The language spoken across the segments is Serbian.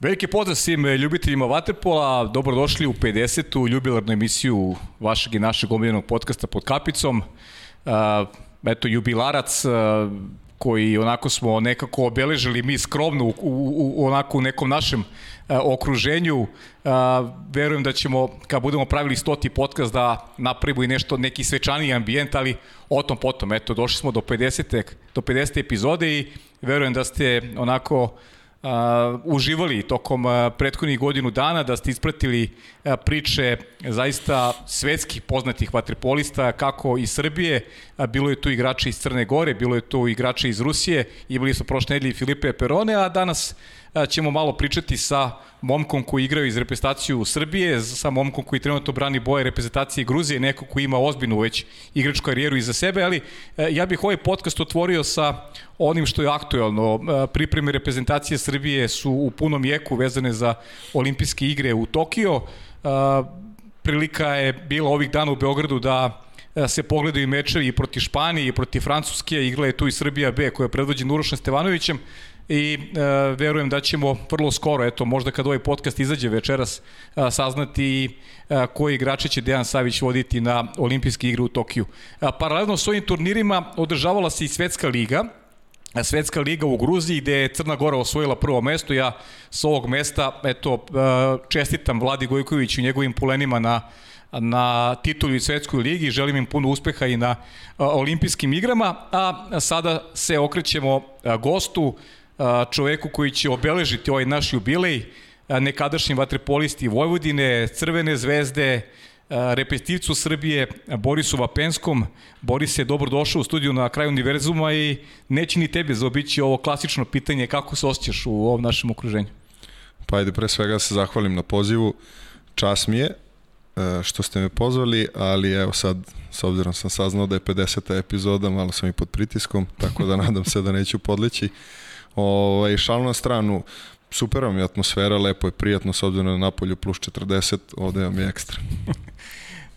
Veliki pozdrav svim ljubiteljima Waterpola, dobrodošli u 50. jubilarnu emisiju vašeg i našeg omiljenog podcasta pod kapicom. Eto, jubilarac koji onako smo nekako obeležili mi skromno u, u, u onako u nekom našem okruženju. Verujem da ćemo, kad budemo pravili stoti podcast, da napravimo i nešto, neki svečaniji ambijent, ali o tom potom. Eto, došli smo do 50. do 50. epizode i verujem da ste onako uh, uživali tokom uh, prethodnih godinu dana, da ste ispratili uh, priče zaista svetskih poznatih vaterpolista, kako iz Srbije, uh, bilo je tu igrači iz Crne Gore, bilo je tu igrači iz Rusije, imali smo prošle nedelje Filipe Perone, a danas uh, ćemo malo pričati sa momkom koji igraju iz reprezentaciju Srbije, sa momkom koji trenutno brani boje reprezentacije Gruzije, neko koji ima ozbiljnu već igračku karijeru iza sebe, ali e, ja bih ovaj podcast otvorio sa onim što je aktuelno. E, pripreme reprezentacije Srbije su u punom jeku vezane za olimpijske igre u Tokio. E, prilika je bila ovih dana u Beogradu da se pogledaju mečevi i proti Španije i proti Francuske, igla je tu i Srbija B koja je predvođena Urošem Stevanovićem i e, verujem da ćemo vrlo skoro, eto, možda kad ovaj podcast izađe večeras, a, saznati a, koji igrači će Dejan Savić voditi na olimpijske igre u Tokiju. A, paralelno s ovim turnirima održavala se i Svetska liga, Svetska liga u Gruziji gde je Crna Gora osvojila prvo mesto. Ja s ovog mesta eto, čestitam Vladi Gojkoviću i njegovim pulenima na na titulu i svetskoj ligi, želim im puno uspeha i na olimpijskim igrama, a sada se okrećemo gostu, čoveku koji će obeležiti ovaj naš jubilej, nekadašnji vatrepolisti Vojvodine, Crvene zvezde, repestivcu Srbije Borisu Vapenskom. Boris je dobro došao u studiju na kraju univerzuma i neće ni tebe zaobići ovo klasično pitanje kako se osjećaš u ovom našem okruženju. Pa ajde pre svega se zahvalim na pozivu. Čas mi je e, što ste me pozvali, ali evo sad, s obzirom sam saznao da je 50. epizoda, malo sam i pod pritiskom, tako da nadam se da neću podleći. Ovaj, šal na stranu, super vam je atmosfera, lepo je, prijatno s obzirom na napolju plus 40, ovde vam je ekstra.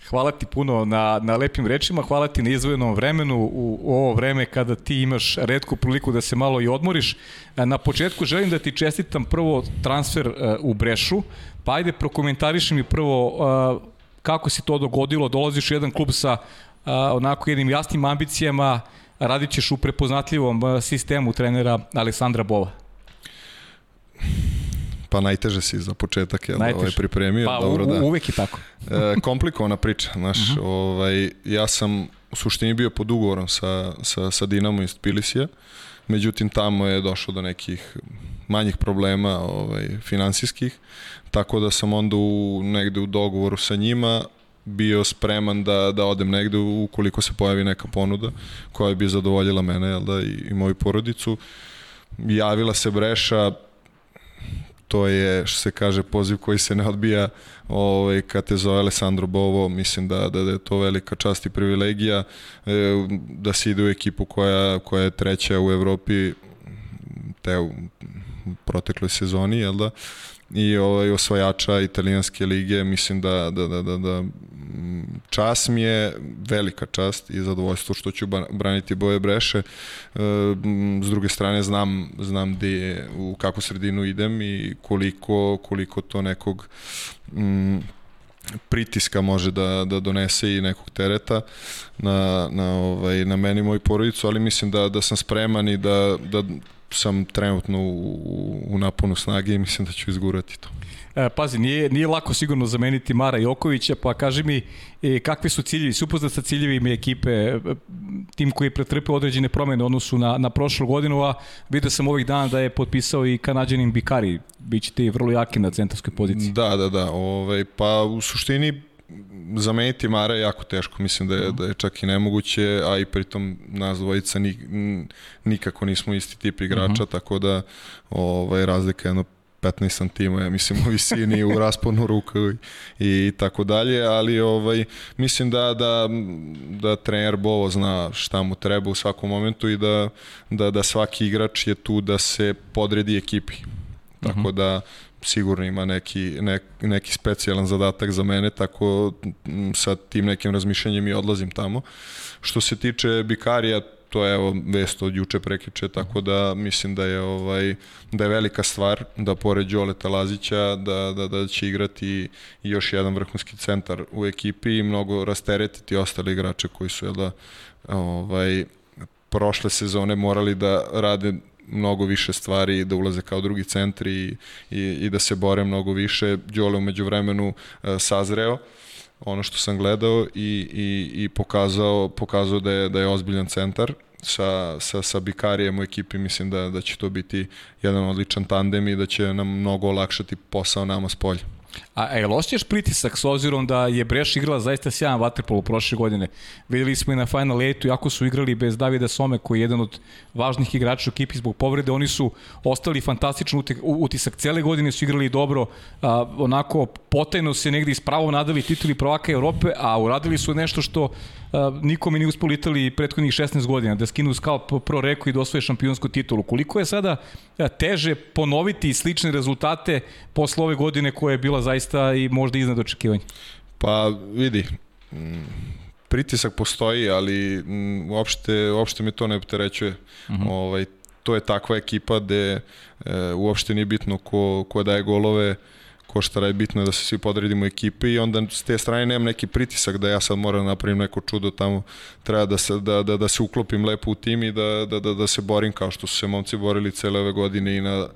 Hvala ti puno na, na lepim rečima, hvala ti na izvojenom vremenu u, u ovo vreme kada ti imaš redku priliku da se malo i odmoriš. Na početku želim da ti čestitam prvo transfer uh, u Brešu, pa ajde prokomentariši mi prvo uh, kako se to dogodilo, dolaziš u jedan klub sa uh, onako jednim jasnim ambicijama, radit ćeš u prepoznatljivom uh, sistemu trenera Aleksandra Bova? Pa najteže si za početak, ja ovaj pripremio. Pa dobro, u, da. uvek je tako. e, komplikovana priča, znaš, uh mhm. -huh. ovaj, ja sam u suštini bio pod ugovorom sa, sa, sa Dinamo iz Tbilisija, međutim tamo je došlo do nekih manjih problema ovaj, finansijskih, tako da sam onda u, negde u dogovoru sa njima bio spreman da, da odem negde ukoliko se pojavi neka ponuda koja bi zadovoljila mene jel da, i, i moju porodicu. Javila se Breša, to je što se kaže poziv koji se ne odbija ovaj, kad te zove Alessandro Bovo, mislim da, da, da je to velika čast i privilegija e, da se ide u ekipu koja, koja je treća u Evropi te u protekloj sezoni, jel da? I ovaj osvajača italijanske lige, mislim da, da, da, da, da čas mi je velika čast i zadovoljstvo što ću braniti boje Breše. E, s druge strane znam, znam gde je, u kakvu sredinu idem i koliko, koliko to nekog mm, pritiska može da, da donese i nekog tereta na, na, ovaj, na meni i moju porodicu, ali mislim da, da sam spreman i da, da sam trenutno u, u naponu snage i mislim da ću izgurati to. E, pazi, nije, nije lako sigurno zameniti Mara Jokovića, pa kaži mi e, kakvi su ciljevi, si upoznat sa ciljevima ekipe, e, tim koji je pretrpeo određene promene u odnosu na, na prošlu godinu, a vidio sam ovih dana da je potpisao i kanadjanin Bikari, bit ćete vrlo jaki na centarskoj poziciji. Da, da, da, ovaj, pa u suštini zameniti Mara je jako teško, mislim da je, da je čak i nemoguće, a i pritom nas dvojica ni, nikako nismo isti tip igrača, uh mhm. -huh. tako da ovaj, razlika je jedno 15 cm, ja mislim u visini, u rasponu ruka i, i tako dalje, ali ovaj mislim da da da trener Bovo zna šta mu treba u svakom momentu i da da da svaki igrač je tu da se podredi ekipi. Tako uh mhm. -huh. da sigurno ima neki, nek, neki specijalan zadatak za mene, tako sa tim nekim razmišljanjem i odlazim tamo. Što se tiče Bikarija, to je evo vest od juče prekiče, tako da mislim da je ovaj da je velika stvar da pored Đoleta Lazića da, da, da će igrati još jedan vrhunski centar u ekipi i mnogo rasteretiti ostale igrače koji su jel da ovaj prošle sezone morali da rade mnogo više stvari, da ulaze kao drugi centri i, i, i da se bore mnogo više. Đole umeđu vremenu e, sazreo ono što sam gledao i, i, i pokazao, pokazao da je, da je ozbiljan centar sa, sa, sa Bikarijem u ekipi mislim da, da će to biti jedan odličan tandem i da će nam mnogo olakšati posao nama s polja. A je osjećaš pritisak s obzirom da je Breš igrala zaista sjajan vaterpolo prošle godine? Videli smo i na Final 8 jako su igrali bez Davida Some koji je jedan od važnih igrača u ekipi zbog povrede. Oni su ostali fantastičan utisak. Cele godine su igrali dobro, a, onako potajno se negde ispravo nadali tituli prvaka Evrope, a uradili su nešto što nikome nije uspolo Italiji prethodnih 16 godina, da skinu skalp pro reku i da osvoje šampionsku titulu. Koliko je sada teže ponoviti slične rezultate posle ove godine koja je bila zaista i možda iznad očekivanja? Pa vidi, pritisak postoji, ali uopšte, uopšte me to ne opterećuje. Uh mhm. -huh. ovaj, to je takva ekipa gde e, uopšte nije bitno ko, ko daje golove, koštara je bitno da se svi podredimo ekipi i onda s te strane nemam neki pritisak da ja sad moram da napravim neko čudo tamo, treba da se, da, da, da se uklopim lepo u tim i da, da, da, da se borim kao što su se momci borili cele ove godine i na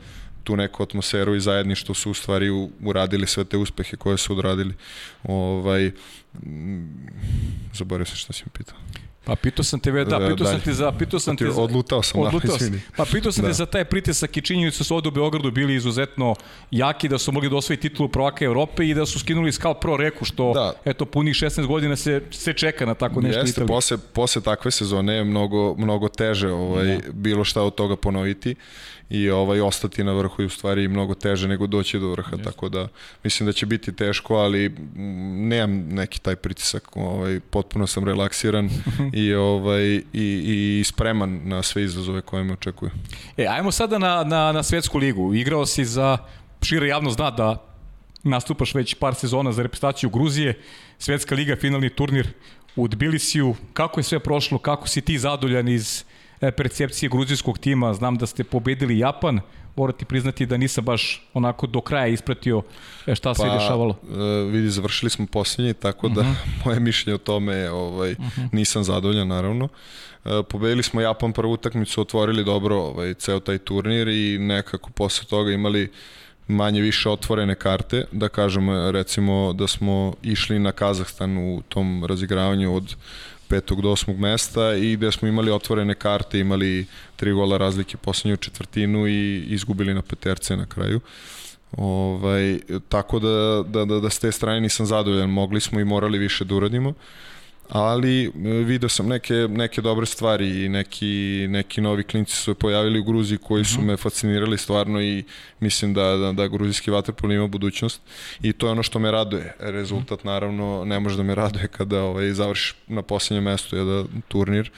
tu neku atmosferu i zajedništvo su u stvari uradili sve te uspehe koje su odradili. Ovaj, zaboravio sam šta si mi pitao. Pa pitao sam te, da, da pitao sam te za, pitao sam te za... Odlutao sam, odlutao sam. Pa pitao sam da. te za taj pritisak i činjenicu da su ovde u Beogradu bili izuzetno jaki, da su mogli da osvoji titulu prvaka Evrope i da su skinuli Skal Pro reku, što, da. eto, punih 16 godina se, se čeka na tako nešto Jeste, Italiji. posle, posle takve sezone je mnogo, mnogo teže ovaj, da. bilo šta od toga ponoviti i ovaj ostati na vrhu i u stvari mnogo teže nego doći do vrha, Just. tako da mislim da će biti teško, ali nemam neki taj pritisak, ovaj potpuno sam relaksiran i ovaj i, i spreman na sve izazove koje me očekuju. E, ajmo sada na, na, na svetsku ligu. Igrao si za, šira javno zna da nastupaš već par sezona za reprezentaciju Gruzije, Svetska liga, finalni turnir u Tbilisiju. Kako je sve prošlo? Kako si ti zadoljan iz percepcije gruzijskog tima. Znam da ste pobedili Japan, morati priznati da nisam baš onako do kraja ispratio e, šta se pa, dešavalo. Uh, vidi, završili smo posljednji, tako da uh mhm. -huh. moje mišljenje o tome je, ovaj, uh mhm. -huh. nisam zadovoljan naravno. Uh, pobedili smo Japan prvu utakmicu, otvorili dobro ovaj, ceo taj turnir i nekako posle toga imali manje više otvorene karte, da kažemo recimo da smo išli na Kazahstan u tom razigravanju od petog do osmog mesta i gde smo imali otvorene karte, imali tri gola razlike poslednju četvrtinu i izgubili na peterce na kraju. Ovaj, tako da, da, da, da s te strane nisam zadovoljan, mogli smo i morali više da uradimo. Uh, ali e, video sam neke, neke dobre stvari i neki, neki novi klinci su se pojavili u Gruziji koji su mhm. me fascinirali stvarno i mislim da, da, da gruzijski vaterpol ima budućnost i to je ono što me raduje. Rezultat naravno ne može da me raduje kada ovaj, završiš na poslednjem mestu jedan turnir,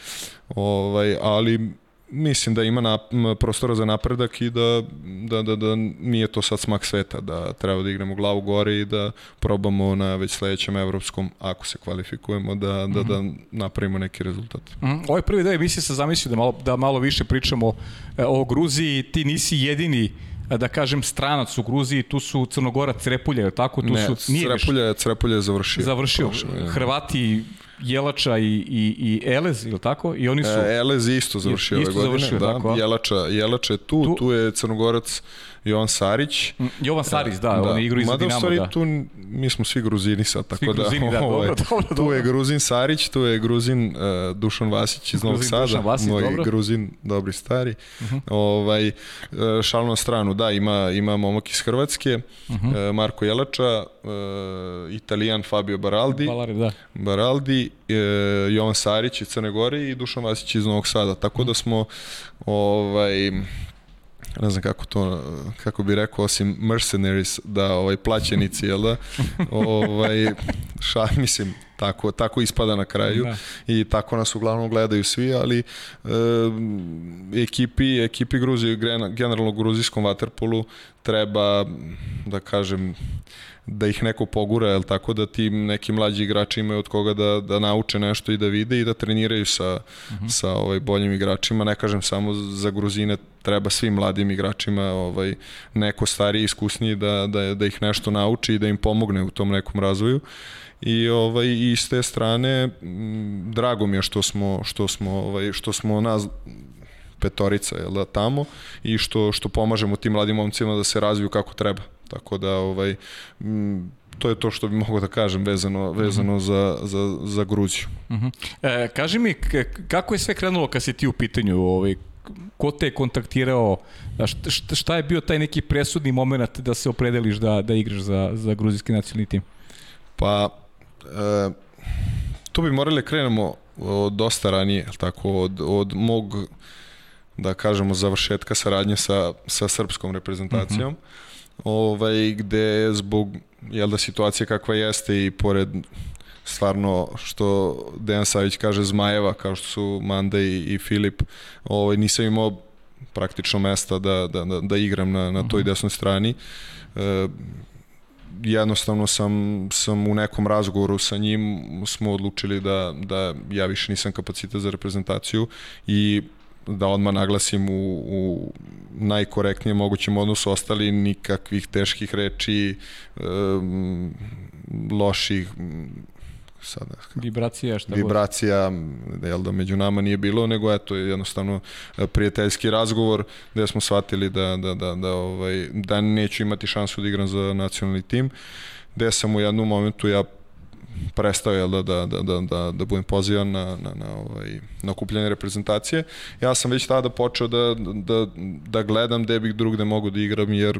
ovaj, ali mislim da ima na, prostora za napredak i da, da, da, da nije to sad smak sveta, da treba da igramo glavu gore i da probamo na već sledećem evropskom, ako se kvalifikujemo, da, da, mm -hmm. da napravimo neki rezultat. Mm -hmm. Ovo je prvi deo emisije sam zamislio da malo, da malo više pričamo e, o Gruziji, ti nisi jedini e, da kažem stranac u Gruziji, tu su Crnogora Crepulja, je tako? Tu ne, su, nije Crepulja, Crepulja je završio. Završio. Hrvati Jelača i, i, i Elez, ili tako? I oni su... E, Elez isto završio isto ove godine. Završio, da. Tako, Jelača, Jelača je tu, tu, tu je Crnogorac Jovan Sarić. Mm, Jovan Sarić, da, da. on je igrao i za Dinamo. Mada u stvari da. tu mi smo svi Gruzini sad, tako svi da... Gruzini, da, ovaj, dobro, dobro, Tu je Gruzin Sarić, tu je Gruzin uh, Dušan Vasić iz Novog Sada, Dušan Vasić, moj dobro. Gruzin, dobri stari. Uh mhm. -huh. ovaj, uh, šal na stranu, da, ima, ima momak iz Hrvatske, uh mhm. -huh. uh, Marko Jelača, uh, Italijan Fabio Baraldi, Balari, da. Baraldi, uh, Jovan Sarić iz Crne Gore i Dušan Vasić iz Novog Sada, tako da smo ovaj ne znam kako to, kako bi rekao, osim mercenaries, da ovaj, plaćenici, jel da? ovaj, ša, mislim, tako, tako ispada na kraju da. i tako nas uglavnom gledaju svi, ali e, ekipi, ekipi Gruzije, generalno gruzijskom vaterpolu treba, da kažem, da ih neko pogura, jel tako da ti neki mlađi igrači imaju od koga da, da nauče nešto i da vide i da treniraju sa, uh -huh. sa ovaj, boljim igračima. Ne kažem samo za Gruzine, treba svim mladim igračima ovaj, neko stariji, iskusniji da, da, da ih nešto nauči i da im pomogne u tom nekom razvoju. I ovaj i s te strane drago mi je što smo što smo ovaj što smo nas petorica je da tamo i što što pomažemo tim mladim momcima da se razviju kako treba. Tako da ovaj m, to je to što bi mogao da kažem vezano vezano mm -hmm. za, za, za Gruziju. Mm -hmm. e, kaži mi kako je sve krenulo kad si ti u pitanju ovaj ko te je kontaktirao, šta, šta je bio taj neki presudni moment da se opredeliš da, da igraš za, za gruzijski nacionalni tim? Pa, e, tu bi morali da krenemo od dosta ranije, tako, od, od mog, da kažemo, završetka saradnje sa, sa srpskom reprezentacijom, mm -hmm. ovaj, gde zbog jel da situacija kakva jeste i pored stvarno što Dejan Savić kaže Zmajeva kao što su Manda i, i Filip ovaj, nisam imao praktično mesta da, da, da, da igram na, na toj mhm. desnoj strani e, jednostavno sam, sam u nekom razgovoru sa njim smo odlučili da, da ja više nisam kapacitet za reprezentaciju i da odmah naglasim u, u najkorektnijem mogućem odnosu ostali nikakvih teških reči, e, loših sada vibracija šta vibracija jel da među nama nije bilo nego eto jednostavno e, prijateljski razgovor gde smo shvatili da da da da ovaj da neću imati šansu da igram za nacionalni tim. Gde sam u jednom momentu ja prestao je da, da, da, da, da, da budem pozivan na, na, na, ovaj, na okupljanje reprezentacije. Ja sam već tada počeo da, da, da gledam gde bih drugde mogu da igram, jer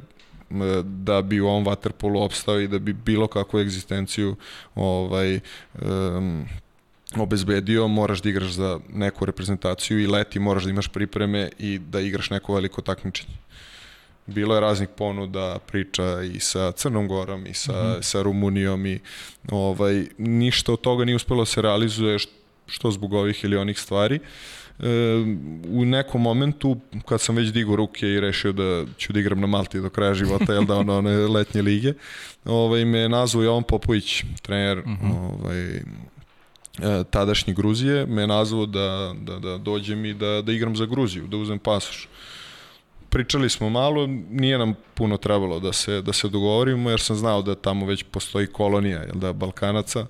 da bi u ovom waterpolu opstao i da bi bilo kakvu egzistenciju ovaj, um, obezbedio, moraš da igraš za neku reprezentaciju i leti moraš da imaš pripreme i da igraš neko veliko takmičenje. Bilo je raznih ponuda, priča i sa Crnom Gorom i sa, mm -hmm. sa Rumunijom i ovaj, ništa od toga nije uspelo da se realizuje što zbog ovih ili onih stvari. Uh, u nekom momentu kad sam već digao ruke i rešio da ću da igram na Malti do kraja života, jel da ono one letnje lige, ovaj, me nazvao Jovan Popović, trener mhm. -huh. ovaj, e, tadašnji Gruzije, me nazvao da, da, da dođem i da, da igram za Gruziju, da uzem pasoš. Pričali smo malo, nije nam puno trebalo da se, da se dogovorimo, jer sam znao da tamo već postoji kolonija jel da, Balkanaca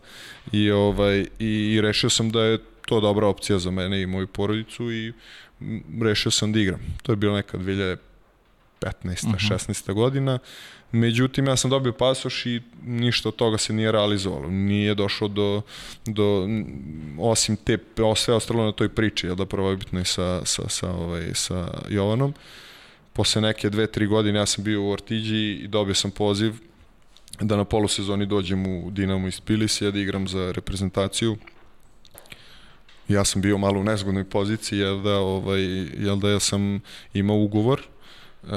i, ovaj, i rešio sam da je to dobra opcija za mene i moju porodicu i rešio sam da igram. To je bilo neka 2015. Uh -huh. 16. godina. Međutim, ja sam dobio pasoš i ništa od toga se nije realizovalo. Nije došlo do, do osim te, sve ostalo na toj priči, jel da prvobitno i sa, sa, sa, ovaj, sa Jovanom. Posle neke dve, tri godine ja sam bio u Ortiđi i dobio sam poziv da na polusezoni dođem u Dinamo iz Pilisija da igram za reprezentaciju ja sam bio malo u nezgodnoj poziciji, jer da, ovaj, jel da ja sam imao ugovor uh,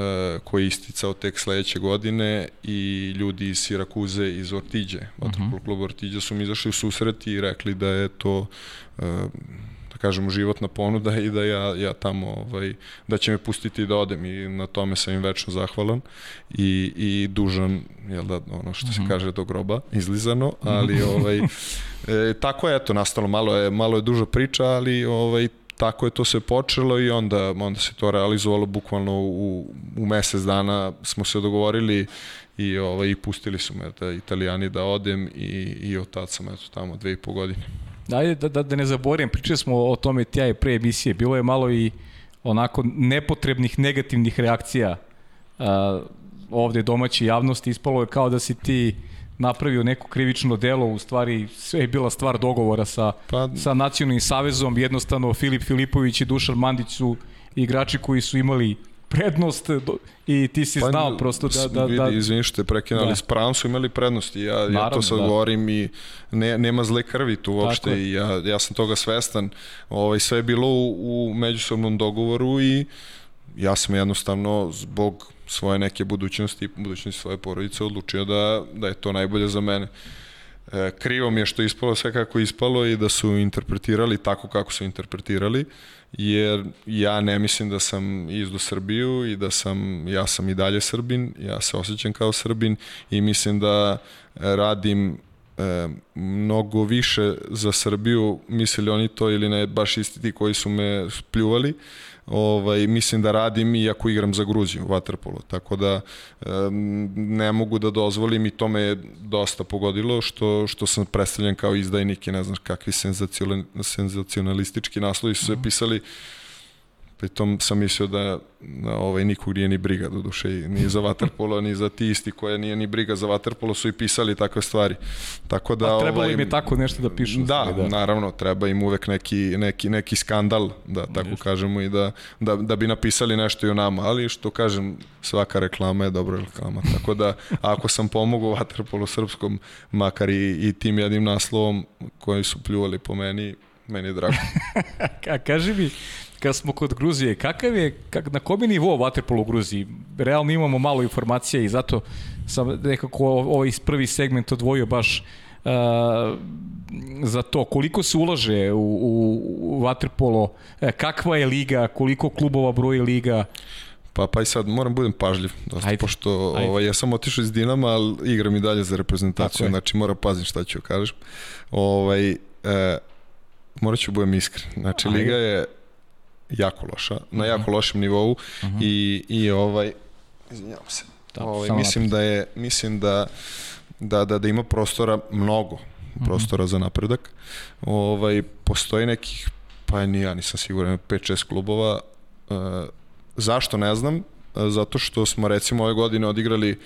koji je isticao tek sledeće godine i ljudi iz Sirakuze iz Ortiđe, uh mhm. -huh. klub Ortiđe su mi izašli u susret i rekli da je to uh, kažemo životna ponuda i da ja, ja tamo ovaj, da će me pustiti da odem i na tome sam im večno zahvalan i, i dužan jel da, ono što se mhm. kaže do groba izlizano, ali ovaj, e, tako je eto nastalo, malo je, malo je duža priča, ali ovaj, tako je to se počelo i onda, onda se to realizovalo bukvalno u, u mesec dana smo se dogovorili i, ovaj, i pustili su me da italijani da odem i, i od tad sam eto tamo dve i po godine. Ajde da, da, da ne zaborim, pričali smo o tome tja i pre emisije, bilo je malo i onako nepotrebnih negativnih reakcija uh, ovde domaće javnosti, ispalo je kao da si ti napravio neko krivično delo, u stvari sve je bila stvar dogovora sa, pa... sa nacionalnim savezom, jednostavno Filip Filipović i Dušan Mandić su igrači koji su imali prednost i ti si pa, znao prosto da... da, da vidi, izvini što te prekinali, da. s pravom su imali prednost i ja, Naravno, ja to sad da. govorim i ne, nema zle krvi tu uopšte i ja, ja sam toga svestan. Ovaj, sve je bilo u, u međusobnom dogovoru i ja sam jednostavno zbog svoje neke budućnosti i budućnosti svoje porodice odlučio da, da je to najbolje za mene. E, E, krivo mi je što je ispalo sve kako je ispalo i da su interpretirali tako kako su interpretirali, jer ja ne mislim da sam izdu Srbiju i da sam, ja sam i dalje Srbin, ja se osjećam kao Srbin i mislim da radim e, mnogo više za Srbiju, mislili oni to ili ne, baš isti ti koji su me pljuvali, ovaj, mislim da radim i ako igram za Gruziju, Waterpolo, tako da ne mogu da dozvolim i to me je dosta pogodilo što, što sam predstavljen kao izdajnik i ne znam kakvi senzacionalistički naslovi su se mhm. pisali Pritom sam mislio da, da ovaj, nikog nije ni briga do duše, ni za vaterpolo, ni za ti isti koja nije ni briga za vaterpolo su i pisali takve stvari. Tako da, A trebalo ovaj, im je tako nešto da pišu. Da, da, naravno, treba im uvek neki, neki, neki skandal, da tako Nešto. kažemo, i da, da, da bi napisali nešto i o nama, ali što kažem, svaka reklama je dobra reklama. Tako da, ako sam pomogao vaterpolo srpskom, makar i, i tim jednim naslovom koji su pljuvali po meni, meni je drago. A kaži mi, kad smo kod Gruzije, kakav je, kak, na kom je nivo vaterpolo u Gruziji? Realno imamo malo informacija i zato sam nekako ovaj prvi segment odvojio baš uh, za to. Koliko se ulaže u, u, u vaterpolo, e, kakva je liga, koliko klubova broji liga? Pa, pa i sad moram budem pažljiv, dosta, ajde, pošto Ovaj, ja sam otišao iz Dinama, ali igram i dalje za reprezentaciju, znači moram paziti šta ću kažem. Ovaj, e, morat ću budem iskren. Znači, ajde. liga je jako loša, na jako mhm. lošem nivou uh mhm. -huh. i, i ovaj, izvinjavam se, da, ovaj, mislim da je, mislim da, da, da, da ima prostora mnogo, mhm. prostora uh -huh. za napredak. Ovaj, postoji nekih, pa ni ja nisam siguran, 5-6 klubova. E, zašto ne znam? Zato što smo recimo ove godine odigrali, e,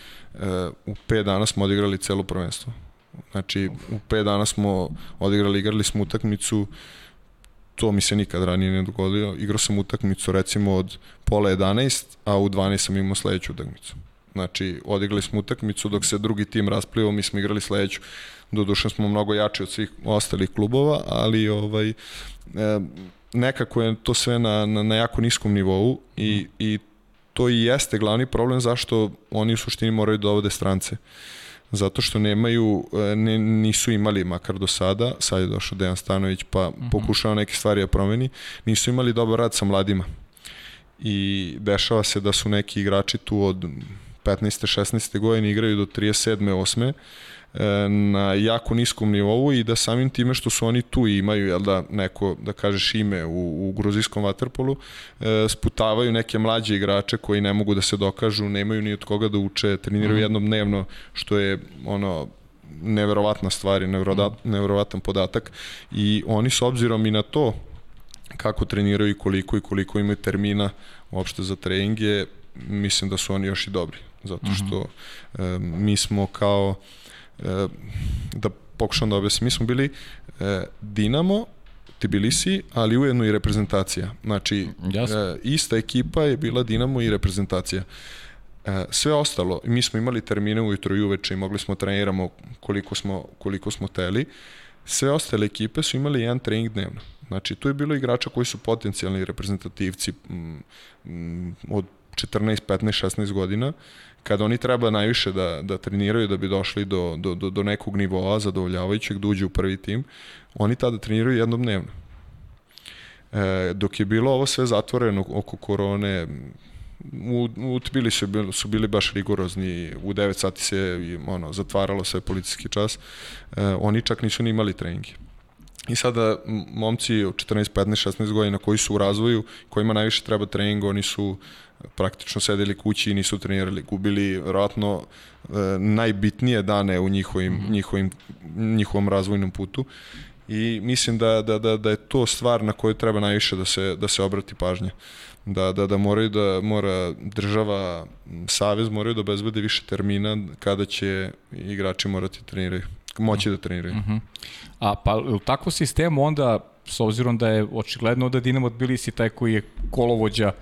u 5 dana smo odigrali celo prvenstvo. Znači, u 5 dana smo odigrali, igrali smo utakmicu, to mi se nikad ranije ne dogodilo. Igrao sam utakmicu recimo od pola 11, a u 12 sam imao sledeću utakmicu. Znači, odigrali smo utakmicu dok se drugi tim rasplivao, mi smo igrali sledeću. Doduše smo mnogo jači od svih ostalih klubova, ali ovaj, nekako je to sve na, na, na jako niskom nivou i, i to i jeste glavni problem zašto oni u suštini moraju da dovode strance. Uh, zato što nemaju, ne, nisu imali makar do sada, sad je došao Dejan Stanović pa mm -hmm. pokušao neke stvari da promeni, nisu imali dobar rad sa mladima. I dešava se da su neki igrači tu od 15. 16. godine igraju do 37. 8 E, na jako niskom nivou i da samim time što su oni tu i imaju jel da, neko, da kažeš ime u, u gruzijskom vaterpolu, e, sputavaju neke mlađe igrače koji ne mogu da se dokažu, nemaju ni od koga da uče, treniraju mm. jednom dnevno, što je ono neverovatna stvar i neverovatan podatak i oni s obzirom i na to kako treniraju i koliko i koliko imaju termina uopšte za treninge, mislim da su oni još i dobri. Zato što mm -hmm. e, mi smo kao da pokušam da objasnim, mi smo bili e, Dinamo, Tbilisi, ali ujedno i reprezentacija. Znači, e, ista ekipa je bila Dinamo i reprezentacija. sve ostalo, mi smo imali termine ujutro i uveče i mogli smo da treniramo koliko smo, koliko smo teli. Sve ostale ekipe su imali jedan trening dnevno. Znači, tu je bilo igrača koji su potencijalni reprezentativci m, m, od 14, 15, 16 godina kada oni treba najviše da, da treniraju da bi došli do, do, do, do nekog nivoa zadovoljavajućeg da uđu u prvi tim, oni tada treniraju jednom dnevno. E, dok je bilo ovo sve zatvoreno oko korone, u, u Tbilisi su su bili baš rigorozni, u 9 sati se ono, zatvaralo sve policijski čas, e, oni čak nisu ni imali treninge. I sada momci od 14, 15, 16 godina koji su u razvoju, kojima najviše treba treninga, oni su praktično sedeli kući i nisu trenirali, gubili vjerojatno e, najbitnije dane u njihovim, mm -hmm. njihovim, njihovom razvojnom putu i mislim da, da, da, da je to stvar na kojoj treba najviše da se, da se obrati pažnja. Da, da, da moraju da mora država, savez moraju da obezbede više termina kada će igrači morati da treniraju, moći da treniraju. Mm -hmm. A pa u takvom sistemu onda, s obzirom da je očigledno da Dinamo Tbilisi taj koji je kolovođa uh,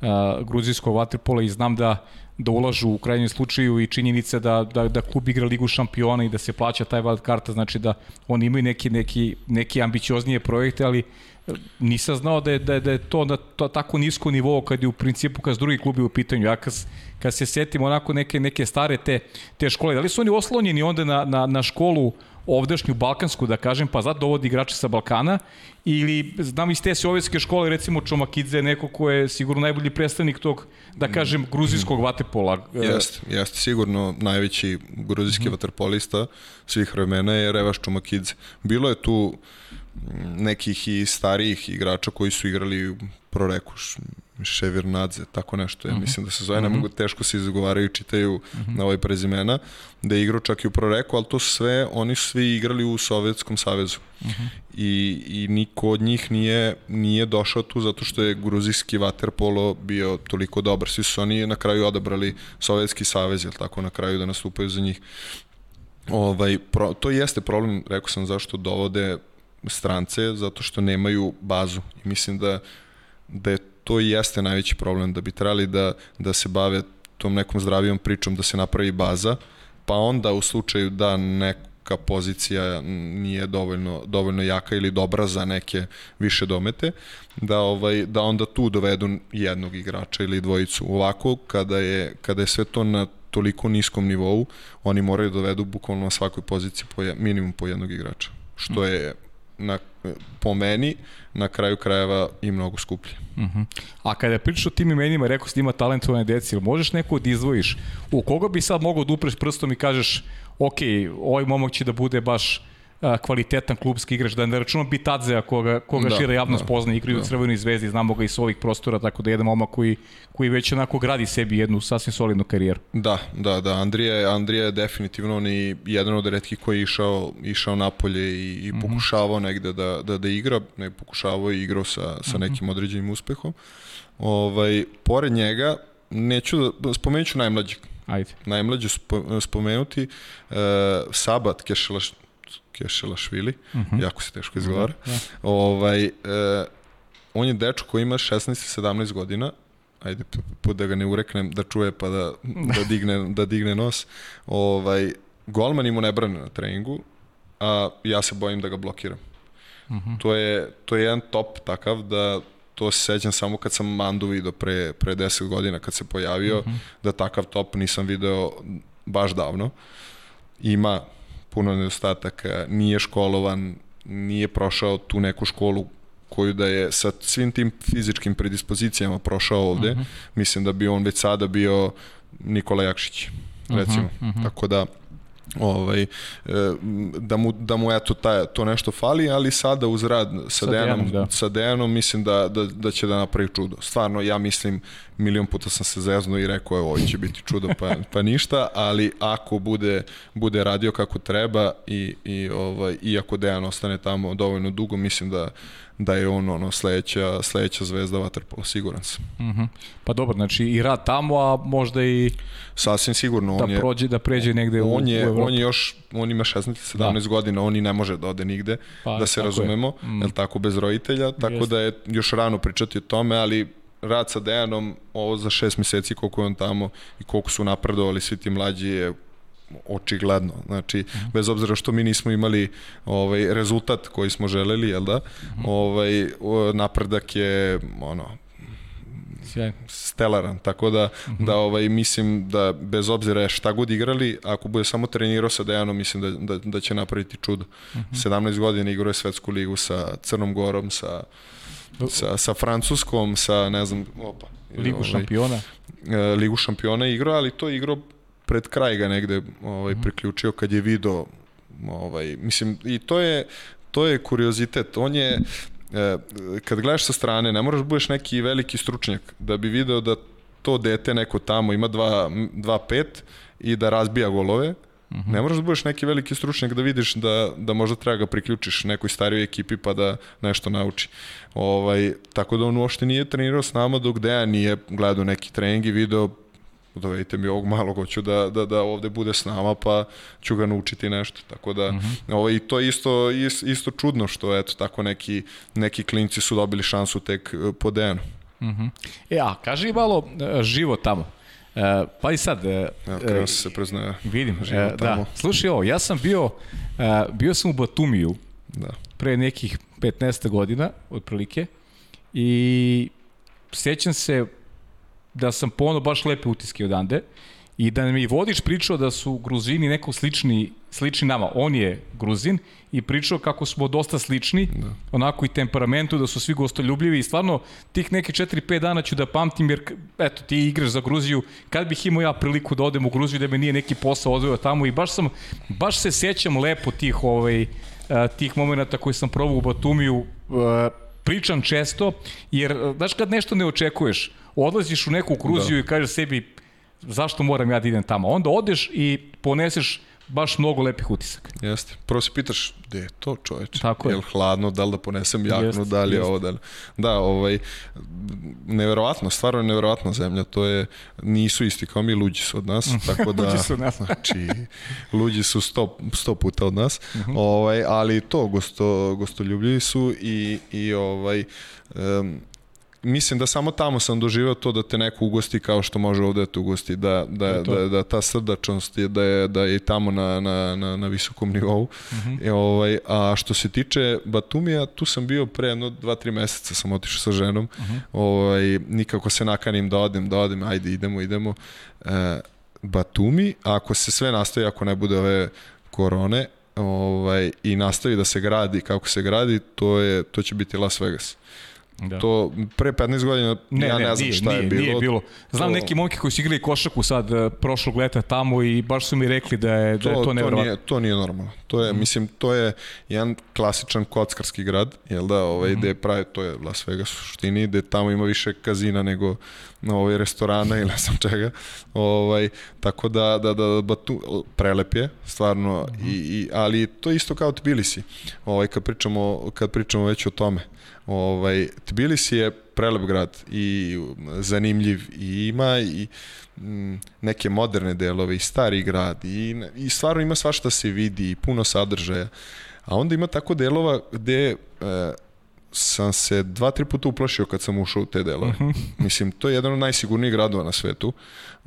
uh, gruzijskog vaterpola i znam da da ulažu u krajnjem slučaju i činjenice da, da, da klub igra ligu šampiona i da se plaća taj wild karta, znači da oni imaju neki, neki, neki ambicioznije projekte, ali e, nisam znao da je, da je, da je to na to, tako nisko nivo kad je u principu kad drugi klubi u pitanju. Ja kad, kad se setim onako neke, neke stare te, te škole, da li su oni oslonjeni onda na, na, na školu ovdašnju balkansku, da kažem, pa zato dovodi igrače sa Balkana, ili znam iz te sovjetske škole, recimo Čomakidze, neko ko je sigurno najbolji predstavnik tog, da kažem, gruzijskog vaterpola. Jeste, jeste, sigurno najveći gruzijski mm. vaterpolista svih vremena je Revaš Čomakidze. Bilo je tu nekih i starijih igrača koji su igrali Proreku, Ševirnadze, tako nešto, ja mhm. mislim da se zove, ne mhm. mogu teško se izgovaraju čitaju uh mhm. -huh. na ovaj prezimena, da je igrao čak i u Proreku, ali to sve, oni su svi igrali u Sovjetskom savezu. Uh -huh. I, I niko od njih nije, nije došao tu zato što je gruzijski vaterpolo bio toliko dobar. Svi su oni na kraju odabrali Sovjetski savez, jel tako, na kraju da nastupaju za njih. Ovaj, pro, to jeste problem, rekao sam, zašto dovode strance, zato što nemaju bazu. I mislim da, da je to i jeste najveći problem, da bi trebali da, da se bave tom nekom zdravijom pričom, da se napravi baza, pa onda u slučaju da neka pozicija nije dovoljno, dovoljno jaka ili dobra za neke više domete, da, ovaj, da onda tu dovedu jednog igrača ili dvojicu. Ovako, kada je, kada je sve to na toliko niskom nivou, oni moraju da dovedu bukvalno na svakoj poziciji po, minimum po jednog igrača, što je na, po meni na kraju krajeva i mnogo skuplje. Uh mhm. -huh. A kada pričaš o tim imenima, rekao si da ima talentovane deci, ili možeš neko da izdvojiš? U koga bi sad mogao da upreš prstom i kažeš, ok, ovaj momak će da bude baš kvalitetan klubski igrač, da ne računam Bitadze, koga, koga da, šira javnost da, pozna, igraju da. u Crvenoj zvezdi, znamo ga iz ovih prostora, tako da jedan momak koji, koji već onako gradi sebi jednu sasvim solidnu karijeru. Da, da, da, Andrija, Andrija je definitivno on i jedan od redkih koji je išao, išao napolje i, i mm -hmm. pokušavao negde da, da, da igra, ne pokušavao i igrao sa, sa mhm. nekim određenim uspehom. Ovaj, pored njega, neću da, spomenut ću najmlađeg. Ajde. Najmlađe spomenuti, uh, Sabat Kešelaš, Kešelašvili, uh mhm. -huh. jako se teško izgovara. Da, da. Ovaj, e, on je dečko koji ima 16-17 godina, ajde po da ga ne ureknem da čuje pa da, da, digne, da digne nos. Ovaj, golman ima ne brane na treningu, a ja se bojim da ga blokiram. Uh mhm. -huh. to, je, to je jedan top takav da to se sećam samo kad sam Mandu video pre, pre 10 godina kad se pojavio, uh mhm. -huh. da takav top nisam video baš davno. Ima puno nedostataka, nije školovan, nije prošao tu neku školu koju da je sa svim tim fizičkim predispozicijama prošao ovde, uh mhm. -huh. mislim da bi on već sada bio Nikola Jakšić, recimo. Uh -huh, uh -huh. Tako da, ovaj, e, da mu, da mu eto taj, to nešto fali, ali sada uz rad sa, sa Dejanom, Dejanom, da. sa Dejanom mislim da, da, da će da napravi čudo. Stvarno, ja mislim, milion puta sam se zeznuo i rekao, evo, ovo će biti čudo, pa, pa ništa, ali ako bude, bude radio kako treba i, i, ovaj, i ako Dejan ostane tamo dovoljno dugo, mislim da, da je on ono sledeća, sledeća zvezda Waterpola, siguran sam. Uh mhm. -huh. Pa dobro, znači i rad tamo, a možda i sasvim sigurno da on je prođe da pređe negde on je, u, on je još on ima 16 17 da. godina, on i ne može da ode nigde, pa, da se razumemo, je. Mm. tako bez roditelja, tako Jest. da je još rano pričati o tome, ali rad sa Dejanom, ovo za šest meseci koliko je on tamo i koliko su napredovali svi ti mlađi je očigledno. Znači, mm -hmm. bez obzira što mi nismo imali ovaj rezultat koji smo želeli, jel da? Mm -hmm. Ovaj napredak je ono Sjaj. stelaran, tako da, mm -hmm. da ovaj, mislim da bez obzira šta god igrali, ako bude samo trenirao sa Dejanom, mislim da, da, da će napraviti čudo. Mm -hmm. 17 godina igrao je svetsku ligu sa Crnom Gorom, sa, sa, sa Francuskom, sa ne znam, opa, Ligu ovaj, šampiona. E, Ligu šampiona igrao, ali to je igrao pred kraj ga negde ovaj, mhm. priključio kad je video ovaj, mislim, i to je to je kuriozitet, on je e, kad gledaš sa strane, ne moraš da budeš neki veliki stručnjak da bi video da to dete neko tamo ima 2-5 i da razbija golove, -huh. Ne moraš da budeš neki veliki stručnjak da vidiš da, da možda treba ga priključiš nekoj starijoj ekipi pa da nešto nauči. Ovaj, tako da on uopšte nije trenirao s nama dok Dejan nije gledao neki trening i video dovedite mi ovog malog, hoću da, da, da ovde bude s nama, pa ću ga naučiti nešto. Tako da, mhm. -huh. ovaj, to je isto, isto čudno što, eto, tako neki, neki klinci su dobili šansu tek eh, po Dejanu. Mhm. -huh. E, a kaži malo eh, živo tamo. E, pa i sad... E, ja, se preznaje. Vidim, e, da. Slušaj ovo, ja sam bio, e, bio sam u Batumiju da. pre nekih 15 godina, otprilike, i sećam se da sam ponovno baš lepe utiske odande I da mi vodič pričao da su Gruzini neko slični, slični nama. On je Gruzin i pričao kako smo dosta slični, da. onako i temperamentu, da su svi gostoljubljivi i stvarno tih neke 4-5 dana ću da pamtim jer eto ti igraš za Gruziju, kad bih imao ja priliku da odem u Gruziju da me nije neki posao odveo tamo i baš sam, baš se sećam lepo tih ovaj, tih momenta koji sam probao u Batumiju, pričam često, jer znaš kad nešto ne očekuješ, odlaziš u neku Gruziju da. i kažeš sebi zašto moram ja da idem tamo. Onda odeš i poneseš baš mnogo lepih utisaka. Jeste. Prvo se pitaš, gde je to čoveče? Tako je. Je li hladno, da li da ponesem jaknu, da li je ovo, da li... Da, ovaj, neverovatno, stvarno je neverovatna zemlja, to je, nisu isti kao mi, luđi su od nas, tako da... luđi su od nas. znači, luđi su sto, sto puta od nas, uh mhm. -huh. ovaj, ali to, gosto, gostoljubljivi su i, i ovaj, um, mislim da samo tamo sam doživao to da te neko ugosti kao što može ovde da te ugosti, da, da, da, da ta srdačnost je, da je, da je i tamo na, na, na, na visokom nivou. Uh mhm. -huh. I, ovaj, a što se tiče Batumija, tu sam bio pre jedno, dva, tri meseca sam otišao sa ženom, uh mhm. -huh. ovaj, nikako se nakanim da odem, da odem, ajde idemo, idemo. E, Batumi, ako se sve nastavi, ako ne bude ove korone, ovaj, i nastavi da se gradi kako se gradi, to, je, to će biti Las Vegas. Da. To pre 15 godina ne, ja ne, ne znam nije, šta nije, je bilo. Nije bilo. Znam to... neki momke koji su igrali košaku sad uh, prošlog leta tamo i baš su mi rekli da je to, da je to nevjerovatno. To nije, to nije normalno. To je, mm. mislim, to je jedan klasičan kockarski grad, jel da, ovaj, mm. gde pravi, to je Las Vegas u suštini, gde tamo ima više kazina nego ovaj restorana ili ne znam čega. Ovaj, tako da, da, da, da tu, prelep je, stvarno, mm. i, i, ali to je isto kao Tbilisi, ovaj, kad, pričamo, kad pričamo već o tome. Ovaj, Tbilisi je prelep grad i zanimljiv i ima i mm, neke moderne delove i stari grad i, i stvarno ima svašta se vidi i puno sadržaja. A onda ima tako delova gde e, sam se dva, tri puta uplašio kad sam ušao u te delove. Uh mhm. -huh. Mislim, to je jedan od najsigurnijih gradova na svetu.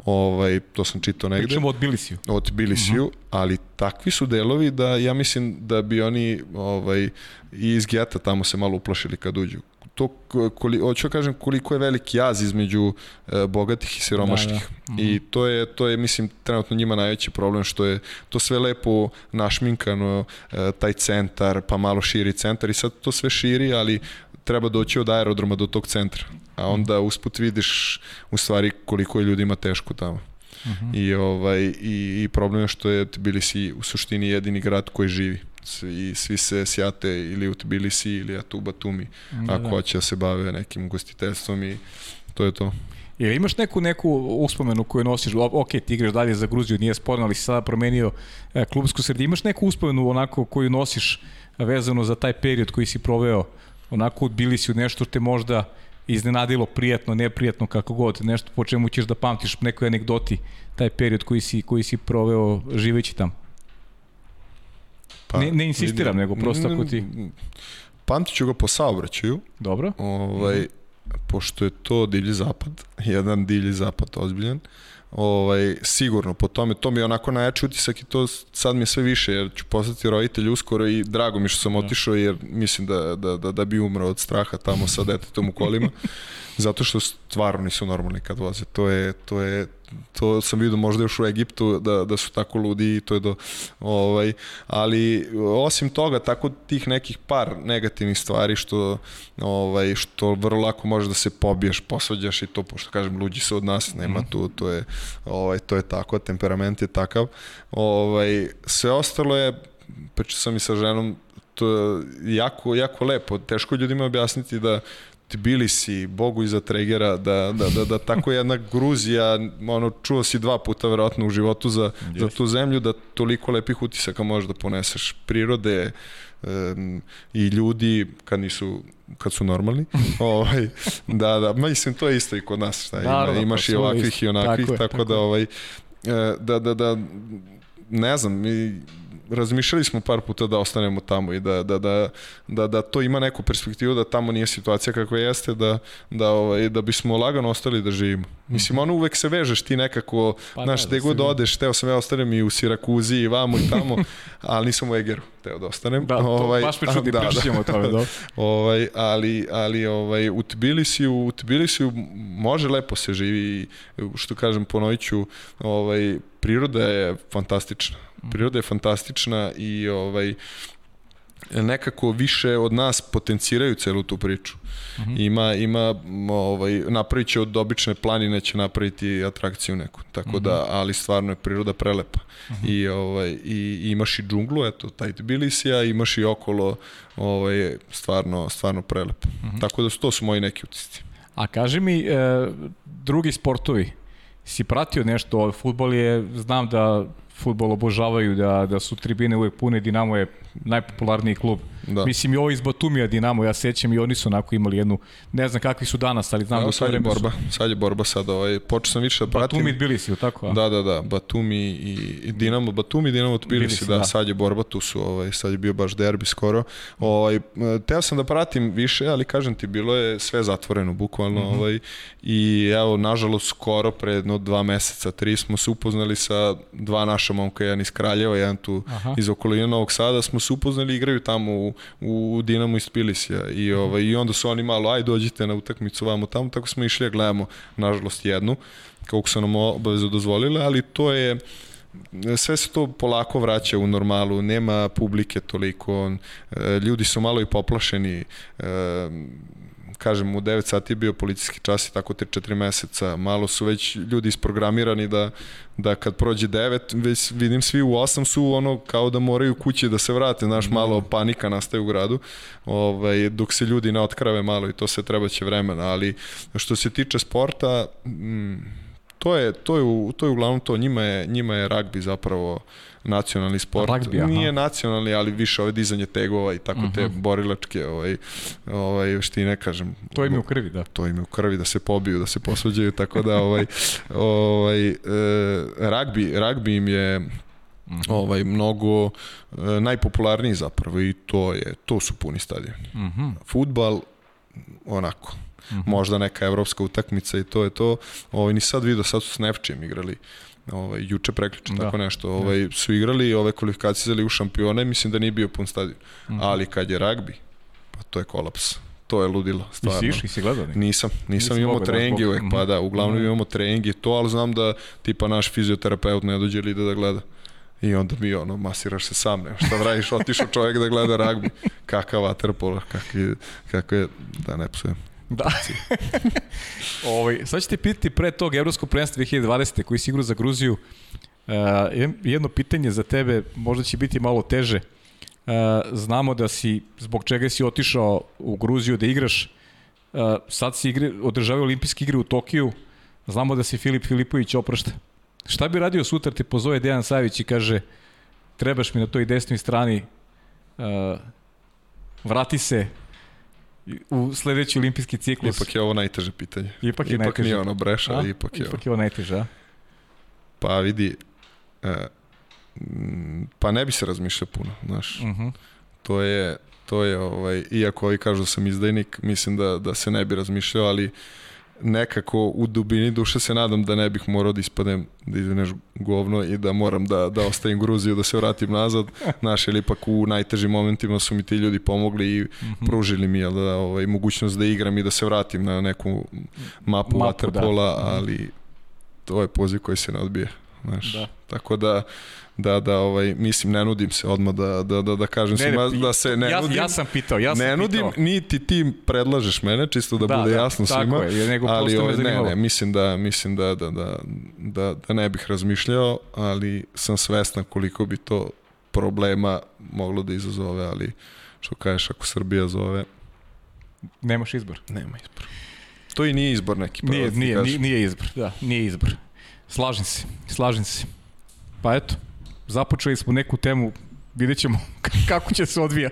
Ovaj, to sam čitao negde. Pričamo od Bilisiju. Od Bilisiju, uh mhm. -huh. ali takvi su delovi da ja mislim da bi oni ovaj, i iz Geta tamo se malo uplašili kad uđu to koli, hoću da kažem koliko je veliki jaz između e, bogatih i siromašnih. Da, da. I mhm. to je to je mislim trenutno njima najveći problem što je to sve lepo našminkano e, taj centar, pa malo širi centar i sad to sve širi, ali treba doći od aerodroma do tog centra. A onda usput vidiš u stvari koliko je ljudima teško tamo. Uh mhm. -huh. I ovaj i, i problem je što je Tbilisi u suštini jedini grad koji živi i svi se sjate ili u Tbilisi ili u Batumi da, ako da. hoće da se bave nekim gostiteljstvom i to je to. Ili imaš neku neku uspomenu koju nosiš, ok, ti igraš dalje za Gruziju, nije sporno, ali si sada promenio e, klubsku sredinu, imaš neku uspomenu onako koju nosiš vezano za taj period koji si proveo onako bili si u nešto te možda iznenadilo, prijatno, neprijatno, kako god, nešto po čemu ćeš da pamtiš nekoj anegdoti taj period koji si, koji si proveo živeći tamo? Pa, ne, ne insistiram, nego prosto ako ti... Pamtit ću ga po saobraćaju. Dobro. Ovaj, mm pošto je to divlji zapad, jedan divlji zapad ozbiljan, ovaj, sigurno po tome, to mi je onako najjači utisak i to sad mi je sve više, jer ću postati roditelj uskoro i drago mi što sam da. otišao, jer mislim da, da, da, da bi umrao od straha tamo sa detetom u kolima, zato što stvarno nisu normalni kad voze, to je, to je, to sam vidio možda još u Egiptu da, da su tako ludi i to je do ovaj ali osim toga tako tih nekih par negativnih stvari što ovaj što vrlo lako može da se pobiješ, posvađaš i to pošto kažem luđi su od nas, nema mm. tu, to je ovaj to je tako, temperament je takav. Ovaj sve ostalo je pričao sam i sa ženom to je jako, jako lepo. Teško ljudima objasniti da Tbilisi, Bogu iza Tregera, da, da, da, da tako jedna Gruzija, ono, čuo si dva puta verovatno u životu za, za tu zemlju, da toliko lepih utisaka možeš da poneseš prirode um, i ljudi kad nisu kad su normalni. ovaj, da, da, mislim, to je isto i kod nas. Šta, ima, imaš i ovakvih i onakvih, tako, tako, tako da, ovaj, e, da, da, da, ne znam, mi razmišljali smo par puta da ostanemo tamo i da, da, da, da, da to ima neku perspektivu, da tamo nije situacija kakva jeste, da, da, ovaj, da bismo lagano ostali da živimo. Mislim, ono uvek se vežeš ti nekako, pa, znaš, da, gde da god odeš, teo sam ja ostanem i u Sirakuzi i vamo i tamo, ali nisam u Egeru, teo da ostanem. Da, to, ovaj, baš mi čudi, da, da. o tome, da. ovaj, ali, ali ovaj, u Tbilisiju, u Tbilisiju može lepo se živi, što kažem, ponoviću, ovaj, priroda je fantastična. Priroda je fantastična i ovaj, nekako više od nas potenciraju celu tu priču. Mhm. -huh. Ima, ima ovaj, napravit će od obične planine će napraviti atrakciju neku. Tako da, mhm. ali stvarno je priroda prelepa. Mhm. -huh. I, ovaj, i, i imaš i džunglu, eto, taj Tbilisija, imaš i okolo ovaj, stvarno, stvarno prelepo. Uh -huh. Tako da to su moji neki utisci. A kaži mi, e, drugi sportovi, si pratio nešto, futbol je, znam da futbol obožavaju, da, da su tribine uvek pune, Dinamo je najpopularniji klub. Da. Mislim i ovo iz Batumija Dinamo, ja sećam i oni su onako imali jednu, ne znam kakvi su danas, ali znam Evo, da sad je borba, su... sad je borba sad, ovaj, počeo sam više da pratim. Batumi bili si, tako? A? Da, da, da, Batumi i, i Dinamo, Batumi i Dinamo bili si, da, da, sad je borba, tu su, ovaj, sad je bio baš derbi skoro. Ovaj, teo sam da pratim više, ali kažem ti, bilo je sve zatvoreno, bukvalno, mm -hmm. ovaj, i evo, nažalost, skoro, pre jedno dva meseca, tri, smo se upoznali sa dva naša momka, jedan iz Kraljeva, jedan tu Aha. iz okoline Novog Sada, smo se upoznali, igraju tamo u, u Dinamo iz Tbilisija. I, ovaj, i onda su oni malo, aj dođite na utakmicu vamo tamo, tako smo išli, gledamo, nažalost, jednu, kako su nam obavezu dozvolile, ali to je, sve se to polako vraća u normalu, nema publike toliko, e, ljudi su malo i poplašeni, e, kažem, u 9 sati je bio policijski čas i tako te 4 meseca. Malo su već ljudi isprogramirani da, da kad prođe 9, već vidim svi u 8 su ono kao da moraju kući da se vrate, znaš, da. malo panika nastaje u gradu, ovaj, dok se ljudi ne otkrave malo i to se treba će vremena, ali što se tiče sporta, mm, to je, to je, to je uglavnom to, njima je, njima je ragbi zapravo nacionalni sport. Rugby, aha. Nije nacionalni, ali više ove dizanje tegova i tako uh -huh. te mhm. borilačke ovaj, ovaj, štine, kažem. To im je u krvi, da. To im je u krvi, da se pobiju, da se posvađaju, tako da ovaj, ovaj, e, rugby, rugby im je Mm -hmm. ovaj mnogo e, najpopularniji zapravo i to je to su puni stadioni. Mm -hmm. Fudbal onako. Mm -hmm. Možda neka evropska utakmica i to je to. Ovaj ni sad video sad su s Nefčijem igrali ovaj, juče prekliče, da. tako nešto, ovaj, su igrali ove kvalifikacije za ligu šampiona mislim da nije bio pun stadion. Mm -hmm. Ali kad je ragbi, pa to je kolaps to je ludilo, stvarno. I si išli, si gledao? Ne? Nisam, nisam imamo da, treninge uvek, pa da, uglavnom mm. imamo treninge to, ali znam da tipa naš fizioterapeut ne dođe ili da gleda. I onda mi ono, masiraš se sam, nema šta da radiš, otišao čovjek da gleda ragbi. Kakav waterpolo, kakvi, kako je, da ne psujem. Da. ovaj, sad ćete pitati pre tog Evropskog prvenstva 2020. koji si igrao za Gruziju. Uh, jedno pitanje za tebe, možda će biti malo teže. Uh, znamo da si, zbog čega si otišao u Gruziju da igraš, uh, sad si igre, održavaju olimpijske igre u Tokiju, znamo da si Filip Filipović oprašta. Šta bi radio sutra te pozove Dejan Savić i kaže trebaš mi na toj desnoj strani uh, vrati se u sledeći olimpijski ciklus. Ipak je ovo najteže pitanje. Ipak je ipak najteže. nije ono breša, a? ipak je Ipak je ovo najteže? Pa vidi, uh, pa ne bi se razmišljao puno, znaš. Uh mhm. -huh. To je, to je, ovaj, iako ovi kažu da sam izdajnik, mislim da, da se ne bi razmišljao, ali uh, nekako u dubini duše se nadam da ne bih morao da ispadem, da izvineš govno i da moram da, da ostavim Gruziju, da se vratim nazad. Znaš, ili ipak u najtežim momentima su mi ti ljudi pomogli i mm -hmm. pružili mi jel, da, ovaj, mogućnost da igram i da se vratim na neku mapu, mapu waterpola, da. ali to je poziv koji se ne odbije. Znaš, da. Tako da da, da ovaj, mislim, ne nudim se odmah da, da, da, da kažem ne, svima da se ne ja, nudim. Ja sam pitao, ja sam ne nudim, pitao. niti ti predlažeš mene, čisto da, da bude da, jasno tako svima. Je, nego ali ovaj, ne, ne, mislim da, mislim da, da, da, da, da ne bih razmišljao, ali sam svestan koliko bi to problema moglo da izazove, ali što kažeš, ako Srbija zove... Nemaš izbor. Nema izbor. To i nije izbor neki. Nije, nije, nije, nije izbor, da, nije izbor. Slažem se, slažem se. Pa eto, započeli smo neku temu, vidjet ćemo kako će se odvija.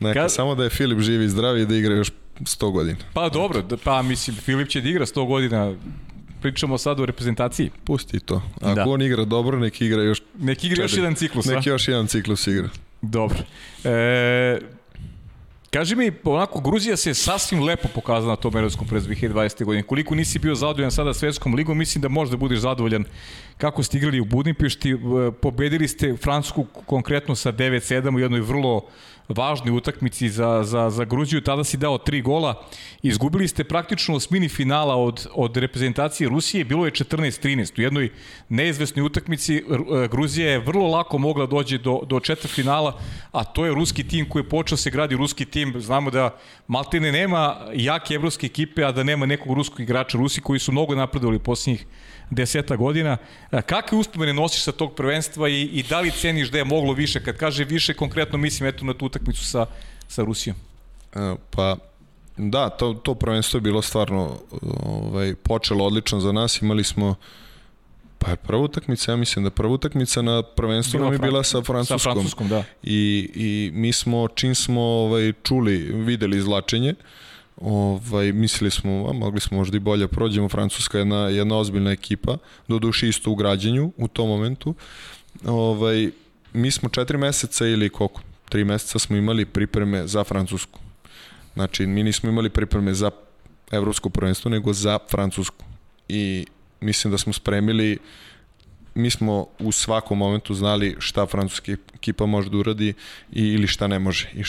Neka, Kad... samo da je Filip živi i zdravi i da igra još 100 godina. Pa dobro, da, pa mislim, Filip će da igra 100 godina, pričamo sad o reprezentaciji. Pusti to. Ako da. on igra dobro, neki igra još... Neki igra četiri. još jedan ciklus, Neki još jedan ciklus igra. Dobro. E, Kaži mi, onako, Gruzija se sasvim lepo pokazala na tom evropskom prez 2020. godine. Koliko nisi bio zadovoljan sada svetskom ligom, mislim da možda budeš zadovoljan kako ste igrali u Budimpešti. Pobedili ste Francusku konkretno sa 9-7 u jednoj vrlo važnoj utakmici za, za, za Gruziju, tada si dao tri gola, izgubili ste praktično osmini finala od, od reprezentacije Rusije, bilo je 14-13, u jednoj neizvesnoj utakmici. Gruzija je vrlo lako mogla dođe do, do četvr finala, a to je ruski tim koji je počeo se gradi ruski tim, znamo da Maltene nema jake evropske ekipe, a da nema nekog ruskog igrača. Rusi koji su mnogo napredovali posljednjih deseta godina. Kakve uspomene nosiš sa tog prvenstva i, i da li ceniš da je moglo više? Kad kaže više, konkretno mislim eto na tu utakmicu sa, sa Rusijom. E, pa, da, to, to prvenstvo je bilo stvarno ovaj, počelo odlično za nas. Imali smo Pa prva utakmica, ja mislim da prva utakmica na prvenstvu nam je bila sa Francuskom. Sa Francuskom, da. I, I mi smo, čim smo ovaj, čuli, videli izlačenje, uh, Ovaj, mislili smo, a mogli smo možda i bolje prođemo, Francuska je jedna, jedna ozbiljna ekipa, do duši isto u građenju u tom momentu. Ovaj, mi smo četiri meseca ili koliko, tri meseca smo imali pripreme za Francusku. Znači, mi nismo imali pripreme za evropsko prvenstvo, nego za Francusku. I mislim da smo spremili mi smo u svakom momentu znali šta francuska ekipa može da uradi i, ili šta ne može i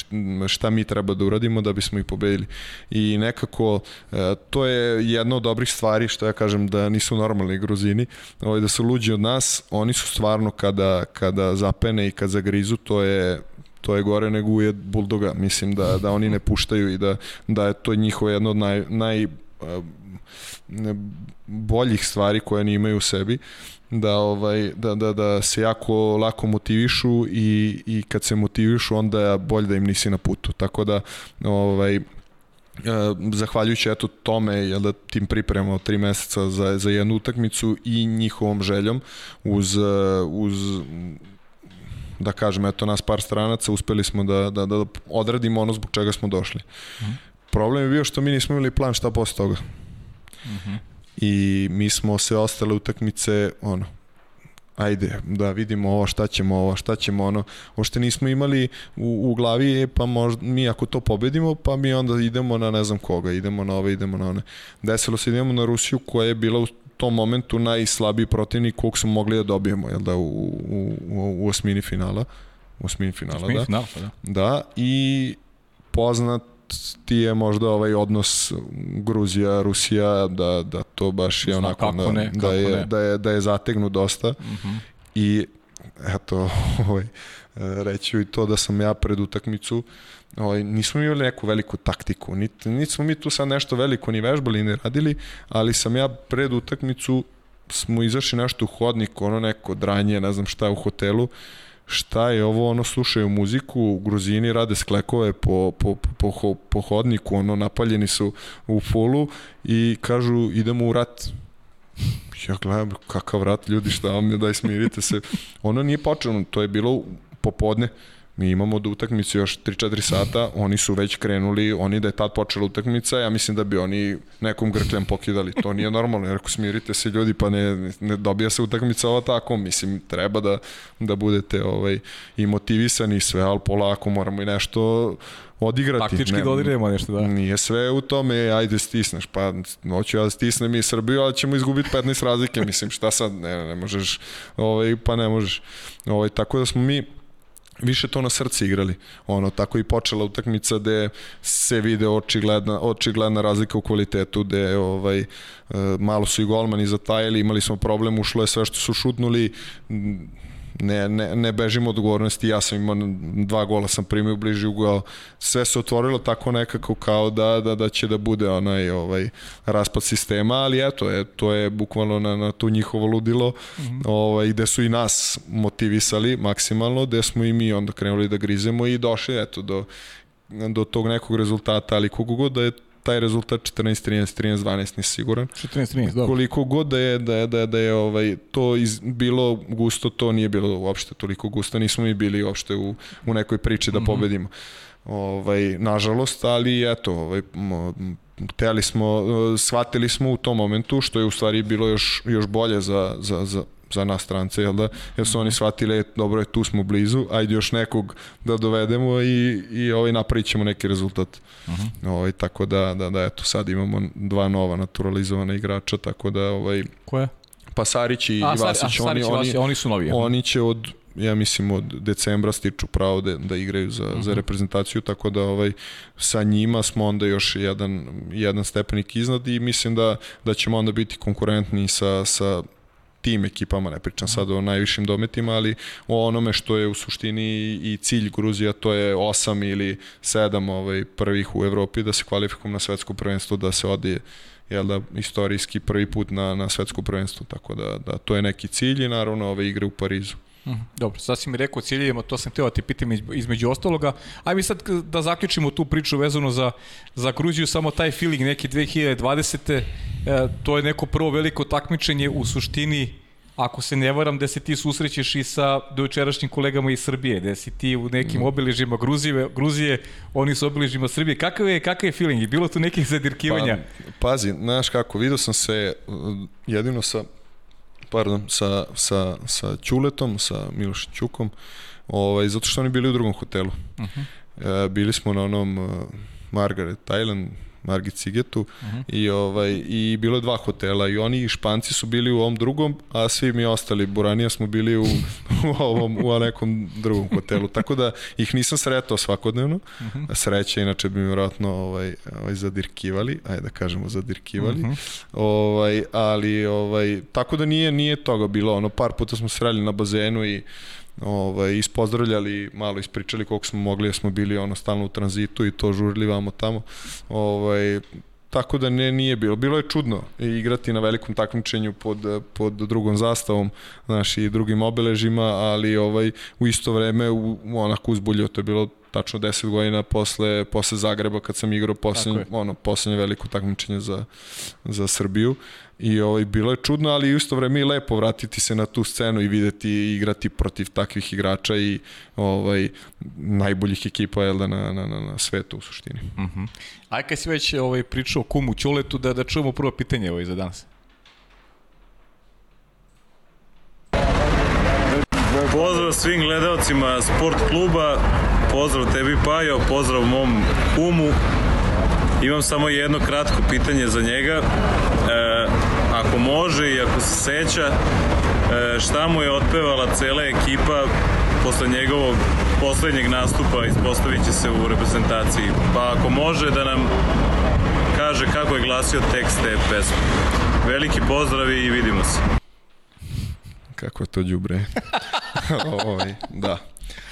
šta mi treba da uradimo da bismo ih pobedili. I nekako e, to je jedna od dobrih stvari što ja kažem da nisu normalni gruzini, ovaj, da su luđi od nas, oni su stvarno kada, kada zapene i kad zagrizu, to je to je gore nego ujed buldoga. Mislim da, da oni ne puštaju i da, da je to njihova jedna od naj, naj e, boljih stvari koje oni imaju u sebi da ovaj da, da, da se jako lako motivišu i, i kad se motivišu onda je bolje da im nisi na putu. Tako da ovaj zahvaljujući eto tome jel da tim pripremamo tri meseca za, za jednu utakmicu i njihovom željom uz, uz da kažem eto nas par stranaca uspeli smo da, da, da odradimo ono zbog čega smo došli. Mm -hmm. problem je bio što mi nismo imali plan šta posle toga. Mm -hmm i mi smo sve ostale utakmice ono ajde da vidimo ovo šta ćemo ovo šta ćemo ono ošte nismo imali u, u glavi e, pa možda mi ako to pobedimo pa mi onda idemo na ne znam koga idemo na ove idemo na one. Desilo se idemo na Rusiju koja je bila u tom momentu najslabiji protivnik kog smo mogli da dobijemo jel da u, u, u, u osmini finala. U osmini finala osmini da. Final, pa da. Da i poznat ti je možda ovaj odnos Gruzija Rusija da da to baš je Zna, onako da, ne, da, je, ne. da je da je zategnut dosta mm -hmm. i eto ovaj reći i to da sam ja pred utakmicu ovaj, nismo imali neku veliku taktiku, niti, niti smo mi tu sad nešto veliko ni vežbali ni radili, ali sam ja pred utakmicu smo izašli nešto u hodnik, ono neko dranje, ne znam šta u hotelu, šta je ovo, ono, slušaju muziku, Gruzini rade sklekove po, po, po, po, hodniku, ono, napaljeni su u fulu i kažu idemo u rat. Ja gledam, kakav rat, ljudi, šta vam je, daj smirite se. Ono nije počelo, to je bilo popodne, Mi imamo do utakmice još 3-4 sata, oni su već krenuli, oni da je tad počela utakmica, ja mislim da bi oni nekom grkljem pokidali. To nije normalno, jer ako smirite se ljudi, pa ne, ne dobija se utakmica ova tako, mislim, treba da, da budete ovaj, i motivisani i sve, ali polako moramo i nešto odigrati. Taktički ne, da odigramo nešto, da. Nije sve u tome, ajde stisneš, pa hoću ja da stisnem i Srbiju, ali ćemo izgubiti 15 razlike, mislim, šta sad, ne, ne možeš, ovaj, pa ne možeš. Ovaj, tako da smo mi više to na srce igrali. Ono, tako i počela utakmica gde se vide očigledna, očigledna razlika u kvalitetu, gde ovaj, e, malo su i golmani zatajali, imali smo problem, ušlo je sve što su šutnuli, ne, ne, ne bežim od odgovornosti, ja sam imao dva gola sam primio bliži ugao, sve se otvorilo tako nekako kao da, da, da će da bude onaj ovaj raspad sistema, ali eto, je, to je bukvalno na, na tu njihovo ludilo, mm -hmm. ovaj, gde su i nas motivisali maksimalno, gde smo i mi onda krenuli da grizemo i došli eto do, do tog nekog rezultata, ali kogu god da je taj rezultat 14 13 13 12 nisi siguran. 14 13 dobro. Koliko god da je da je da je, da je ovaj to iz, bilo gusto to nije bilo uopšte toliko gusto. Nismo mi bili uopšte u u nekoj priči da mm -hmm. pobedimo. Ovaj nažalost ali eto ovaj hteli smo shvatili smo u tom momentu što je u stvari bilo još još bolje za za za za nas strance, jel da? Jer su oni shvatili, e, dobro je, tu smo blizu, ajde još nekog da dovedemo i, i ovaj, napravit ćemo neki rezultat. Uh mhm. -huh. ovaj, tako da, da, da, eto, sad imamo dva nova naturalizovana igrača, tako da... Ovaj, Koje? Pa Sarić i, a, i Vasić, a, oni, oni, oni su novi. Oni će od ja mislim od decembra stiču pravo da, da igraju za, uh -huh. za mhm. reprezentaciju, tako da ovaj sa njima smo onda još jedan, jedan stepenik iznad i mislim da, da ćemo onda biti konkurentni sa, sa tim ekipama, ne pričam sad o najvišim dometima, ali o onome što je u suštini i cilj Gruzija, to je 8 ili 7 ovaj, prvih u Evropi da se kvalifikujem na svetsko prvenstvo, da se odije jel da, istorijski prvi put na, na svetsko prvenstvo, tako da, da to je neki cilj i naravno ove igre u Parizu. Mhm. Dobro, sad si mi rekao ciljevima, to sam teo da ti pitam između ostaloga. Aj mi sad da zaključimo tu priču vezano za, za Gruziju, samo taj feeling neki 2020. E, to je neko prvo veliko takmičenje u suštini ako se ne varam, da se ti susrećeš i sa dojučerašnjim kolegama iz Srbije, da si ti u nekim mm. obeležima Gruzije, Gruzije, oni su obeležima Srbije. Kakav je, kakav je feeling? Je bilo tu nekih zadirkivanja? Pa, pazi, znaš kako, vidio sam se jedino sa pardon, sa, sa, sa Ćuletom, sa Miloš Ćukom, ovaj, zato što oni bili u drugom hotelu. Uh mhm. -huh. e, bili smo na onom uh, Margaret Island, Margit Cigetu uh mhm. -huh. i ovaj i bilo je dva hotela i oni i Španci su bili u ovom drugom, a svi mi ostali Buranija smo bili u, u ovom u nekom drugom hotelu. Tako da ih nisam sretao svakodnevno. Uh mhm. -huh. Sreća inače bi mi vjerojatno ovaj ovaj zadirkivali, ajde da kažemo zadirkivali. Uh -huh. Ovaj ali ovaj tako da nije nije toga bilo. Ono par puta smo sreli na bazenu i ovaj, ispozdravljali, malo ispričali koliko smo mogli, jer smo bili ono stalno u tranzitu i to žurili vamo tamo. Ovaj, tako da ne nije bilo. Bilo je čudno igrati na velikom takmičenju pod, pod drugom zastavom, znaš, i drugim obeležima, ali ovaj u isto vreme u, onako uzbuljo, to je bilo tačno 10 godina posle, posle Zagreba kad sam igrao poslednje, ono, poslednje veliko takmičenje za, za Srbiju i ovaj, bilo je čudno, ali isto vreme i lepo vratiti se na tu scenu i videti i igrati protiv takvih igrača i ovaj, najboljih ekipa jel da, na, na, na, na svetu u suštini. Uh mhm. -huh. Aj kad si već ovaj, pričao o kumu Ćuletu, da, da čujemo prvo pitanje ovaj za danas. Pozdrav svim gledalcima sport kluba, pozdrav tebi Pajo, pozdrav mom kumu. Imam samo jedno kratko pitanje za njega. E, ako može i ako se seća, e, šta mu je otpevala cela ekipa posle njegovog poslednjeg nastupa ispostavit će se u reprezentaciji. Pa ako može da nam kaže kako je glasio tekst te pesme. Veliki pozdrav i vidimo se. Kako je to đubre. ovaj, da.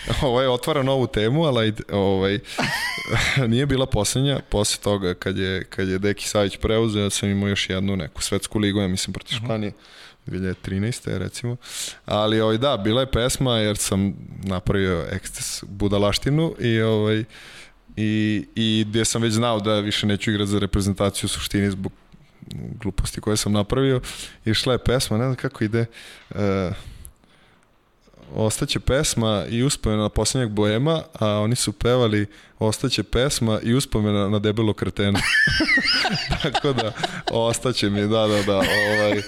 Ovo je otvara novu temu, ali ovaj, nije bila poslednja. Posle toga, kad je, kad je Deki Savić preuzeo, ja sam imao još jednu neku svetsku ligu, ja mislim, protiv mhm. Španije. 2013. recimo. Ali ovaj, da, bila je pesma jer sam napravio eksces budalaštinu i ovaj, i, i gdje sam već znao da više neću igrati za reprezentaciju u suštini zbog gluposti koje sam napravio. Išla je pesma, ne znam kako ide, uh, ostaće pesma i uspomena poslednjeg boema, a oni su pevali ostaće pesma i uspomena na debelo kretena. Tako da, ostaće mi, da, da, da, ovaj,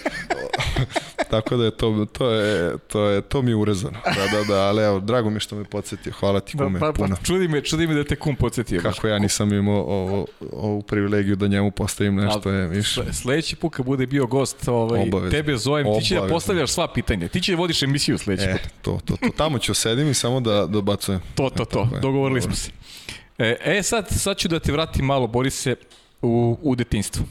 Tako da je to, to je, to je, to mi je urezano. Da, da, da, ali evo, drago mi što me podsjetio. Hvala ti kume, pa, pa, puno. Pa, čudi me, čudi me da te kum podsjetio. Kako ja nisam imao ovu, ovu privilegiju da njemu postavim nešto je više. Sledeći put kad bude bio gost, ovaj, Obavez. tebe zovem, Obavez. ti će da postavljaš sva pitanja. Ti će da vodiš emisiju sledeći e, put. To, to, to. Tamo ću sedim i samo da dobacujem. To, to, to. Dogovorili smo se. E, e, sad, sad ću da te vratim malo, Borise, u, u detinstvo.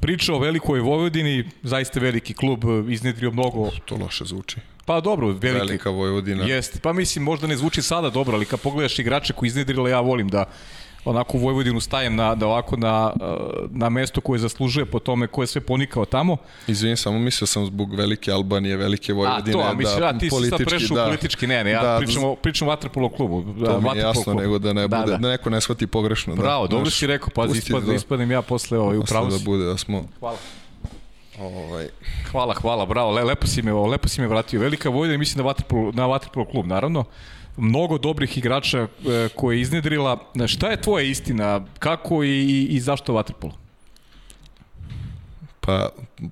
Priča o velikoj Vojvodini, zaista veliki klub, iznedrio mnogo... To loše zvuči. Pa dobro, veliki. Velika Vojvodina. Jeste, pa mislim možda ne zvuči sada dobro, ali kad pogledaš igrače koji iznedrila, ja volim da onako u Vojvodinu stajem na, da ovako na, na mesto koje zaslužuje po tome ko je sve ponikao tamo. Izvinim, samo mislio sam zbog velike Albanije, velike Vojvodine. A to, a mislim, da, ti si sad prešao da, politički, ne, ne, ja da, pričam, pričam o Vatrpolo klubu. To mi je jasno, klubu. nego da ne da, bude, da, da. neko ne shvati pogrešno. Da. Bravo, da, dobro si rekao, pazi, ispad, da, ispadnem ja posle ovaj, upravo. Da bude, da smo... Hvala. Ovaj. Hvala, hvala, bravo, Le, lepo si me, lepo si me vratio. Velika Vojvodina, mislim na Vatrpolo, na Vatrpolo klub, naravno mnogo dobrih igrača e, koje je iznedrila. Šta je tvoja istina? Kako i, i zašto Vatrpolo? Pa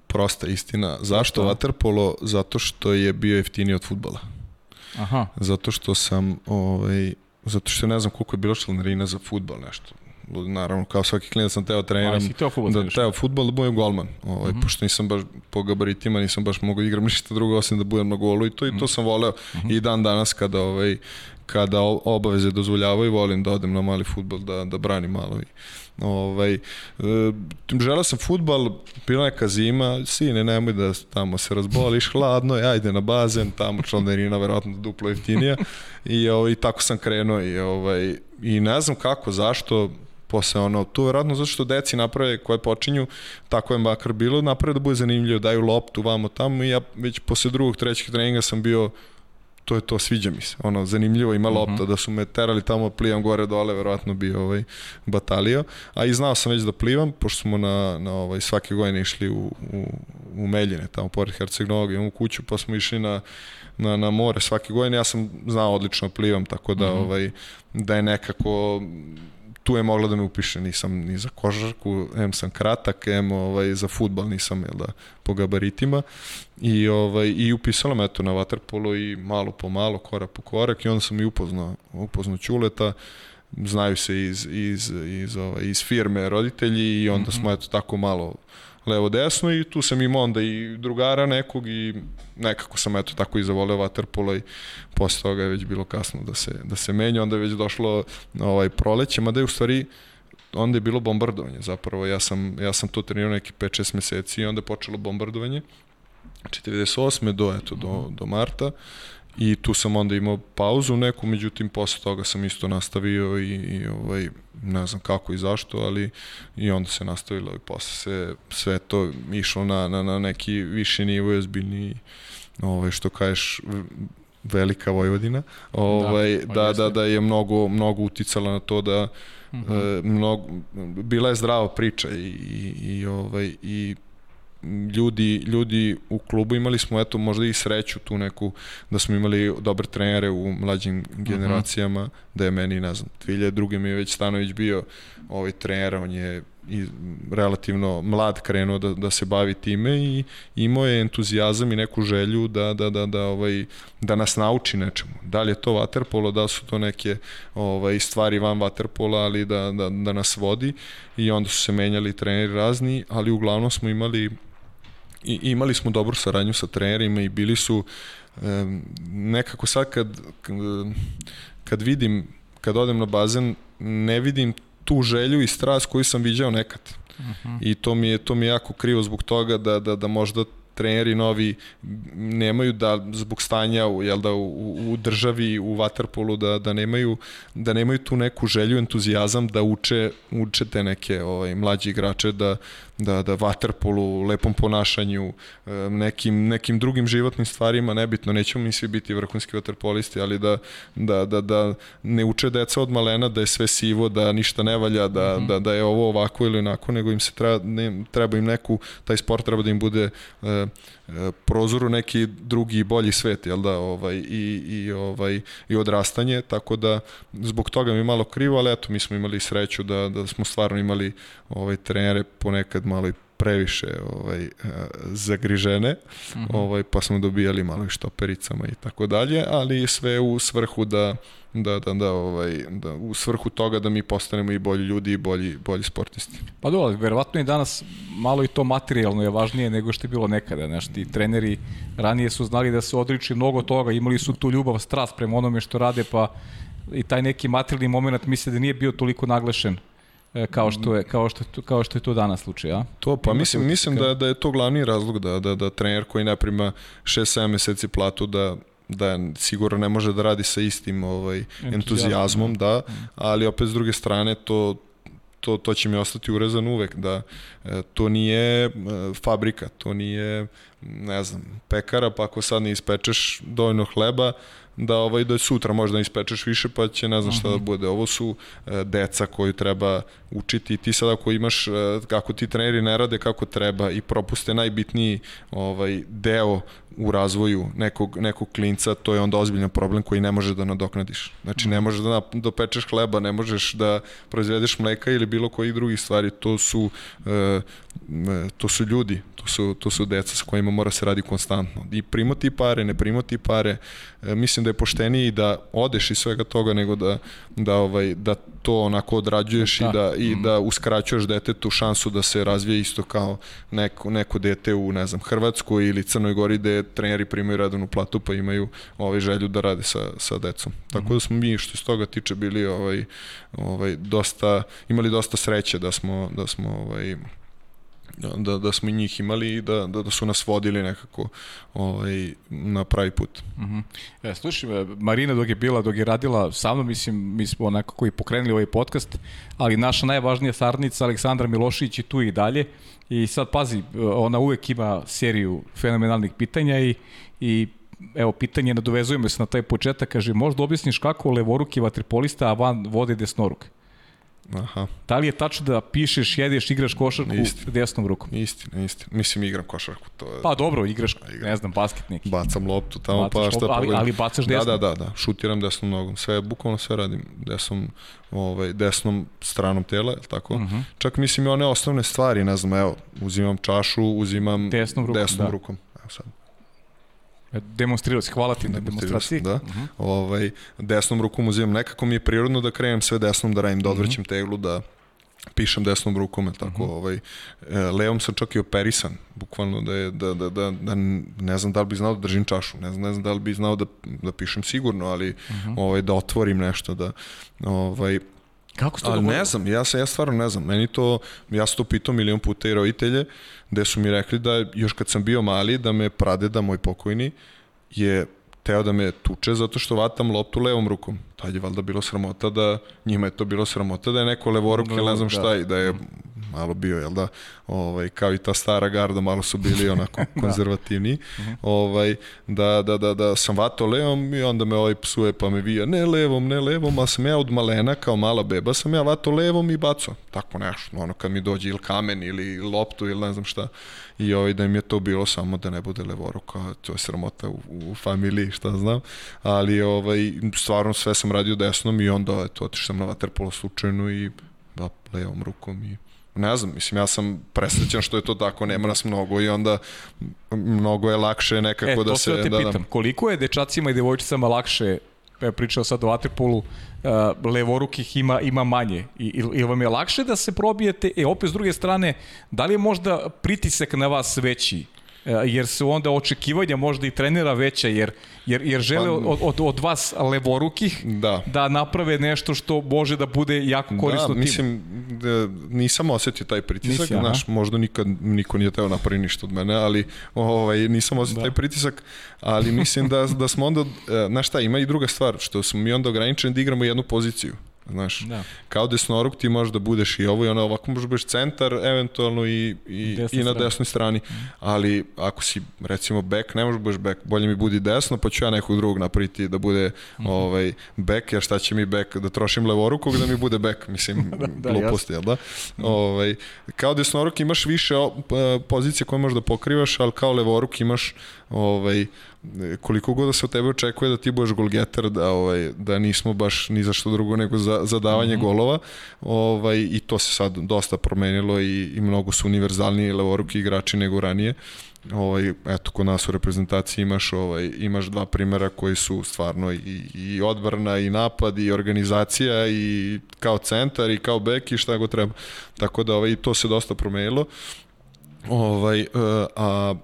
prosta istina. Zašto vaterpolo? Zato što je bio jeftiniji od futbala. Aha. Zato što sam, ovaj, zato što ne znam koliko je bilo članarina za futbal nešto. Naravno, kao svaki klinac sam teo treniram. si teo fudbal da, trenaš? teo futbal da budem golman. Ovaj, Mhm. Pošto nisam baš po gabaritima, nisam baš mogao igram ništa drugo osim da budem na golu i to, Mhm. i to sam voleo. I dan danas kada ovaj, kada obaveze dozvoljavaju, volim da odem na mali futbal, da, da branim malo. I, ovaj, e, želeo sam futbal, bila neka zima, sine, nemoj da tamo se razboliš, hladno je, ajde na bazen, tamo članarina verovatno duplo jeftinija. I, ovaj, tako sam krenuo i, ovaj, i ne znam kako, zašto, posle ono, je verovatno zato što deci naprave koje počinju, tako je makar bilo, naprave da bude zanimljivo, daju loptu vamo tamo i ja već posle drugog, trećeg treninga sam bio to je to, sviđa mi se. Ono, zanimljivo ima lopta, da su me terali tamo, plivam gore dole, verovatno bi ovaj, batalio. A i znao sam već da plivam, pošto smo na, na ovaj, svake godine išli u, u, u Meljine, tamo pored Herceg Novog, imamo kuću, pa smo išli na, na, na more svake godine. Ja sam znao odlično da plivam, tako da, ovaj, da je nekako tu je mogla da me upiše, nisam ni za košarku, em sam kratak, em ovaj, za futbal nisam, jel da, po gabaritima. I, ovaj, i upisala me eto na vaterpolo i malo po malo, korak po korak i onda sam i upoznao, upoznao Ćuleta, znaju se iz, iz, iz, ovaj, iz firme roditelji i onda smo eto tako malo levo desno i tu sam imao onda i drugara nekog i nekako sam eto tako i zavoleo vaterpolo i posle toga je već bilo kasno da se, da se menja, onda je već došlo ovaj proleće, mada je u stvari onda je bilo bombardovanje zapravo, ja sam, ja sam to trenirao neki 5-6 meseci i onda je počelo bombardovanje. 98. do, eto, do, do marta i tu sam onda imao pauzu neku, međutim posle toga sam isto nastavio i, i ovaj, ne znam kako i zašto, ali i onda se nastavilo i posle se sve to išlo na, na, na neki viši nivo i ozbiljniji ovaj, što kažeš velika Vojvodina ovaj, pa da, da, jeste. da, je mnogo, mnogo uticala na to da e, mnogo, bila je zdrava priča i, i, i, ovaj, i ljudi, ljudi u klubu imali smo eto možda i sreću tu neku da smo imali dobre trenere u mlađim generacijama da je meni ne znam 2002. mi je već Stanović bio ovaj trener on je i relativno mlad krenuo da, da se bavi time i imao je entuzijazam i neku želju da, da, da, da, ovaj, da nas nauči nečemu. Da li je to vaterpolo, da su to neke ovaj, stvari van vaterpola, ali da, da, da nas vodi i onda su se menjali treneri razni, ali uglavnom smo imali i imali smo dobru saradnju sa trenerima i bili su em, nekako sad kad, kad vidim kad odem na bazen ne vidim tu želju i strast koju sam viđao nekad. I to mi je to mi je jako krivo zbog toga da da da možda treneri novi nemaju da zbog stanja u jel da u, u državi u vaterpolu da da nemaju da nemaju tu neku želju entuzijazam da uče uče te neke ovaj mlađi igrače da da da vaterpolu lepom ponašanju e, nekim nekim drugim životnim stvarima nebitno nećemo mi svi biti vrhunski vaterpolisti ali da da da da ne uče deca od malena da je sve sivo da ništa ne valja da da da je ovo ovako ili onako nego im se treba ne, treba im neku taj sport treba da im bude e, e, prozor u neki drugi bolji svet jel da ovaj i i ovaj i odrastanje tako da zbog toga mi je malo krivo ali eto mi smo imali sreću da da smo stvarno imali ovaj trenere ponekad malo i previše ovaj e, zagrižene ovaj pa smo dobijali malo i štopericama i tako dalje ali sve u svrhu da da da da ovaj da u svrhu toga da mi postanemo i bolji ljudi i bolji bolji sportisti Pa dobro, verovatno i danas malo i to materijalno je važnije nego što je bilo nekada. Znaš, ti treneri ranije su znali da se odriči mnogo toga, imali su tu ljubav, strast prema onome što rade, pa i taj neki materijalni moment misle da nije bio toliko naglašen kao što je kao što kao što je to danas slučaj, a? To pa Imate mislim mislim da da je to glavni razlog da da da trener koji ne prima 6-7 meseci platu da da sigurno ne može da radi sa istim ovaj entuzijazmom, da, ali opet s druge strane to to, to će mi ostati urezan uvek, da e, to nije e, fabrika, to nije ne znam, pekara, pa ako sad ne ispečeš dovoljno hleba, da ovaj da sutra možda ispečeš više pa će ne znam šta da mhm. bude. Ovo su e, deca koju treba učiti ti sad ako imaš e, kako ti treneri ne rade kako treba i propuste najbitniji ovaj deo u razvoju nekog, nekog klinca, to je onda ozbiljan problem koji ne možeš da nadoknadiš. Znači ne mhm. možeš da dopečeš hleba, ne možeš da proizvedeš mleka ili bilo koji drugih stvari, to su e, to su ljudi, to su, to su deca sa kojima mora se radi konstantno. I primati pare, ne primati pare, e, mislim da je pošteniji da odeš iz svega toga nego da, da, ovaj, da to onako odrađuješ da. i da, i mm. da uskraćuješ detetu šansu da se razvije isto kao neko, neko dete u, ne znam, Hrvatskoj ili Crnoj Gori gde treneri primaju redovnu platu pa imaju ovaj želju da rade sa, sa decom. Tako da smo mi što iz toga tiče bili ovaj, ovaj, dosta, imali dosta sreće da smo, da smo ovaj, da, da smo njih imali i da, da, da su nas vodili nekako ovaj, na pravi put. Uh -huh. e, slušaj, Marina dok je bila, dok je radila sa mnom, mislim, mi smo nekako i pokrenuli ovaj podcast, ali naša najvažnija sarnica Aleksandra Milošić je tu i dalje i sad pazi, ona uvek ima seriju fenomenalnih pitanja i, i evo pitanje, nadovezujemo se na taj početak, kaže, možda objasniš kako levoruki vatripolista, a van vode desnoruk? Aha. Da li je tačno da pišeš, jedeš, igraš košarku istina. desnom rukom? Istina, istina. Mislim, igram košarku. To je... Pa dobro, igraš, igram. ne znam, basket neki. Bacam loptu tamo, Bacaš pa šta ali, ali bacaš desnom. Da, da, da, da. Šutiram desnom nogom. Sve, bukvalno sve radim desnom, ovaj, desnom stranom tela, je tako? Uh mhm. -huh. Čak mislim i one osnovne stvari, ne znam, evo, uzimam čašu, uzimam desnom rukom. Desnom da. rukom. Evo sad. Demonstrirao si, hvala ti na demonstraciji. Da. Uh mhm. -huh. ovaj, desnom rukom uzimam, nekako mi je prirodno da krenem sve desnom, da radim, da mhm. odvrćem uh -huh. teglu, da pišem desnom rukom, tako, uh mhm. -huh. ovaj, e, levom sam čak i operisan, bukvalno da je, da, da, da, da, ne znam da li bi znao da držim čašu, ne znam, ne znam da li bi znao da, da pišem sigurno, ali uh -huh. ovaj, da otvorim nešto, da, ovaj, Kako ste Ali ne znam, ja, se, ja stvarno ne znam. Meni to, ja sam to pitao milion puta i roditelje, gde su mi rekli da još kad sam bio mali, da me pradeda, moj pokojni, je teo da me tuče zato što vatam loptu levom rukom. Tad je valjda bilo sramota da, njima je to bilo sramota da je neko levoruk ili ne znam šta i da je malo bio, jel da, ovaj, kao i ta stara garda, malo su bili onako da. konzervativni, da. ovaj, da, da, da, da sam vato levom i onda me ovaj psuje pa me vija, ne levom, ne levom, a sam ja od malena kao mala beba, sam ja vato levom i baco, tako nešto, ono kad mi dođe ili kamen ili loptu ili ne znam šta, i ovaj, da im je to bilo samo da ne bude levoruka, to je sramota u, u familiji, šta znam, ali ovaj, stvarno sve sam radio desnom i onda eto, otišao sam na vaterpolo slučajno i da, levom rukom i ne znam, mislim, ja sam presrećan što je to tako, nema nas mnogo i onda mnogo je lakše nekako e, da se... E, to te da, pitam, da... koliko je dečacima i devojčicama lakše e, pričao sad o Waterpolu, uh, levorukih ima, ima manje. I, ili vam je lakše da se probijete? E, opet s druge strane, da li je možda pritisak na vas veći? E, jer su onda očekivanja možda i trenera veća, jer, jer, jer žele pa, od, od, od vas levorukih da. da naprave nešto što može da bude jako da, korisno da, timu. mislim, da, nisam osetio taj pritisak, Nisi, znaš, možda nikad niko nije teo napravi ništa od mene, ali ovaj, nisam osetio da. taj pritisak, ali mislim da, da smo onda, e, znaš šta, ima i druga stvar, što smo mi onda ograničeni da igramo jednu poziciju. Znaš, da. kao desnoruk ti možeš da budeš i ovo i ono, ovako možeš da budeš centar, eventualno i, i, i na desnoj strani. Mm. Ali ako si, recimo, back, ne možeš da budeš back, bolje mi budi desno, pa ću ja nekog drugog napraviti da bude mm. ovaj, back, jer šta će mi back, da trošim levorukog da mi bude back, mislim, da, da, gluposti, jel da? Mm. Ovaj, kao desnoruk imaš više pozicije koje možeš da pokrivaš, ali kao levoruk imaš ovaj, koliko god da se od tebe očekuje da ti budeš golgeter, da, ovaj, da nismo baš ni za što drugo nego za, za davanje mm -hmm. golova ovaj, i to se sad dosta promenilo i, i mnogo su univerzalniji levoruki igrači nego ranije ovaj, eto, kod nas u reprezentaciji imaš, ovaj, imaš dva primera koji su stvarno i, i odbrana i napad i organizacija i kao centar i kao bek i šta go treba. Tako da ovaj, to se dosta promenilo. Ovaj, uh, a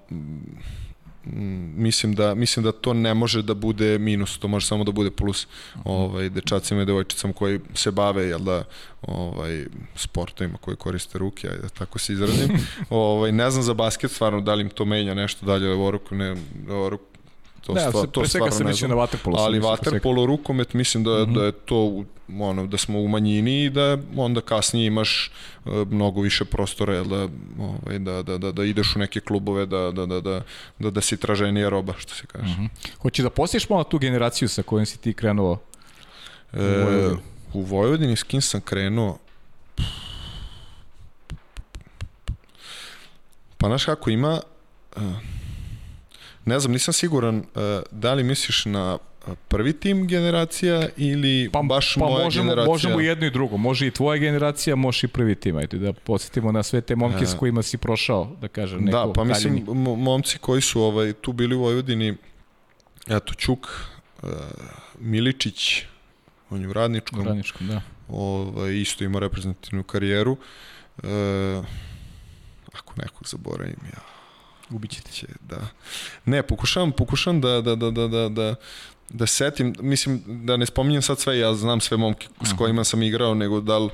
mislim da mislim da to ne može da bude minus, to može samo da bude plus ovaj dečacima i devojčicama koji se bave jel da ovaj sportovima koji koriste ruke, ajde tako se izrazim. ovaj ne znam za basket stvarno da li im to menja nešto dalje levoruk, ne levoruk To, Da, stva, se- to pre svega stvarno se ne misli znam. na vaterpolo, sam Ali mislio vaterpolo, rukomet, mislim da, je, da je to ono, da smo u manjini i da onda kasnije imaš e, mnogo više prostora da, ovaj, da, da, da, da ideš u neke klubove, da, da, da, da, da, da si traženija roba, što se kaže. Hoćeš da postiš malo tu generaciju sa kojom si ti krenuo? E, Vojvodini. u Vojvodini s kim sam krenuo pa znaš kako ima e, ne znam, nisam siguran e, da li misliš na e, prvi tim generacija ili Pa, baš pa moja možemo, generacija možemo i jedno i drugo. Može i tvoja generacija, može i prvi tim. Ajde da podsjetimo na sve te momke s kojima si prošao, da kažem, neko da, pa mislim momci koji su ovaj tu bili u Vojvodini eto Ćuk e, Miličić on je u Radničkom Radničkom, da. ovaj, isto ima reprezentativnu karijeru. E, ako nekog zaboravim, ja Ubićete. će, da. Ne, pokušavam, pokušavam da, da, da, da, da, da, da setim, mislim, da ne spominjem sad sve, ja znam sve momke s kojima sam igrao, nego da li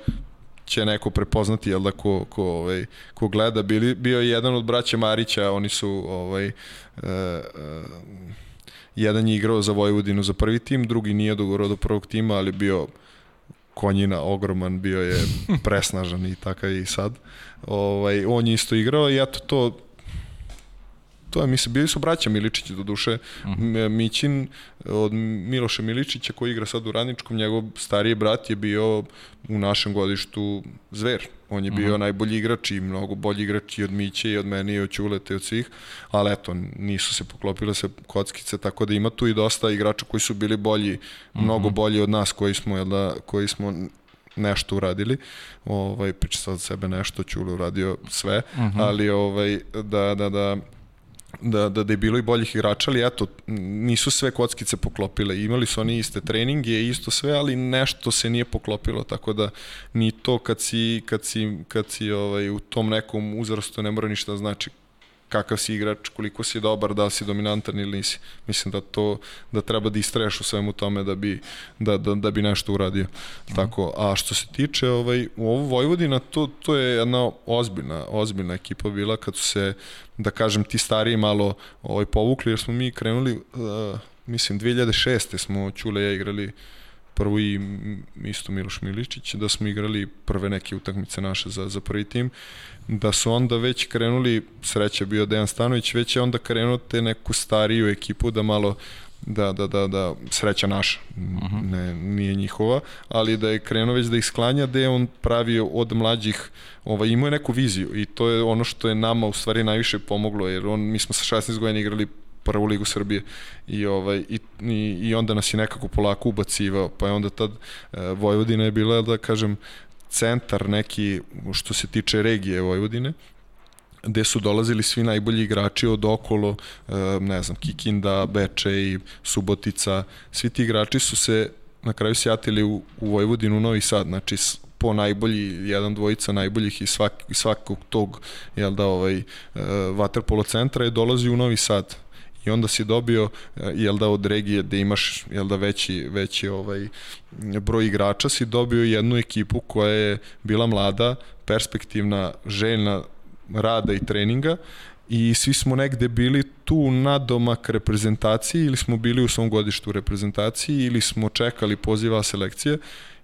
će neko prepoznati, jel da, ko, ko, ovaj, ko gleda. Bili, bio je jedan od braća Marića, oni su, ovaj, e, e, jedan je igrao za Vojvodinu za prvi tim, drugi nije dogorao do prvog tima, ali bio konjina ogroman, bio je presnažan i takav i sad. Ovaj, on je isto igrao i eto to to je, mislim, bili su braća Miličići do duše. M- Mićin od Miloša Miličića koji igra sad u Radničkom, njegov stariji brat je bio u našem godištu zver. On je bio najbolji igrač i mnogo bolji igrač i od Miće i od mene i od Ćuleta i od svih, ali eto, nisu se poklopile se kockice, tako da ima tu i dosta igrača koji su bili bolji, mnogo bolji od nas koji smo, jel da, koji smo nešto uradili. Ovaj priča sad sebe nešto, Ćule uradio sve, ali ovaj da da da da, da, da je bilo i boljih igrača, ali eto, nisu sve kockice poklopile. Imali su oni iste treninge, isto sve, ali nešto se nije poklopilo, tako da ni to kad si, kad si, kad si ovaj, u tom nekom uzrastu ne mora ništa da znači kakav si igrač, koliko si dobar, da si dominantan ili nisi. Mislim da to da treba da istraješ u svemu tome da bi da, da, da bi nešto uradio. Tako, a što se tiče ovaj u ovu Vojvodina to to je jedna ozbiljna ozbiljna ekipa bila kad su se da kažem ti stariji malo ovaj povukli jer smo mi krenuli uh, mislim 2006. smo Ćule i ja igrali prvo i isto Miloš Miličić, da smo igrali prve neke utakmice naše za, za prvi tim, da su onda već krenuli, sreća bio Dejan Stanović, već je onda krenuo te neku stariju ekipu da malo da, da, da, da, sreća naša, ne, nije njihova, ali da je krenuo već da ih sklanja, da je on pravio od mlađih, ovaj, imao je neku viziju i to je ono što je nama u stvari najviše pomoglo, jer on, mi smo sa 16 godina igrali prvu ligu Srbije. I ovaj i, i, i onda nas je nekako polako ubacivao pa je onda tad e, Vojvodina je bila da kažem centar neki što se tiče regije Vojvodine gde su dolazili svi najbolji igrači od okolo, e, ne znam, Kikinda, Bečej, Subotica, svi ti igrači su se na kraju sjatili u, u Vojvodinu, u Novi Sad, znači po najbolji, jedan dvojica najboljih iz, svak, svakog tog jel da, ovaj, e, vaterpolo centra je dolazi u Novi Sad i onda si dobio e, jel da od regije da imaš jel da veći veći ovaj broj igrača si dobio jednu ekipu koja je bila mlada, perspektivna, željna rada i treninga i svi smo negde bili tu na domak reprezentaciji ili smo bili u svom godištu reprezentaciji ili smo čekali poziva selekcije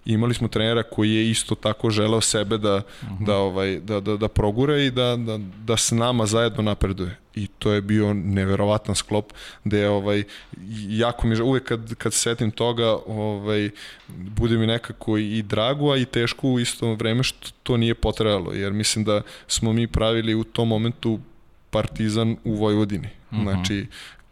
imali smo trenera koji je isto tako želeo sebe da, da, ovaj, da, da, da progura i da, da, da s nama zajedno napreduje. I to je bio neverovatan sklop gde je ovaj, jako mi je, uvek kad, kad se setim toga ovaj, bude mi nekako i drago, a i teško u isto vreme što to nije potrebalo, jer mislim da smo mi pravili u tom momentu Partizan u Vojvodini. Znači,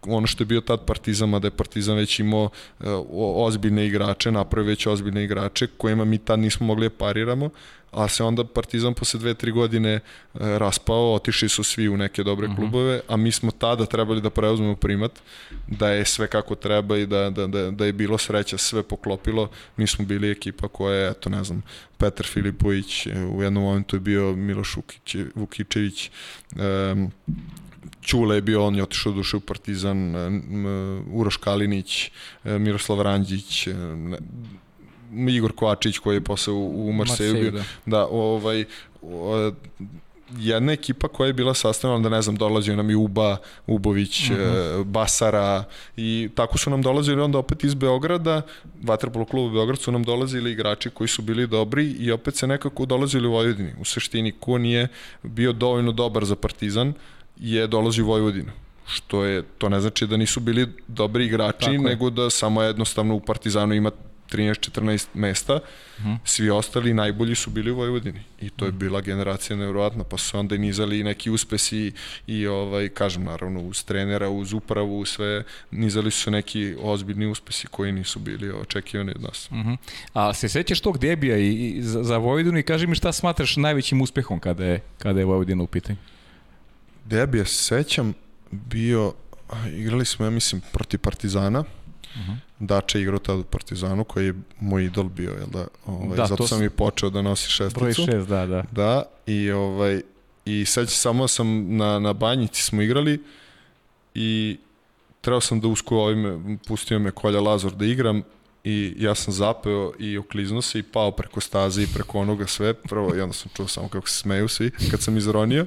ono što je bio tad Partizan, mada je Partizan već imao e, o- ozbiljne igrače, napravio već ozbiljne igrače kojima mi tad nismo mogli da pariramo, a se onda Partizan posle dve, tri godine e, raspao, otišli su svi u neke dobre klubove, a mi smo tada trebali da preuzmemo primat, da je sve kako treba i da, da, da, da je bilo sreća, sve poklopilo, mi smo bili ekipa koja je, eto ne znam, Petar Filipović, e, u jednom momentu je bio Miloš Vukičević, um, Ćule je bio, on je otišao duše u Partizan, e, m, Uroš Kalinić, e, Miroslav Ranđić, e, Igor Kovačić koji je posle u, u Marseju bio. da. Da, ovaj, o, jedna ekipa koja je bila sastavljena, da ne znam, dolazio nam i Uba, Ubović, mm -hmm. Basara i tako su nam dolazili onda opet iz Beograda, Vatrpolo klubu Beograd su nam dolazili igrači koji su bili dobri i opet se nekako dolazili u Vojvodini. U suštini, ko nije bio dovoljno dobar za Partizan, je dolazi u Vojvodinu što je, to ne znači da nisu bili dobri igrači, Tako nego je. da samo jednostavno u Partizanu ima 13-14 mesta, uh -huh. svi ostali najbolji su bili u Vojvodini i to je bila generacija nevjerovatna, pa su onda i nizali neki uspesi i ovaj, kažem naravno uz trenera, uz upravu, uz sve, nizali su neki ozbiljni uspesi koji nisu bili očekivani od nas. Uh -huh. A se sećaš tog debija i, i za, za Vojvodinu i kaži mi šta smatraš najvećim uspehom kada je, kada je Vojvodina u pitanju? Debija se sećam, bio, igrali smo, ja mislim, protiv Partizana, uh -huh. Dače igrao tada u Partizanu, koji je moj idol bio, jel da? Ovaj, da zato sam i počeo da nosi šesticu. Broj šest, da, da. Da, i, ovaj, i sad samo sam na, na banjici smo igrali i trebao sam da usko ovime, pustio me Kolja Lazor da igram i ja sam zapeo i okliznuo se i pao preko staze i preko onoga sve. Prvo, i onda sam čuo samo kako se smeju svi kad sam izronio.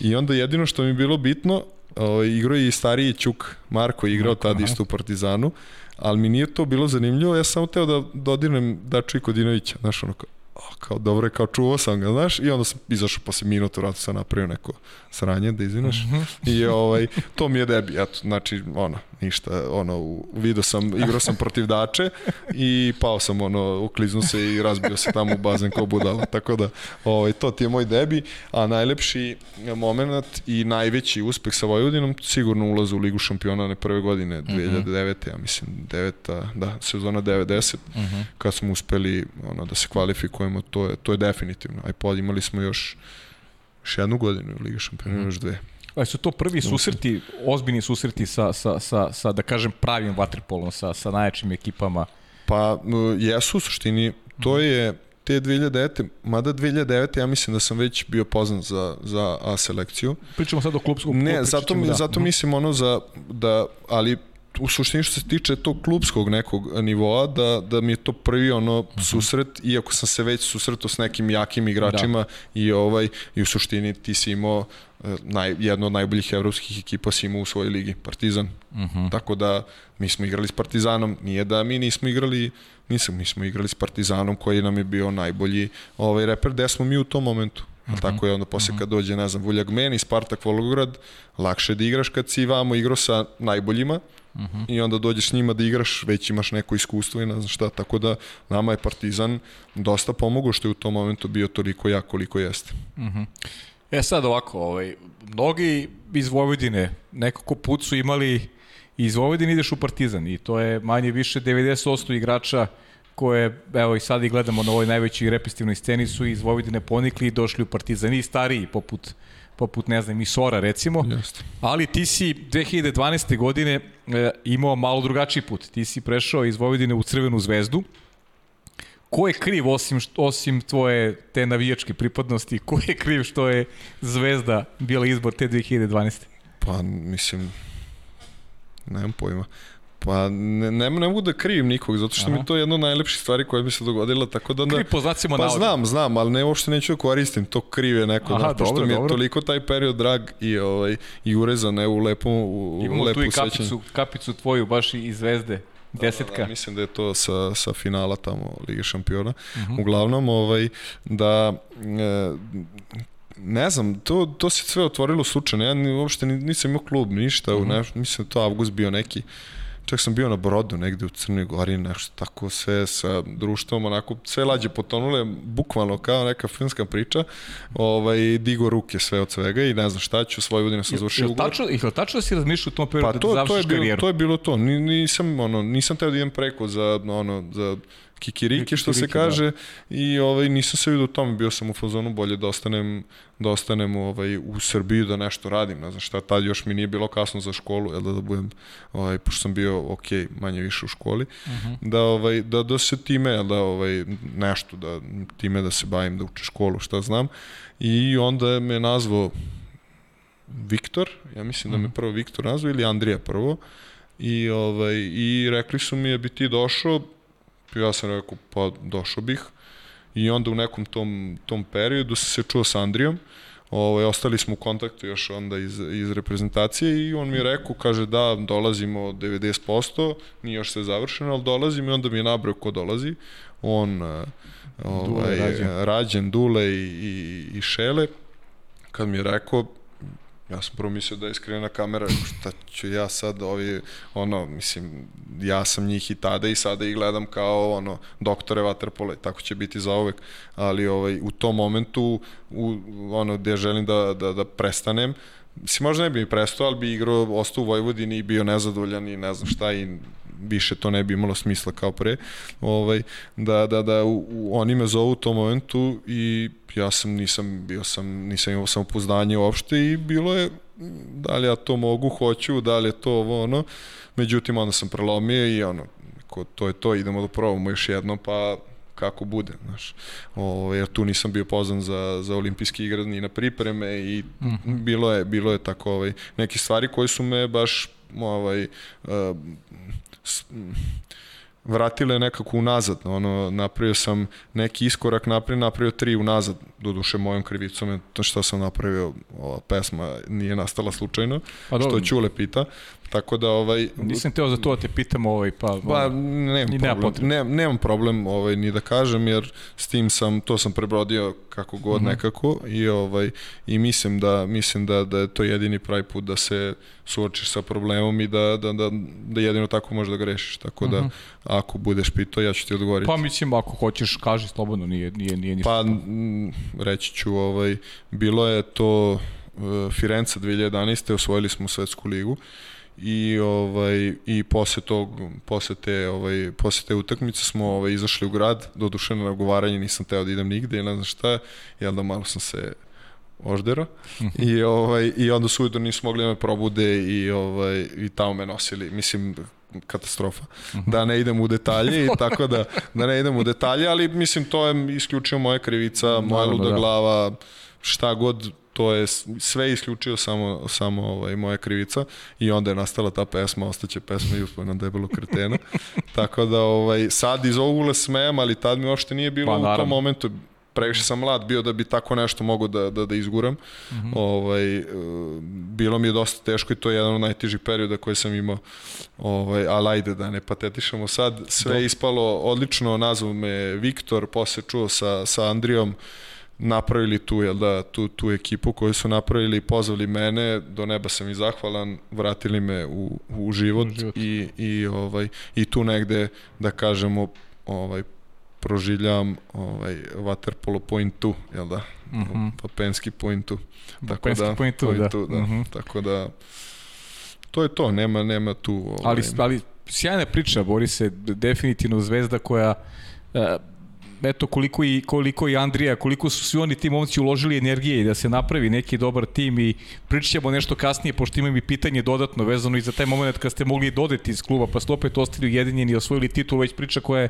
I onda jedino što mi je bilo bitno, ovaj, igrao je i stariji Ćuk, Marko je igrao tada isto u Partizanu, ali mi nije to bilo zanimljivo, ja sam teo da dodirnem Daču i Kodinovića, znaš, ono kao, kao dobro je, kao čuvao sam ga, znaš, i onda sam izašao posle minuta, vratu sam napravio neko sranje, da izvinaš, mm -hmm. i ovaj, to mi je debi, eto, znači, ono, ništa, ono, video sam, igrao sam protiv Dače i pao sam, ono, ukliznuo se i razbio se tamo u bazen kao budala, tako da, ovaj, to ti je moj debi, a najlepši moment i najveći uspeh sa Vojvodinom, sigurno ulaz u Ligu šampiona one prve godine, 2009. Mm -hmm. ja mislim, deveta, da, sezona 90, mm -hmm. kad smo uspeli, ono, da se kvalifikujemo, to je, to je definitivno, aj pod imali smo još, još jednu godinu u Liga šampiona, mm još dve. A su to prvi susreti, ozbiljni susreti sa, sa, sa, sa da kažem, pravim vaterpolom, sa, sa najjačim ekipama? Pa, jesu u suštini. To mhm. je te 2009. Mada 2009. ja mislim da sam već bio poznan za, za A selekciju. Pričamo sad o klubskom. Ne, zato, da. zato mhm. mislim ono za, da, ali u suštini što se tiče tog klubskog nekog nivoa, da, da mi je to prvi ono uh mhm. -huh. susret, iako sam se već susretao s nekim jakim igračima da. i ovaj i u suštini ti si imao eh, naj, jedno od najboljih evropskih ekipa si imao u svojoj ligi, Partizan. Uh mhm. -huh. Tako da mi smo igrali s Partizanom, nije da mi nismo igrali, nisam, mi smo igrali s Partizanom koji nam je bio najbolji ovaj reper, gde smo mi u tom momentu. Mm -hmm. Tako je onda posle kad dođe, ne znam, Vuljak Meni, Spartak Volgograd, lakše da igraš kad si vamo igrao sa najboljima, uh -huh. i onda dođeš s njima da igraš, već imaš neko iskustvo i ne znam šta, tako da nama je Partizan dosta pomogao što je u tom momentu bio toliko jak koliko jeste. Uh -huh. E sad ovako, ovaj, mnogi iz Vojvodine nekako put su imali iz Vojvodine ideš u Partizan i to je manje više 90% igrača koje, evo i sad i gledamo na ovoj najvećoj repestivnoj sceni su iz Vojvodine ponikli i došli u Partizan i stariji poput poput, ne znam, Isora recimo, Just. ali ti si 2012. godine e, imao malo drugačiji put. Ti si prešao iz Vojvodine u Crvenu zvezdu. Ko je kriv osim, osim tvoje te navijačke pripadnosti? Ko je kriv što je Zvezda bila izbor te 2012. Pa, mislim, nemam pojma. Pa ne, ne, ne mogu da krivim nikog, zato što Aha. mi to je jedna od najlepših stvari koja mi se dogodila, tako da onda... Kriv po znacima Pa znam, znam, ali ne uopšte neću da koristim, to krive neko, Aha, da, pošto mi je dobro. toliko taj period drag i, ovaj, i urezan evo, u lepom u, Imamo lepu tu i kapicu, kapicu tvoju baš i zvezde. Desetka. Da, da, mislim da je to sa, sa finala tamo Lige šampiona. Uh mhm. -huh. Uglavnom, ovaj, da e, ne znam, to, to se sve otvorilo slučajno. Ja uopšte nisam imao klub, ništa. Uh -huh. ne, mislim da to avgust bio neki čak sam bio na brodu negde u Crnoj Gori, nešto tako sve sa društvom, onako sve lađe potonule, bukvalno kao neka filmska priča, ovaj, digo ruke sve od svega i ne znam šta ću, svoje godine sam završio ugovor. Tačno, je tačno da si razmišljao u tom periodu pa to, da to je bilo, karijeru? To je bilo to, nisam, ono, nisam teo da idem preko za, ono, za kikiriki što se da. kaže da. i ovaj nisam se vidio u tome bio sam u fazonu bolje da ostanem da ostanem ovaj u Srbiji da nešto radim ne znam šta tad još mi nije bilo kasno za školu jel da, da budem ovaj pošto sam bio ok manje više u školi uh mhm. -huh. da ovaj da da se time da ovaj nešto da time da se bavim da učim školu šta znam i onda me nazvao Viktor ja mislim uh -huh. da me mhm. prvo Viktor nazvao ili Andrija prvo i ovaj i rekli su mi je bi ti došao Ja sam rekao, pa došao bih. I onda u nekom tom, tom periodu sam se čuo sa Andrijom, ovaj, ostali smo u kontaktu još onda iz, iz reprezentacije i on mi je rekao, kaže da, dolazimo 90%, nije još sve završeno, ali dolazim i onda mi je nabrao ko dolazi. On, uh, ovaj, Dule, Rađen. Rađen, Dule i, i, i Šele. Kad mi je rekao, Ja sam prvo mislio da je iskrena kamera, šta ću ja sad, ovi, ono, mislim, ja sam njih i tada i sada ih gledam kao, ono, doktore Vaterpole, tako će biti za uvek, ali ovaj, u tom momentu, u, ono, gde želim da, da, da prestanem, mislim, možda ne bi mi prestao, ali bi igrao, ostao u Vojvodini i bio nezadovoljan i ne znam šta i više to ne bi imalo smisla kao pre, ovaj, da, da, da u, u, oni me zovu u tom momentu i ja sam nisam bio sam nisam imao samopouzdanje uopšte i bilo je da li ja to mogu, hoću, da li je to ovo ono. Međutim onda sam prelomio i ono ko, to je to, idemo da probamo još jedno pa kako bude, znaš. O, jer tu nisam bio pozvan za, za olimpijski igre ni na pripreme i mm -hmm. bilo je bilo je tako ovaj neke stvari koje su me baš ovaj uh, vratile nekako unazad, ono, napravio sam neki iskorak napred, napravio tri unazad, do duše mojom krivicom, to što sam napravio, ova pesma nije nastala slučajno, pa, što Ćule pita, Tako da ovaj nisam teo za to da te pitam ovaj pa pa nemam ni problem. Ne, nemam problem ovaj ni da kažem jer s tim sam to sam prebrodio kako god mm -hmm. nekako i ovaj i mislim da mislim da da je to jedini pravi put da se suočiš sa problemom i da da da da jedino tako možeš da ga rešiš. Tako mm -hmm. da ako budeš pitao ja ću ti odgovoriti. Pa mislim ako hoćeš kaži slobodno nije nije nije ništa. Pa reći ću ovaj bilo je to uh, Firenze 2011. osvojili smo svetsku ligu i ovaj i posle tog posle te ovaj posle te utakmice smo ovaj izašli u grad do duše na nagovaranje nisam teo da idem nigde i ne znam šta i onda malo sam se oždero mhm. i ovaj i onda su ujutro nisu mogli da me probude i ovaj i tamo me nosili mislim katastrofa. Mhm. Da ne idem u detalje i tako da da ne idem u detalje, ali mislim to je isključivo moja krivica, moja luda da. glava, šta god to je sve isključio samo, samo ovaj, moja krivica i onda je nastala ta pesma, ostaće pesma i uspoj na debelu kretena. Tako da ovaj, sad iz ovog ule smejem, ali tad mi uopšte nije bilo pa, u tom momentu previše sam mlad bio da bi tako nešto mogu da, da, da izguram. Mm -hmm. ovaj, e, bilo mi je dosta teško i to je jedan od najtežih perioda koje sam imao. Ovaj, ali ajde da ne patetišemo sad. Sve je ispalo odlično, nazvao me Viktor, posle čuo sa, sa Andrijom, napravili tu, jel da, tu, tu ekipu koju su napravili i pozvali mene, do neba sam i zahvalan, vratili me u, u život, u život. I, i, ovaj, i tu negde, da kažemo, ovaj, proživljam ovaj, waterpolo point tu, jel da? Mm -hmm. Papenski point tu. Tako da, point tu, point da. Da. Mm -hmm. Tako da, to je to, nema, nema tu... Ovaj... Ali, ali sjajna priča, Borise, definitivno zvezda koja uh, eto koliko i, koliko i Andrija, koliko su svi oni ti momci uložili energije da se napravi neki dobar tim i pričat ćemo nešto kasnije, pošto imam i pitanje dodatno vezano i za taj moment kad ste mogli dodeti iz kluba, pa ste opet ostali ujedinjeni i osvojili titul, već priča koja je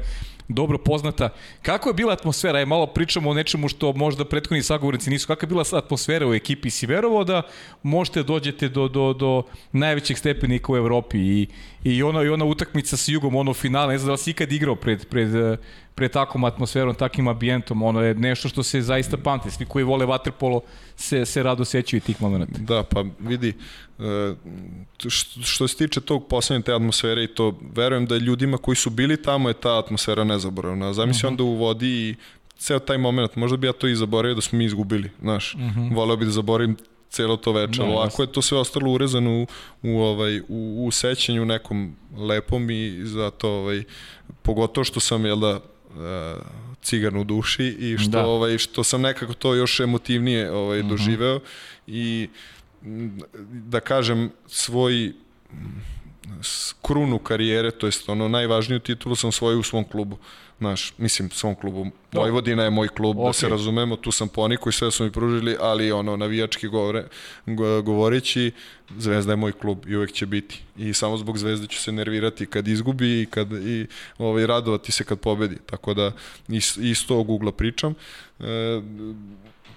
dobro poznata. Kako je bila atmosfera? Je malo pričamo o nečemu što možda prethodni sagovornici nisu. Kakva je bila atmosfera u ekipi? Si verovao da možete dođete do, do, do najvećeg stepenika u Evropi i, i, ona, i ona utakmica sa Jugom, ono finale, ne znam da li si ikad igrao pred, pred, pred takvom atmosferom, takim ambijentom, ono je nešto što se zaista pamti. Svi koji vole vaterpolo se, se rado sećaju tih momenta. Da, pa vidi, e, što se tiče tog poslednje te atmosfere i to, verujem da ljudima koji su bili tamo je ta atmosfera nezaboravna. Zamisli uh mhm. -huh. onda u vodi i ceo taj moment, možda bi ja to i zaboravio da smo mi izgubili, znaš, uh mhm. -huh. voleo bi da zaboravim celo to veče, no, ovako je to sve ostalo urezano u, u, ovaj, u, u sećanju nekom lepom i zato ovaj, pogotovo što sam, jel da, cigan u duši i što da. ovaj što sam nekako to još emotivnije ovaj mhm. doživeo i da kažem svoj krunu karijere, to jest ono najvažniju titulu sam svoj u svom klubu. Naš, mislim, svom klubu. Vojvodina je moj klub, okay. da se razumemo, tu sam poniku i sve su mi pružili, ali ono, navijački govore, govoreći, Zvezda je moj klub i uvek će biti. I samo zbog Zvezde ću se nervirati kad izgubi i, kad, i ovaj, radovati se kad pobedi. Tako da iz, iz tog ugla pričam. E,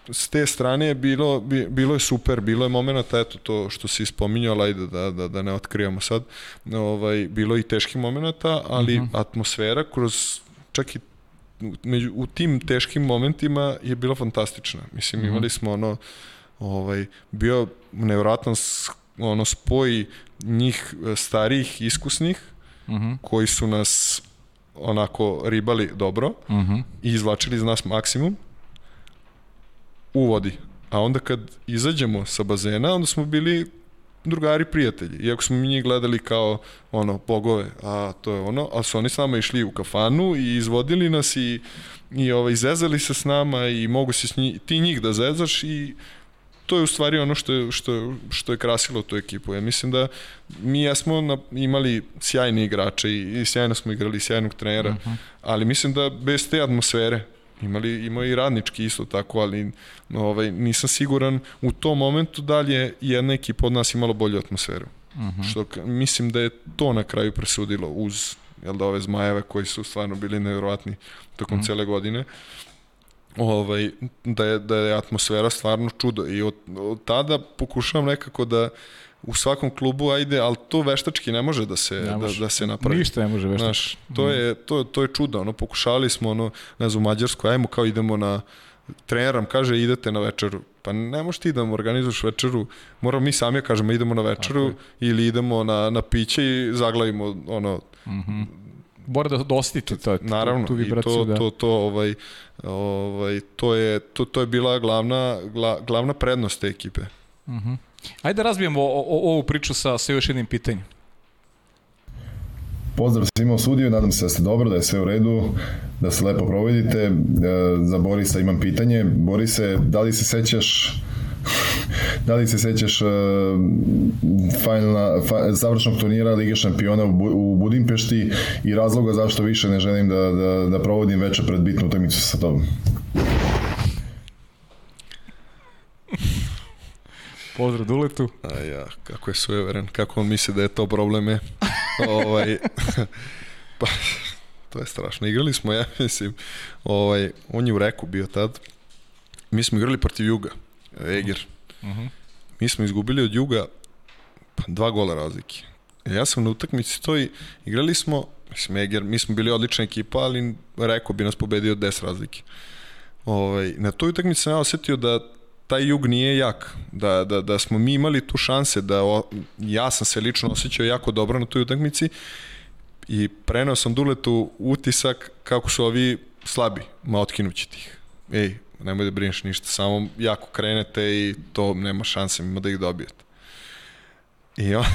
s te strane je bilo, bilo je super, bilo je momenta, eto to što si spominjao, ajde da, da, da ne otkrijemo sad, ovaj, bilo i teških momenta, ali uh mhm. -huh. atmosfera kroz čak i među, u tim teškim momentima je bila fantastična. Mislim, mhm. -huh. imali smo ono, ovaj, bio nevjerojatan ono spoj njih e, starijih, iskusnih, uh -huh. koji su nas onako ribali dobro uh -huh. i izvlačili iz nas maksimum u vodi. A onda kad izađemo sa bazena, onda smo bili drugari prijatelji. Iako smo mi njih gledali kao ono bogove, a to je ono, ali su oni s nama išli u kafanu i izvodili nas i i ovaj zezali se s nama i mogu se s njih, ti njih da zezaš i to je u stvari ono što je, što je, što je krasilo tu ekipu. Ja mislim da mi jesmo na, imali sjajne igrače i, i sjajno smo igrali, sjajnog trenera, uh mhm. -huh. ali mislim da bez te atmosfere imali ima i radnički isto tako, ali ovaj nisam siguran u tom momentu da li je jedna ekipa od nas imala bolju atmosferu. Mhm. -huh. Što mislim da je to na kraju presudilo uz jel da ove zmajeve koji su stvarno bili nevjerovatni tokom mm. cele godine ovaj, da, je, da je atmosfera stvarno čudo i od, od tada pokušavam nekako da u svakom klubu ajde, ali to veštački ne može da se ne može. da, da se napravi. Ništa ne može veštački. Znaš, to je to to je čudo, ono pokušali smo ono ne znam u Mađarskoj, ajmo kao idemo na treneram kaže idete na večeru. Pa ne možeš ti da mu organizuješ večeru, moramo mi sami da kažemo idemo na večeru ili idemo na, na piće i zaglavimo ono mm -hmm. Mora da dostite to, Naravno, tu, tu vibraciju, i to, da. to, to, ovaj, ovaj, to, je, to, to je bila glavna, gla, glavna prednost te ekipe. Mhm. -huh. Ajde da razbijemo o, o, ovu priču sa, sa još jednim pitanjem. Pozdrav svima u studiju, nadam se da ste dobro, da je sve u redu, da se lepo provedite. E, za Borisa imam pitanje. Borise, da li se sećaš da li se sećaš uh, finalna, fa, završnog turnira Lige šampiona u, u Budimpešti i razloga zašto više ne želim da, da, da provodim večer pred bitnu utakmicu sa tobom? Pozdrav Duletu. A ja, kako je sujeveren, kako on misli da je to probleme. ovaj, pa, to je strašno. Igrali smo, ja mislim, ovaj, on je u reku bio tad. Mi smo igrali protiv Juga, Eger. Uh mhm. -huh. Mi smo izgubili od Juga pa, dva gola razlike. Ja sam na utakmici to i igrali smo, mislim, Eger, mi smo bili odlična ekipa, ali rekao bi nas pobedio 10 razlike. Ovaj, na toj utakmici sam ja osetio da taj jug nije jak, da, da, da smo mi imali tu šanse, da o, ja sam se lično osjećao jako dobro na toj utakmici i preneo sam Duletu utisak kako su ovi slabi, ma otkinući tih. Ej, nemoj da brineš ništa, samo jako krenete i to nema šanse ima da ih dobijete. I, on,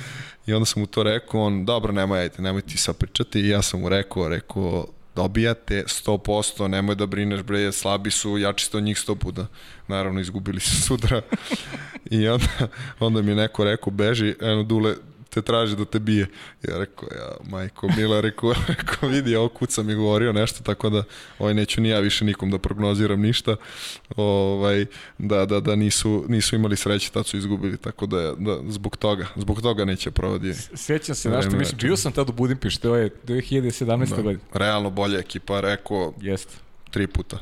I onda sam mu to rekao, on, dobro, nemoj, ajte, nemoj ti sad pričati, i ja sam mu rekao, rekao, dobijate 100%, nemoj da brineš, bre, slabi su, jači ste od njih 100 puta. Naravno, izgubili su sutra. I onda, onda mi neko rekao, beži, eno, Dule, te traži da te bije. Ja rekao, ja, majko, Mila, rekao, rekao vidi, ovo kuca mi govorio nešto, tako da ovaj, neću ni ja više nikom da prognoziram ništa, ovaj, da, da, da nisu, nisu imali sreće, tad su izgubili, tako da, da zbog toga, zbog toga neće provodi. Sećam se, znaš što mislim, bio sam tad u Budimpešti, to je 2017. Da, godine. Realno bolja ekipa, rekao, Jeste. tri puta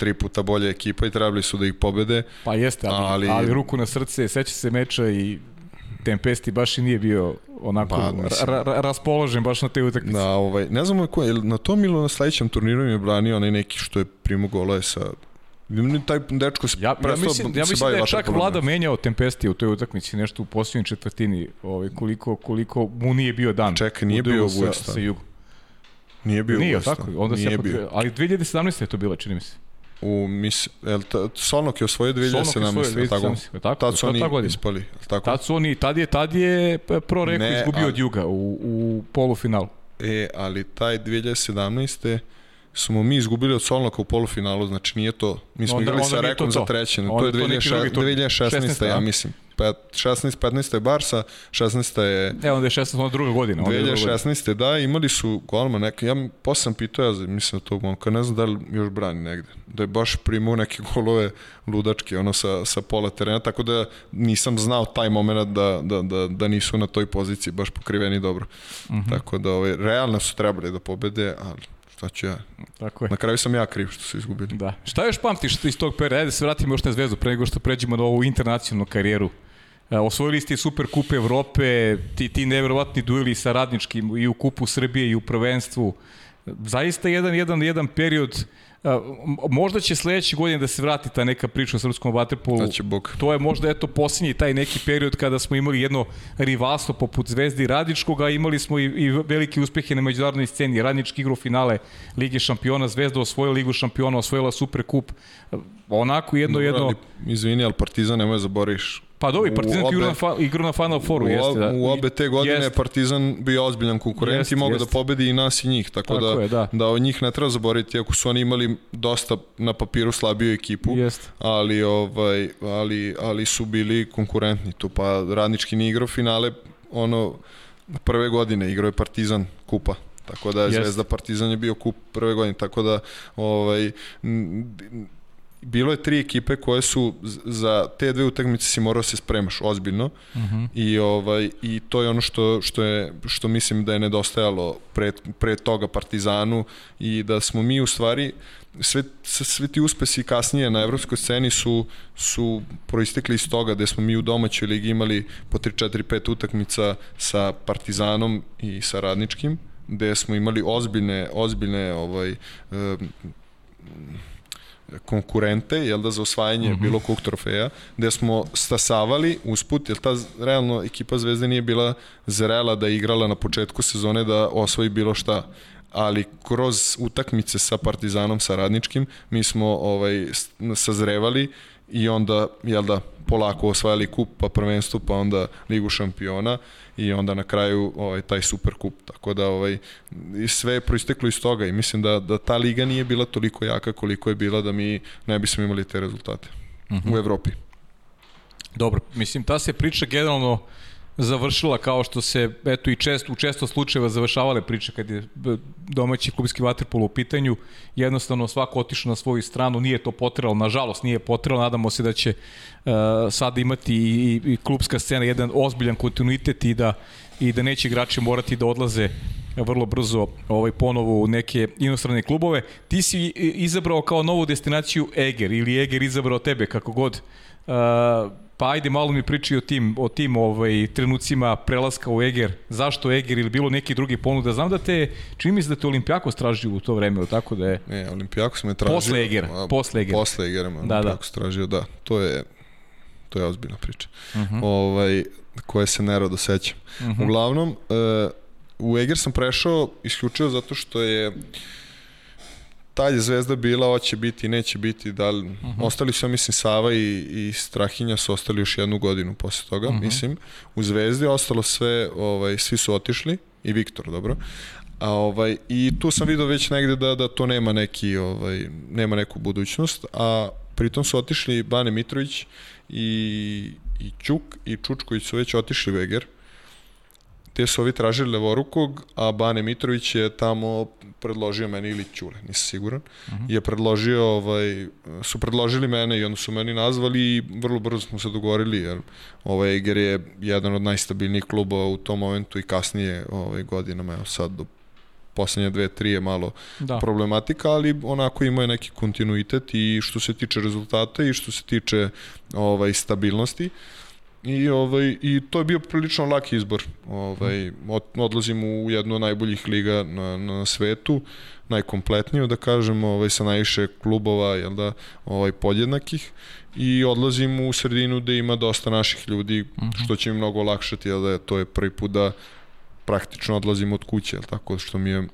tri puta bolja ekipa i trebali su da ih pobede. Pa jeste, ali, ali, ali ruku na srce, seća se meča i Tempesti baš i nije bio onako pa, ra, ra, raspoložen baš na te utakmice. Da, ovaj, ne znam ko je, na tom ili na sledećem turniru je branio onaj neki što je primo golove sa taj dečko se ja, ja mislim, ja mislim da je čak Vlada menjao Tempesti u toj utakmici nešto u posljednjoj četvrtini ovaj, koliko, koliko mu nije bio dan. Čekaj, nije bio u sa, sa jugom. Nije bio nije, tako, onda nije se bio. Ali 2017. je to bilo, čini mi se u mis, el, ta, Solnok je osvojio 2017. Tako, tako, tad su oni ispali. Tako? Tad su oni, tad je, tad je Pro Reko izgubio ali, od Juga u, u polufinalu. E, ali taj 2017 smo mi izgubili od Solnoka u polufinalu, znači nije to. Mi smo onda, igrali onda sa Rekom za treće, to je 2016, 2016 ja mislim. 16, 15 je Barsa, 16 je... E, onda je 16, onda druga godina. 2016. da, imali su golma neke, ja posle sam pitao, ja mislim da tog momka, ne znam da li još brani negde, da je baš primao neke golove ludačke, ono sa, sa pola terena, tako da nisam znao taj moment da, da, da, da nisu na toj poziciji baš pokriveni dobro. Uh mhm. -huh. Tako da, ovaj, realno su trebali da pobede, ali šta ću ja? Tako je. Na kraju sam ja kriv što su izgubili. Da. Šta još pamtiš iz tog perioda? Ajde da se vratimo još na zvezdu pre nego što pređemo na ovu internacionalnu karijeru. E, osvojili ste Super Kup Evrope, ti, ti nevjerovatni dueli sa radničkim i u Kupu Srbije i u prvenstvu. Zaista jedan, jedan, jedan period možda će sledeće godine da se vrati ta neka priča o srpskom vaterpolu. Znači, Bog. To je možda eto posljednji taj neki period kada smo imali jedno rivalstvo poput Zvezdi i Radničkog, a imali smo i, i velike uspehe na međunarodnoj sceni. Radnički igru finale Lige šampiona, Zvezda osvojila Ligu šampiona, osvojila Super kup. Onako jedno, no, jedno... Ali, izvini, ali Partizan nemoj da zaboriš Pa dobro, i Partizan obe, igra, na, igra na Final Fouru, jeste. Da. U obe te godine jest. je Partizan bio ozbiljan konkurent jest, i mogao da pobedi i nas i njih, tako, tako da, je, da. da od njih ne treba zaboriti, ako su oni imali dosta na papiru slabiju ekipu, jest. ali, ovaj, ali, ali su bili konkurentni tu, pa radnički ni igrao finale, ono, prve godine igrao je Partizan kupa. Tako da je Zvezda Partizan je bio kup prve godine, tako da ovaj, bilo je tri ekipe koje su za te dve utakmice si morao da se spremaš ozbiljno uh mhm. -huh. i ovaj i to je ono što što je što mislim da je nedostajalo pre, pre toga Partizanu i da smo mi u stvari sve, sve ti uspesi kasnije na evropskoj sceni su, su proistekli iz toga da smo mi u domaćoj ligi imali po 3, 4, 5 utakmica sa Partizanom i sa Radničkim, gde smo imali ozbiljne, ozbiljne ovaj, konkurente, jel da, za osvajanje mm -hmm. bilo kog trofeja, gde smo stasavali usput, jer ta realno ekipa Zvezde nije bila zrela da igrala na početku sezone da osvoji bilo šta ali kroz utakmice sa Partizanom, sa Radničkim, mi smo ovaj, sazrevali i onda, jel da, polako osvajali kup, pa prvenstvo, pa onda Ligu šampiona i onda na kraju ovaj, taj super kup. Tako da ovaj, i sve je proisteklo iz toga i mislim da, da ta liga nije bila toliko jaka koliko je bila da mi ne bismo imali te rezultate uh -huh. u Evropi. Dobro, mislim, ta se priča generalno završila kao što se eto i često u često slučajeva završavale priče kad je domaći klubski vaterpolo u pitanju jednostavno svako otišao na svoju stranu nije to potrebalo nažalost nije potrebalo nadamo se da će uh, sad imati i, i klubska scena jedan ozbiljan kontinuitet i da i da neće igrači morati da odlaze vrlo brzo ovaj ponovo u neke inostrane klubove. Ti si izabrao kao novu destinaciju Eger ili Eger izabrao tebe kako god. Uh, Pa ajde malo mi priči o tim, o tim ovaj, trenucima prelaska u Eger. Zašto Eger ili bilo neki drugi ponuda? Znam da te, čini mi se da te Olimpijakos tražio u to vreme, tako da je... Ne, Olimpijakos me tražio... Posle Egera, a, posle Egera. Posle Egera me da, Olimpijakos da. tražio, da. To je, to je ozbiljna priča. Uh mhm. -huh. ovaj, koje se nerado sećam. Uh mhm. -huh. Uglavnom, uh, u Eger sam prešao isključivo zato što je tad je Zvezda bila, hoće biti, neće biti, da li, uh mhm. -huh. ostali su, mislim, Sava i, i Strahinja su ostali još jednu godinu posle toga, uh. -huh. mislim, u Zvezdi ostalo sve, ovaj, svi su otišli, i Viktor, dobro, A ovaj i tu sam video već negde da da to nema neki ovaj nema neku budućnost, a pritom su otišli Bane Mitrović i i Ćuk i Čučković su već otišli u Eger. Uh gde su ovi tražili levorukog, a Bane Mitrović je tamo predložio meni ili Ćule, nisam siguran, uh mhm. -huh. je predložio, ovaj, su predložili mene i onda su meni nazvali i vrlo brzo smo se dogovorili, jer ovaj Eger je jedan od najstabilnijih klubova u tom momentu i kasnije ovaj, godinama, evo sad do poslednje dve, tri je malo da. problematika, ali onako ima neki kontinuitet i što se tiče rezultata i što se tiče ovaj, stabilnosti. I, ovaj, I to je bio prilično laki izbor. Ovaj, od, odlazim u jednu od najboljih liga na, na svetu, najkompletniju, da kažem, ovaj, sa najviše klubova jel da, ovaj, podjednakih i odlazim u sredinu gde ima dosta naših ljudi, mhm. -huh. što će mi mnogo olakšati, jel da to je prvi put da praktično odlazim od kuće, tako, što mi je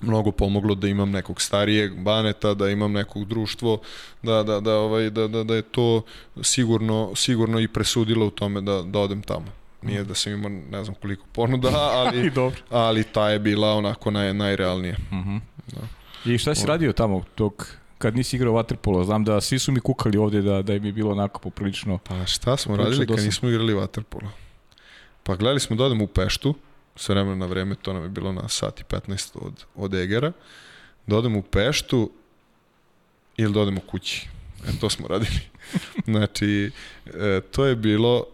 mnogo pomoglo da imam nekog starijeg baneta, da imam nekog društvo, da, da, da, ovaj, da, da, da je to sigurno, sigurno i presudilo u tome da, da odem tamo. Nije da sam imao ne znam koliko ponuda, ali, ali ta je bila onako naj, najrealnija. Uh mhm. -huh. da. I šta si radio tamo tog kad nisi igrao waterpolo? Znam da svi su mi kukali ovde da, da je bilo onako poprilično... Pa šta smo radili kad nismo igrali waterpolo? Pa gledali smo da odemo u Peštu, s vremena na vreme, to nam je bilo na sat i 15 od, od Egera, da odemo u Peštu ili da odemo kući. E, to smo radili. znači, e, to je bilo,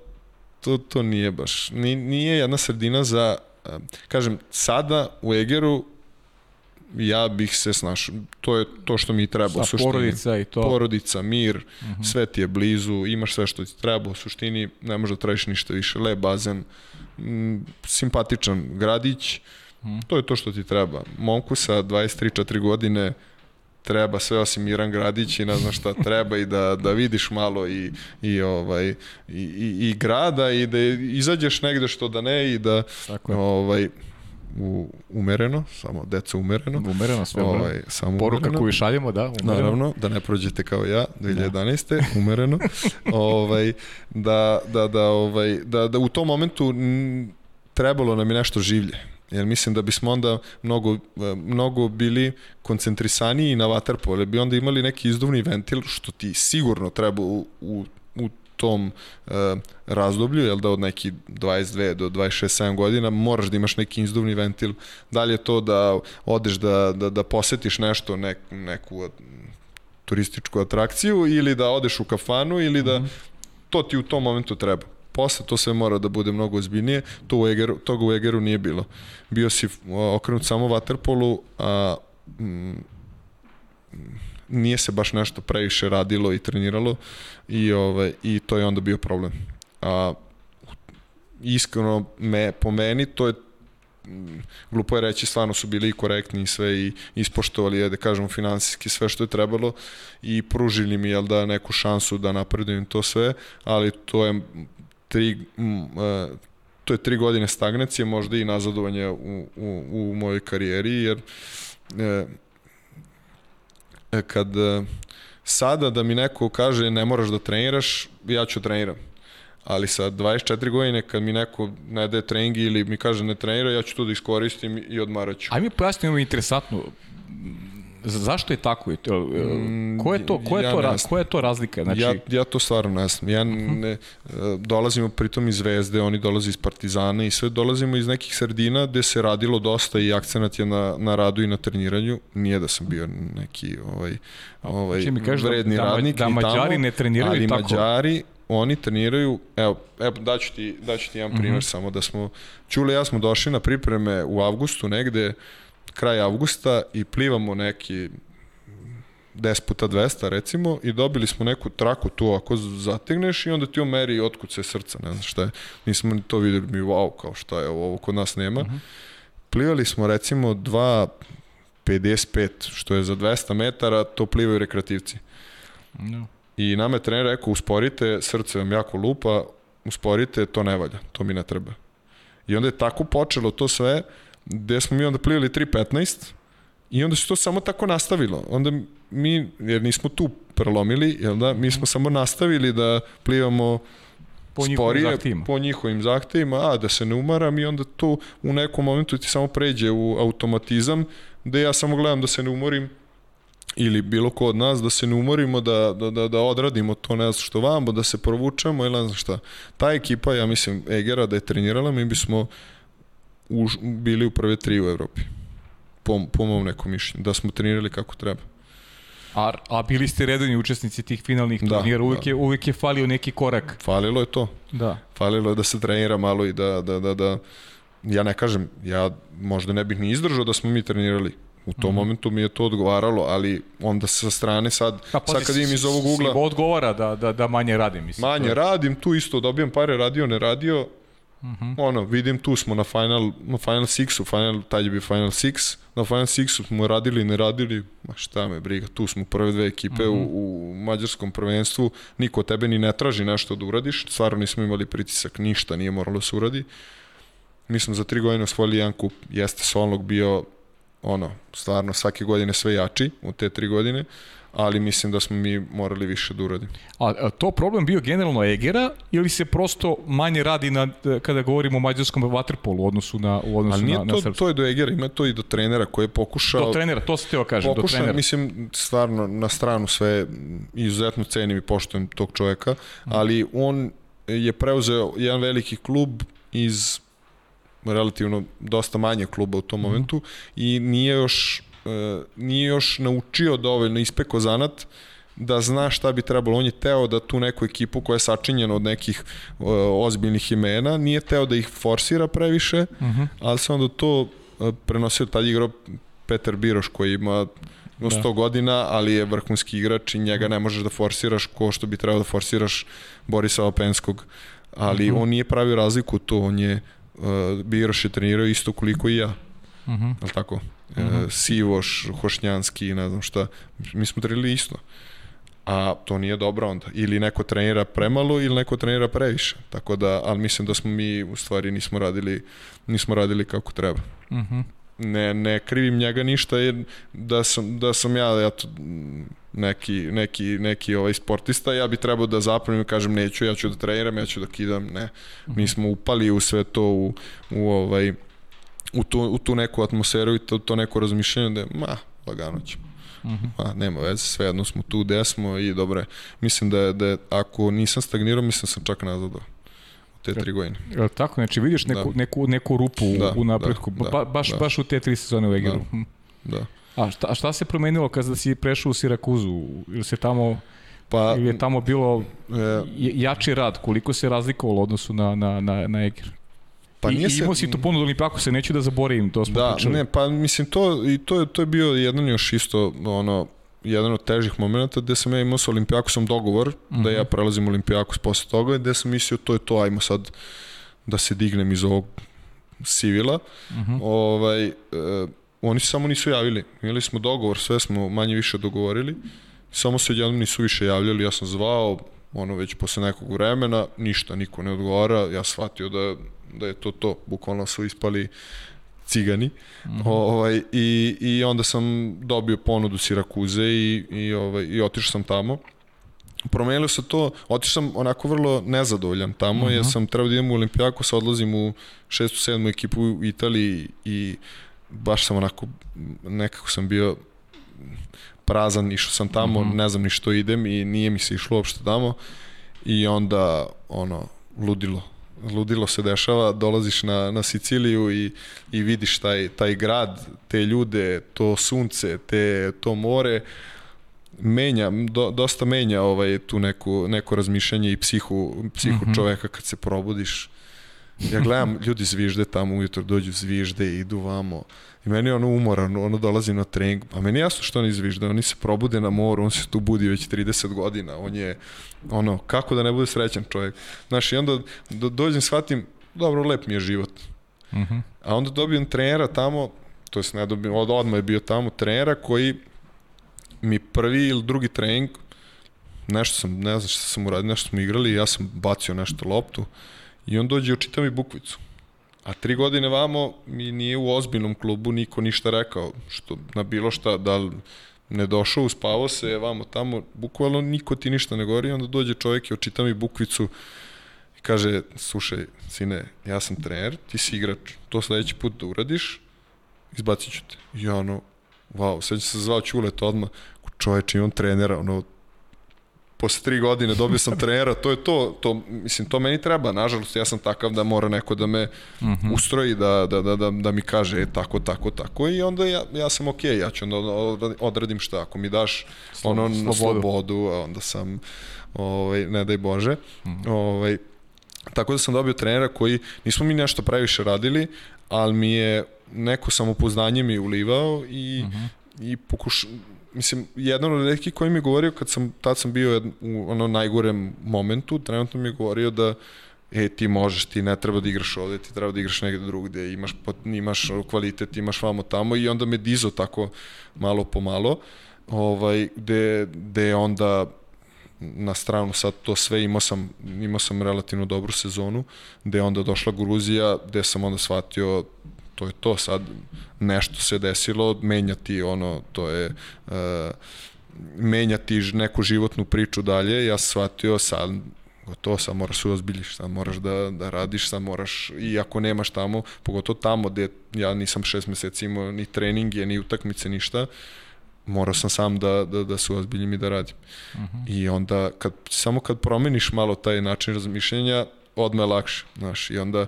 to, to nije baš, nije jedna sredina za, e, kažem, sada u Egeru ja bih se snašao. To je to što mi treba Sa u suštini. porodica i to. Porodica, mir, uh mhm. -huh. sve ti je blizu, imaš sve što ti treba, u suštini ne možda tražiš ništa više, le bazen, m, simpatičan gradić, hmm. to je to što ti treba. Momku sa 23-4 godine treba sve osim Miran Gradić i ne znam šta treba i da, da vidiš malo i, i, ovaj, i, i, i grada i da izađeš negde što da ne i da Tako je. ovaj, u, umereno, samo deca umereno. Umereno sve, ovaj, samo Poruka umereno. koju šaljemo, da, umereno. Naravno, da ne prođete kao ja 2011. umereno. ovaj da da da ovaj da da u tom momentu m, trebalo nam je nešto življe. Jer mislim da bismo onda mnogo, e, mnogo bili koncentrisaniji na vaterpolo, jer bi onda imali neki izduvni ventil, što ti sigurno treba u, u, u tom e, razdoblju, jel da od neki 22 do 26-7 godina moraš da imaš neki izduvni ventil. Da li je to da odeš da, da, da posetiš nešto, nek, neku turističku atrakciju ili da odeš u kafanu ili da to ti u tom momentu treba. Posle to sve mora da bude mnogo ozbiljnije, to u Egeru, toga u Egeru nije bilo. Bio si okrenut samo vaterpolu, a mm, nije se baš nešto previše radilo i treniralo i ovaj i to je onda bio problem. A iskreno me po meni to je mm, glupo je reći, stvarno su bili i korektni i sve i ispoštovali je, da kažemo, finansijski sve što je trebalo i pružili mi, jel da, neku šansu da napredujem to sve, ali to je tri, e, to je tri godine stagnacije, možda i nazadovanje u, u, u mojoj karijeri, jer e, kad e, sada da mi neko kaže ne moraš da treniraš, ja ću treniram. Ali sa 24 godine kad mi neko ne daje treningi ili mi kaže ne trenira, ja ću to da iskoristim i odmarat ću. Aj mi pojasni ovo interesantno. Zašto je tako? Je to, mm, ko je to, ko je ja to, ra- koja je to razlika? Znači, Ja, ja to stvarno ne znam. Ja ne, e, dolazimo pritom iz Zvezde, oni dolaze iz Partizana i sve dolazimo iz nekih sredina gde se radilo dosta i akcenat je na, na radu i na treniranju. Nije da sam bio neki ovaj, ovaj mi kažeš da- vredni da radnik da tamo, Mađari ne treniraju ali tako? Mađari oni treniraju, evo, evo daću ti, daću ti jedan Mhm. primjer samo da smo, Čule ja smo došli na pripreme u avgustu negde, kraj avgusta i plivamo neki 10 puta 200 recimo i dobili smo neku traku tu ako zategneš i onda ti on meri otkuce srca, ne znam šta je. Nismo ni to videli, mi wow, kao šta je ovo, ovo kod nas nema. Mhm. Plivali smo recimo 2.55, što je za 200 metara, to plivaju rekreativci. no. I nama je trener rekao, usporite, srce vam jako lupa, usporite, to ne valja, to mi ne treba. I onda je tako počelo to sve, gde smo mi onda plivali 3.15 i onda se to samo tako nastavilo. Onda mi, jer nismo tu prelomili, jel da, mi smo samo nastavili da plivamo Po njihovim sporije, zahtevima. po njihovim zahtevima, a da se ne umaram i onda to u nekom momentu ti samo pređe u automatizam, da ja samo gledam da se ne umorim ili bilo ko od nas da se ne umorimo, da, da, da, da odradimo to ne znam što vamo, da se provučemo ili ne znam šta. Ta ekipa, ja mislim, Egera da je trenirala, mi bismo už, bili u prve tri u Evropi. Po, po mom nekom mišljenju. Da smo trenirali kako treba. A, a bili ste redovni učesnici tih finalnih Da, turnira, uvijek, da. je, uvijek je falio neki korak. Falilo je to. Da. Falilo je da se trenira malo i da, da, da, da ja ne kažem, ja možda ne bih ni izdržao da smo mi trenirali. U tom mm -hmm. momentu mi je to odgovaralo, ali onda sa strane sad, Pa, pazi, sad kad imam iz ovog ugla, odgovara da, da, da manje radi, mislim. To manje je- radim, tu isto dobijam pare, radio, ne radio, mm Mhm. -hmm. ono, vidim tu smo na Final, na Final Sixu, final, taj je bio Final Six, na Final Sixu smo radili, ne radili, ma šta me briga, tu smo prve dve ekipe mm Mhm. -hmm. u, u mađarskom prvenstvu, niko od tebe ni ne traži nešto da uradiš, stvarno nismo imali pritisak, ništa nije moralo da se uradi. Mi smo za tri godine osvojili jedan kup, jeste Solnog bio ono, stvarno svake godine sve jači u te tri godine, ali mislim da smo mi morali više da uradimo. A, a to problem bio generalno Egera ili se prosto manje radi na, kada govorimo o mađarskom vaterpolu u odnosu na, u odnosu Ali nije na, na to, srpsko? to je do Egera, ima to i do trenera koji je pokušao... Do trenera, to se teo kažem, do pokušao, trenera. mislim, stvarno na stranu sve, izuzetno cenim i poštujem tog čoveka, ali on je preuzeo jedan veliki klub iz relativno dosta manje kluba u tom momentu i nije još nije još naučio dovoljno ispeko zanat da zna šta bi trebalo. On je teo da tu neku ekipu koja je sačinjena od nekih e, ozbiljnih imena, nije teo da ih forsira previše, uh -huh. ali se onda to e, prenosio, tad igrao Petar Biroš koji ima no 100 da. godina, ali je vrhunski igrač i njega ne možeš da forsiraš ko što bi trebao da forsiraš Borisa Openskog. Ali uh -huh. on nije pravio razliku to, on je uh, Biroš je trenirao isto koliko i ja. Uh -huh. ali tako? Uh -huh. e, Sivoš, Hošnjanski, ne znam šta. Mi smo trenirali isto. A to nije dobro onda. Ili neko trenira premalo ili neko trenira previše. Tako da, ali mislim da smo mi u stvari nismo radili, nismo radili kako treba. Uh -huh ne, ne krivim njega ništa jer da sam, da sam ja eto, neki, neki, neki ovaj sportista, ja bi trebao da zapravim i kažem neću, ja ću da treniram, ja ću da kidam, ne. Mi smo upali u sve to, u, u, ovaj, u, tu, u tu neku atmosferu i to, to neko razmišljanje da je, ma, lagano ćemo. Uh -huh. Ma, nema veze, svejedno smo tu gde smo i dobro je. Mislim da je, da je, ako nisam stagnirao, mislim da sam čak nazadao te tri godine. Je tako? Znači vidiš neku, da. neku, neku rupu da, u napretku, da, ba, baš, da. baš u te tri sezone u Egeru. Da. Da. A šta, a šta se promenilo kada si prešao u Sirakuzu? Ili se tamo Pa, ili je tamo bilo e, jači rad, koliko se razlikovalo odnosu na, na, na, na Eger? Pa nije I, imao se... si tu ponudu Olimpijako, se neću da zaboravim, to smo da, pričali. ne, pa mislim to, i to, je, to je bio jedan još isto, ono, jedan od težih momenta gde sam ja imao sa Olimpijakosom dogovor mm -hmm. da ja mhm. prelazim Olimpijakos posle toga i gde sam mislio to je to, ajmo sad da se dignem iz ovog sivila. Mm -hmm. ovaj, e, oni se samo nisu javili. Imali smo dogovor, sve smo manje više dogovorili. Samo se jednom nisu više javljali, ja sam zvao, ono već posle nekog vremena, ništa, niko ne odgovara, ja shvatio da, da je to to, bukvalno su ispali cigani. Mm -hmm. ovaj, i, I onda sam dobio ponudu Sirakuze i, i, ovaj, i otišao sam tamo. Promenilo se to, otišao sam onako vrlo nezadovoljan tamo, mm -hmm. jer sam trebao da idem u Olimpijakos, odlazim u šestu, sedmu ekipu u Italiji i baš sam onako, nekako sam bio prazan, išao sam tamo, mm -hmm. ne znam ni što idem i nije mi se išlo uopšte tamo i onda ono, ludilo, ludilo se dešava, dolaziš na, na Siciliju i, i vidiš taj, taj grad, te ljude, to sunce, te, to more, menja, do, dosta menja ovaj, tu neku, neko razmišljanje i psihu, psihu mm -hmm. čoveka kad se probudiš. Ja gledam, ljudi zvižde tamo ujutro, dođu zvižde i idu vamo. I meni je ono umoran, ono dolazi na trening, a meni je jasno što oni zvižde, oni se probude na moru, on se tu budi već 30 godina, on je, ono, kako da ne bude srećan čovjek. Znaš, i onda do, dođem, shvatim, dobro, lep mi je život. Uh mhm. -huh. A onda dobijem trenera tamo, to jest ne dobijem, od, odmah je bio tamo trenera koji mi prvi ili drugi trening, nešto sam, ne znam što sam uradio, nešto smo igrali, ja sam bacio nešto loptu i on dođe i očita mi bukvicu. A tri godine vamo mi nije u ozbiljnom klubu niko ništa rekao, što na bilo šta, da li ne došao, uspavao se, vamo tamo, bukvalno niko ti ništa ne govori, onda dođe čovjek i očita mi bukvicu i kaže, slušaj, sine, ja sam trener, ti si igrač, to sledeći put da uradiš, izbacit ću te. I ono, wow, će se zvao Čulet odmah, čoveč, imam trenera, ono, posle tri godine dobio sam trenera, to je to, to, mislim, to meni treba, nažalost, ja sam takav da mora neko da me mhm. ustroji, da, da, da, da, da mi kaže e, tako, tako, tako i onda ja, ja sam okej, okay, ja ću onda odradim šta, ako mi daš ono slobodu. slobodu, onda sam, ovaj, ne daj Bože, mhm. -huh. ovaj, tako da sam dobio trenera koji, nismo mi nešto previše radili, ali mi je neko samopouzdanje mi ulivao i, mhm. -huh. i pokuš, mislim, jedan od redkih koji mi je govorio kad sam, tad sam bio u ono najgorem momentu, trenutno mi je govorio da e, ti možeš, ti ne treba da igraš ovde, ti treba da igraš negde drugde, imaš, imaš kvalitet, imaš vamo tamo. I onda me dizo tako malo po malo, ovaj, gde, gde onda na stranu sad to sve imao sam, imao sam relativno dobru sezonu, gde je onda došla Gruzija, gde sam onda shvatio to je to sad nešto se desilo menjati ono to je uh, menjati neku životnu priču dalje ja sam shvatio sad gotovo sad moraš se ozbiljiš, sad moraš da, da radiš, sad moraš, i ako nemaš tamo, pogotovo tamo gde ja nisam šest meseci imao ni treninge, ni utakmice, ništa, morao sam sam da, da, da se ozbiljim i da radim. Uh mhm. -huh. I onda, kad, samo kad promeniš malo taj način razmišljenja, odme lakše, znaš, i onda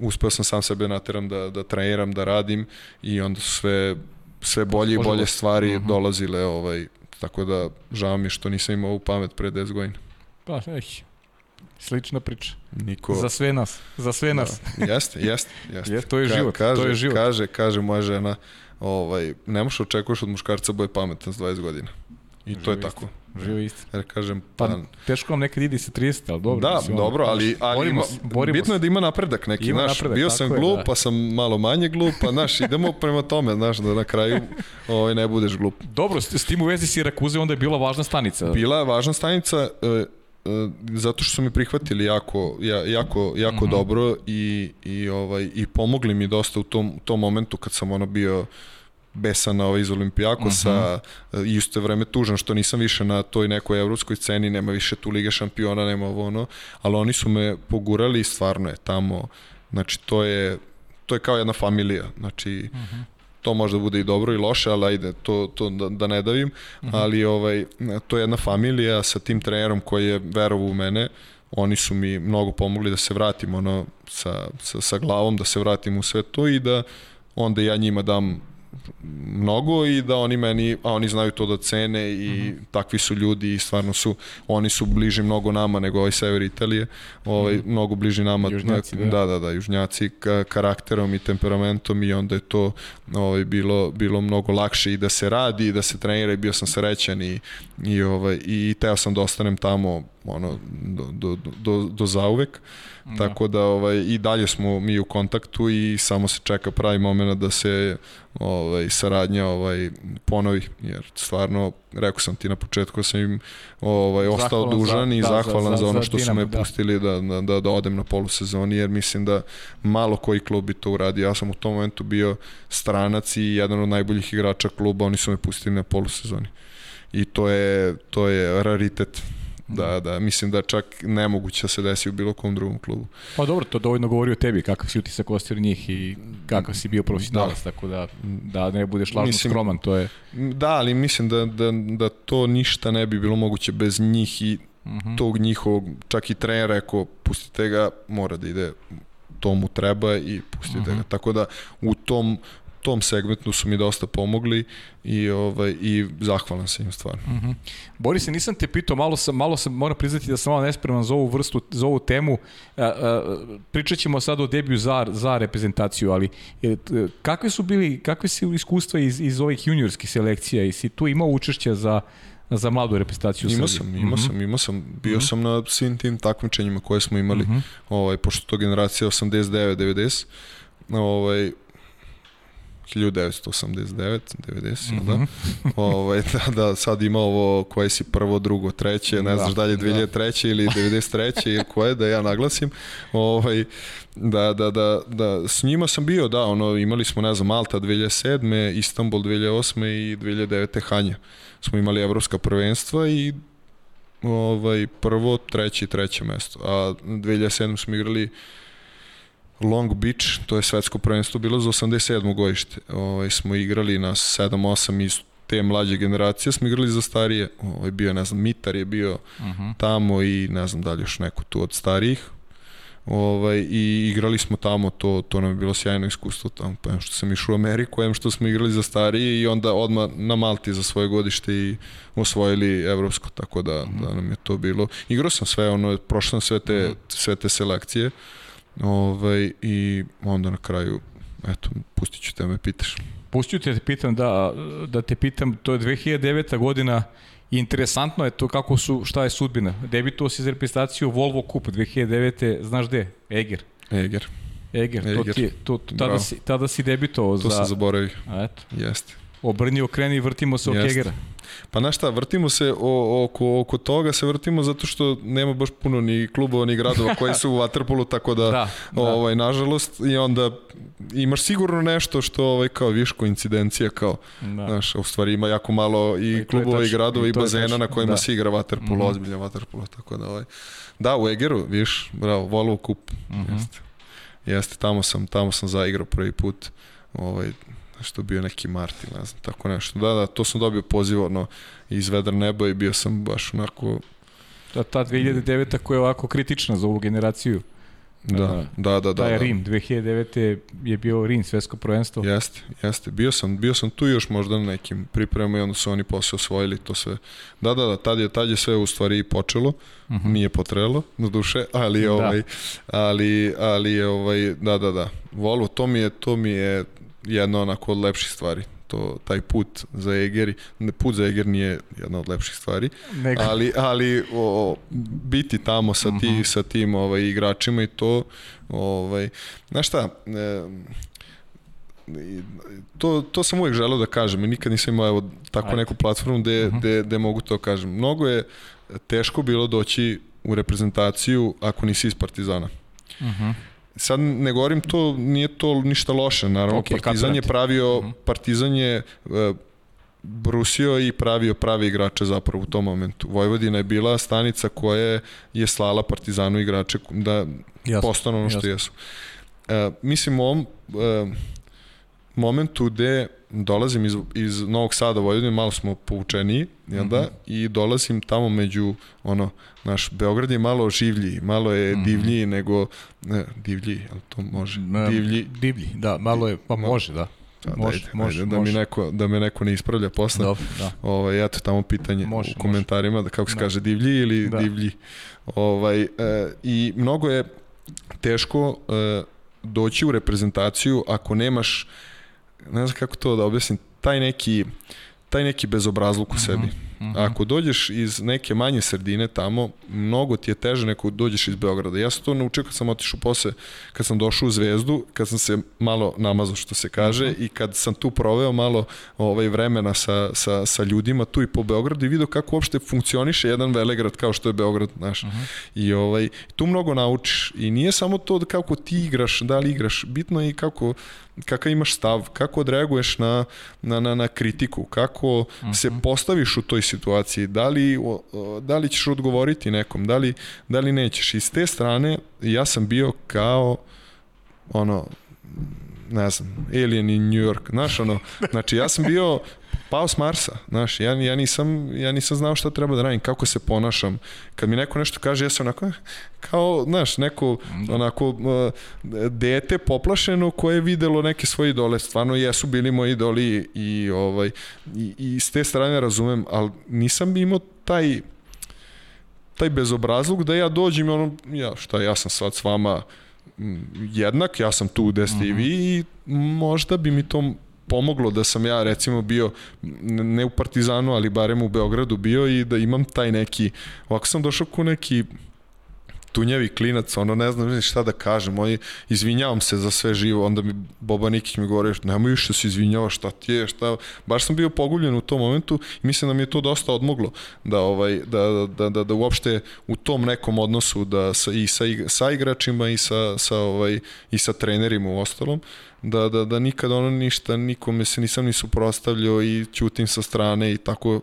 uspeo sam sam sebe nateram da, da treniram, da radim i onda su sve, sve bolje i bolje stvari uh mhm. -huh. dolazile, ovaj, tako da žao mi što nisam imao ovu pamet pre 10 godina. Pa, ej, slična priča. Niko... Za sve nas, za sve nas. Da, jeste, jeste, jeste. Je, to je život, kaže, to je život. Kaže, kaže moja žena, ovaj, ne možeš da očekuješ od muškarca da bude pametan s 20 godina. I to je Živa tako. Živo isti. Jer kažem, Pa, pa, teško vam nekad ide sa 30, ali dobro. Da, mislim, dobro, ali, ali borimo ima, se, borimo bitno je se. da ima napredak neki, Ima znaš, napredak, bio sam je, glup, da. pa sam malo manje glup, pa znaš, idemo prema tome, znaš, da na kraju ovaj, ne budeš glup. Dobro, s, s tim u vezi Sirakuze onda je bila važna stanica. Bila je važna stanica e, e, zato što su mi prihvatili jako, ja, jako, jako mm -hmm. dobro i, i, ovaj, i pomogli mi dosta u tom, u tom momentu kad sam ono bio besan ovaj, iz Olimpijakosa uh -huh. i isto vreme tužan što nisam više na toj nekoj evropskoj sceni, nema više tu Lige šampiona, nema ovo ono, ali oni su me pogurali i stvarno je tamo, znači to je, to je kao jedna familija, znači uh -huh to možda bude i dobro i loše, ali ajde, to, to da, da ne davim, uh -huh. ali ovaj, to je jedna familija sa tim trenerom koji je verovo u mene, oni su mi mnogo pomogli da se vratim ono, sa, sa, sa glavom, da se vratim u sve to i da onda ja njima dam mnogo i da oni meni, a oni znaju to da cene i mm -hmm. takvi su ljudi i stvarno su, oni su bliži mnogo nama nego ovaj sever Italije, ovaj, mm -hmm. mnogo bliži nama, južnjaci, da. da, da, da, južnjaci ka, karakterom i temperamentom i onda je to ovaj, bilo, bilo mnogo lakše i da se radi i da se trenira i bio sam srećan i, i, ovaj, i teo sam da ostanem tamo ono, do, do, do, do zauvek. Da. Tako da ovaj i dalje smo mi u kontaktu i samo se čeka pravi momenat da se ovaj saradnja ovaj ponovi jer stvarno rekao sam ti na početku da sam im ovaj ostao zahvalan dužan za, i da, zahvalan za, za, za ono što su me da. pustili da, da, da, da odem na polusezoni jer mislim da malo koji klub bi to uradio. Ja sam u tom momentu bio stranac i jedan od najboljih igrača kluba, oni su me pustili na polusezoni. I to je to je raritet. Da, da, mislim da čak nemoguće da se desi u bilo kom drugom klubu. Pa dobro, to dovoljno govori o tebi, kakav si utisak ostavio njih i kakav si bio profesionalac, da. tako da, da ne budeš lažno mislim, skroman, to je... Da, ali mislim da, da, da to ništa ne bi bilo moguće bez njih i uh -huh. tog njihovog, čak i trenera, ako pustite ga, mora da ide to mu treba i pustite uh -huh. ga. Tako da u tom tom segmentu su mi dosta pomogli i ovaj i zahvalan sam im stvarno. Mhm. Mm Boris, nisam te pitao, malo sam malo sam moram priznati da sam malo nespreman za ovu vrstu za ovu temu. A, a, pričat ćemo sad o debiju za za reprezentaciju, ali e, kakve su bili kakve su iskustva iz iz ovih juniorskih selekcija i si tu imao učešća za za mladu reprezentaciju Imao sam, imao mm -hmm. sam, imao sam, bio mm -hmm. sam na svim tim takmičenjima koje smo imali. Mm -hmm. Ovaj pošto to generacija 89 90 ovaj 1989, 90, mm -hmm. da? ovaj, da, da, sad ima ovo koje si prvo, drugo, treće, ne da, znaš dalje 2003. Da. ili 93. ili koje, da ja naglasim. Ovaj, da, da, da, da, s njima sam bio, da, ono, imali smo, ne znam, Malta 2007. Istanbul 2008. i 2009. Hanja. Smo imali evropska prvenstva i ovaj, prvo, treće i treće mesto. A 2007. smo igrali Long Beach, to je svetsko prvenstvo bilo za 87. godište. Ovaj, smo igrali na 7-8 iz te mlađe generacije, smo igrali za starije. Ovaj, bio, ne znam, Mitar je bio uh mhm. -huh. tamo i ne znam da li još neko tu od starijih. Ovaj, I igrali smo tamo, to, to nam je bilo sjajno iskustvo tamo, pa što sam išao u Ameriku, em što smo igrali za starije i onda odmah na Malti za svoje godište i osvojili evropsko, tako da, uh -huh. da nam je to bilo. Igrao sam sve, ono, prošao sam sve te, uh -huh. sve te selekcije. Ovaj, I onda na kraju, eto, pustit ću te me pitaš. Pustit ću te, te pitam, da, da te pitam, to je 2009. godina, interesantno je to kako su, šta je sudbina. Debituo si za reprezentaciju Volvo Cup 2009. Znaš gde? Eger. Eger. Eger, Eger. to ti je, to, to, tada, si, tada si debitovao za... To sam zaboravio. A eto. Jeste. Obrni, okreni i vrtimo se oko Egera. Pa znaš šta, vrtimo se o, oko, oko toga se vrtimo zato što nema baš puno ni klubova ni gradova koji su u Waterpolu, tako da, da, da. ovaj, nažalost, i onda imaš sigurno nešto što ovaj, kao viš koincidencija kao, da. znaš, u stvari ima jako malo i, I klubova i gradova i, i bazena na kojima da. se igra Waterpolo, mm -hmm. ozbiljno Waterpolo, tako da ovaj, da, u Egeru, viš, bravo, Volvo kup, mm -hmm. jeste. Jeste, tamo sam, tamo sam zaigrao prvi put, ovaj, što bio neki Martin, ne znam, tako nešto. Da, da, to sam dobio poziv ono, iz vedra neba i bio sam baš onako... Da, ta 2009. koja je ovako kritična za ovu generaciju. Da, da, da, da. Da je da. Rim, 2009. je bio Rim, svetsko prvenstvo. Jeste, jeste. Bio sam, bio sam tu još možda na nekim pripremama i onda su oni posle osvojili to sve. Da, da, da, tad je, tad je sve u stvari počelo. Uh -huh. Nije potrebalo, na duše, ali da. ovaj, ali, ali je ovaj, da, da, da. Volvo, to mi je, to mi je jedna onako od lepših stvari. to, taj put za Eger, ne, put za Eger nije jedna od lepših stvari, Nego. ali, ali o, biti tamo sa, ti, uh -huh. sa tim ovaj, igračima i to, ovaj, znaš šta, e, to, to sam uvijek želeo da kažem i nikad nisam imao evo, tako Ajde. neku platformu gde, uh -huh. gde, gde mogu to kažem. Mnogo je teško bilo doći u reprezentaciju ako nisi iz Partizana. Uh -huh. Sad ne govorim to, nije to ništa loše, naravno. Okay, Partizan je pravio, uh -huh. Partizan je uh, brusio i pravio pravi igrače zapravo u tom momentu. Vojvodina je bila stanica koja je slala Partizanu igrače da jasno, postanu ono što jasno. jesu. Uh, mislim, u ovom uh, momentu gde dolazim iz, iz Novog Sada, Vojvodine, malo smo povučeniji, jel da? Mm -hmm. I dolazim tamo među, ono, naš Beograd je malo življi, malo je mm -hmm. divljiji nego, ne, divljiji, ali to može, divlji. Divlji, da, malo je, pa može, da. Da, može, ajde, može, ajde, da može. mi neko da me neko ne ispravlja posle. Dobro, da. Ovaj eto tamo pitanje može, u komentarima može. da kako se da. kaže divlji ili da. divlji. Ovaj e, i mnogo je teško e, doći u reprezentaciju ako nemaš ne znam kako to da objasnim, taj neki, taj neki bezobrazluk u mhm, sebi. Mm -hmm. Ako dođeš iz neke manje sredine tamo, mnogo ti je teže nego dođeš iz Beograda. Ja sam to naučio kad sam otišao posle, kad sam došao u Zvezdu, kad sam se malo namazao što se kaže mm -hmm. i kad sam tu proveo malo ovaj vremena sa, sa, sa ljudima tu i po Beogradu i video kako uopšte funkcioniše jedan velegrad kao što je Beograd, znaš. Mm -hmm. I ovaj, tu mnogo naučiš i nije samo to da kako ti igraš, da li igraš, bitno je i kako kakav imaš stav, kako odreaguješ na, na, na, na kritiku, kako uh -huh. se mhm. postaviš u toj situaciji, da li, da li ćeš odgovoriti nekom, da li, da li nećeš. I s te strane ja sam bio kao ono, ne znam, Alien in New York, znaš, ono, znači ja sam bio pao s Marsa, znaš, ja, ja, nisam, ja nisam znao šta treba da radim, kako se ponašam. Kad mi neko nešto kaže, ja sam onako, kao, znaš, neko, da. onako, dete poplašeno koje je videlo neke svoje idole, stvarno jesu bili moji idoli i, ovaj, i, i s te strane razumem, ali nisam imao taj taj bezobrazluk da ja dođem i ono, ja, šta, ja sam sad s vama jednak, ja sam tu gde ste i vi i možda bi mi to pomoglo da sam ja recimo bio ne u Partizanu, ali barem u Beogradu bio i da imam taj neki, ovako sam došao ku neki tunjavi klinac, ono ne znam šta da kažem, moj, izvinjavam se za sve živo, onda mi Boba Nikić mi govori, nemoj više da se izvinjava, šta ti je, šta, baš sam bio pogubljen u tom momentu i mislim da mi je to dosta odmoglo, da, ovaj, da, da, da, da uopšte u tom nekom odnosu da sa, i sa, sa igračima i sa, sa, ovaj, i sa trenerima u ostalom, da, da, da nikad ono ništa, nikome se nisam ni suprostavljao i ćutim sa strane i tako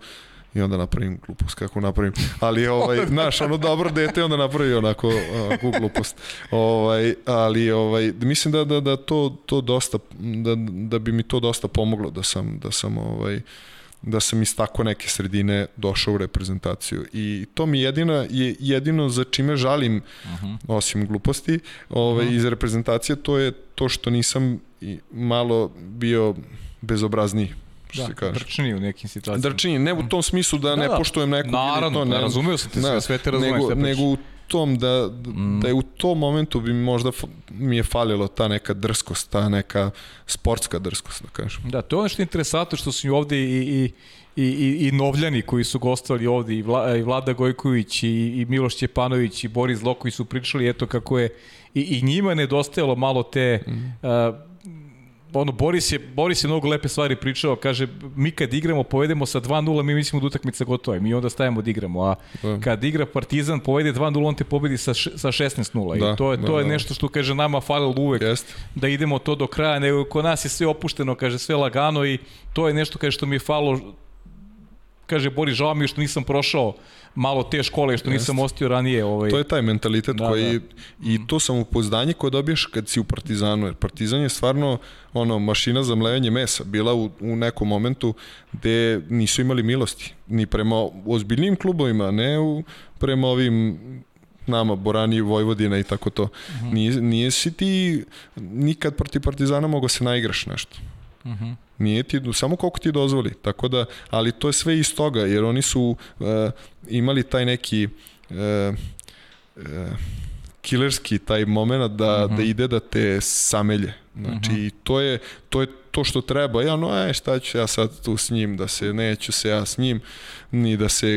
i onda napravim glupost kako napravim. Ali ovaj znaš, ono dobro dete onda napravi onako uh, glupost. Ovaj ali ovaj mislim da da da to to dosta da da bi mi to dosta pomoglo da sam da sam ovaj da sam iz tako neke sredine došao u reprezentaciju i to mi jedina je jedino za čime žalim uh mhm. -huh. osim gluposti ovaj uh mhm. -huh. iz reprezentacije to je to što nisam malo bio bezobrazniji što da, se kaže. Drčni u nekim situacijama. Drčni, ne u tom smislu da, da ne da, poštujem nekog naravno, to. Ne, razumeo sam te sve, sve te razumeš. Nego, nego u tom da, mm. da je u tom momentu bi možda mi je falilo ta neka drskost, ta neka sportska drskost, da kažem. Da, to je ono što je interesantno što su ovde i, i, i, i, i Novljani koji su gostovali ovde, i, Vla, i Vlada Gojković, i, i Miloš Ćepanović, i Boris Loković su pričali, eto kako je i, i njima nedostajalo malo te mm. uh, ono, Boris je, Boris je mnogo lepe stvari pričao, kaže, mi kad igramo, povedemo sa 2-0, mi mislimo da utakmica gotova, mi onda stajemo da igramo, a da. kad igra Partizan, povede 2-0, on te pobedi sa, sa 16-0 da, i to je, to da, je da. nešto što, kaže, nama falilo uvek, Jest. da idemo to do kraja, nego kod nas je sve opušteno, kaže, sve lagano i to je nešto, kaže, što mi je falo, kaže, Boris, žao mi što nisam prošao malo te škole što nisam ostio ranije. Ovaj. To je taj mentalitet da, koji, da. i to samopouzdanje koje dobiješ kad si u Partizanu, jer Partizan je stvarno ono, mašina za mlevanje mesa, bila u, u nekom momentu gde nisu imali milosti, ni prema ozbiljnim klubovima, ne u, prema ovim nama, Borani, Vojvodina i tako to. Uh mhm. -huh. nije, nije si ti nikad protiv Partizana mogao se naigraš nešto. Mhm. -huh. Nije ti, samo koliko ti dozvoli. Tako da, ali to je sve iz toga, jer oni su uh, imali taj neki uh, uh, killerski taj moment da, uh -huh. da mhm. ide da te samelje. Znači, uh -huh. i to je, to je to što treba. Ja, no, aj, šta ću ja sad tu s njim, da se, neću se ja s njim, ni da se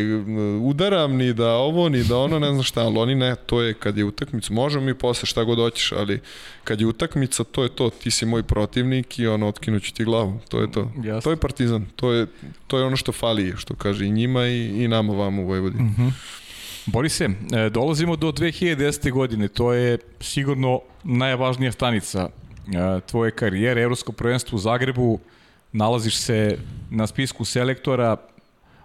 udaram, ni da ovo, ni da ono, ne znam šta, ali oni ne, to je kad je utakmica, možemo mi posle šta god hoćeš, ali kad je utakmica, to je to, ti si moj protivnik i ono, otkinuću ti glavu, to je to. Jasne. To je partizan, to je, to je ono što fali, što kaže i njima i, i nama vam u Vojvodini. Mhm. -huh. Borise, e, dolazimo do 2010. godine, to je sigurno najvažnija stanica e, tvoje karijere, Evropsko prvenstvo u Zagrebu, nalaziš se na spisku selektora,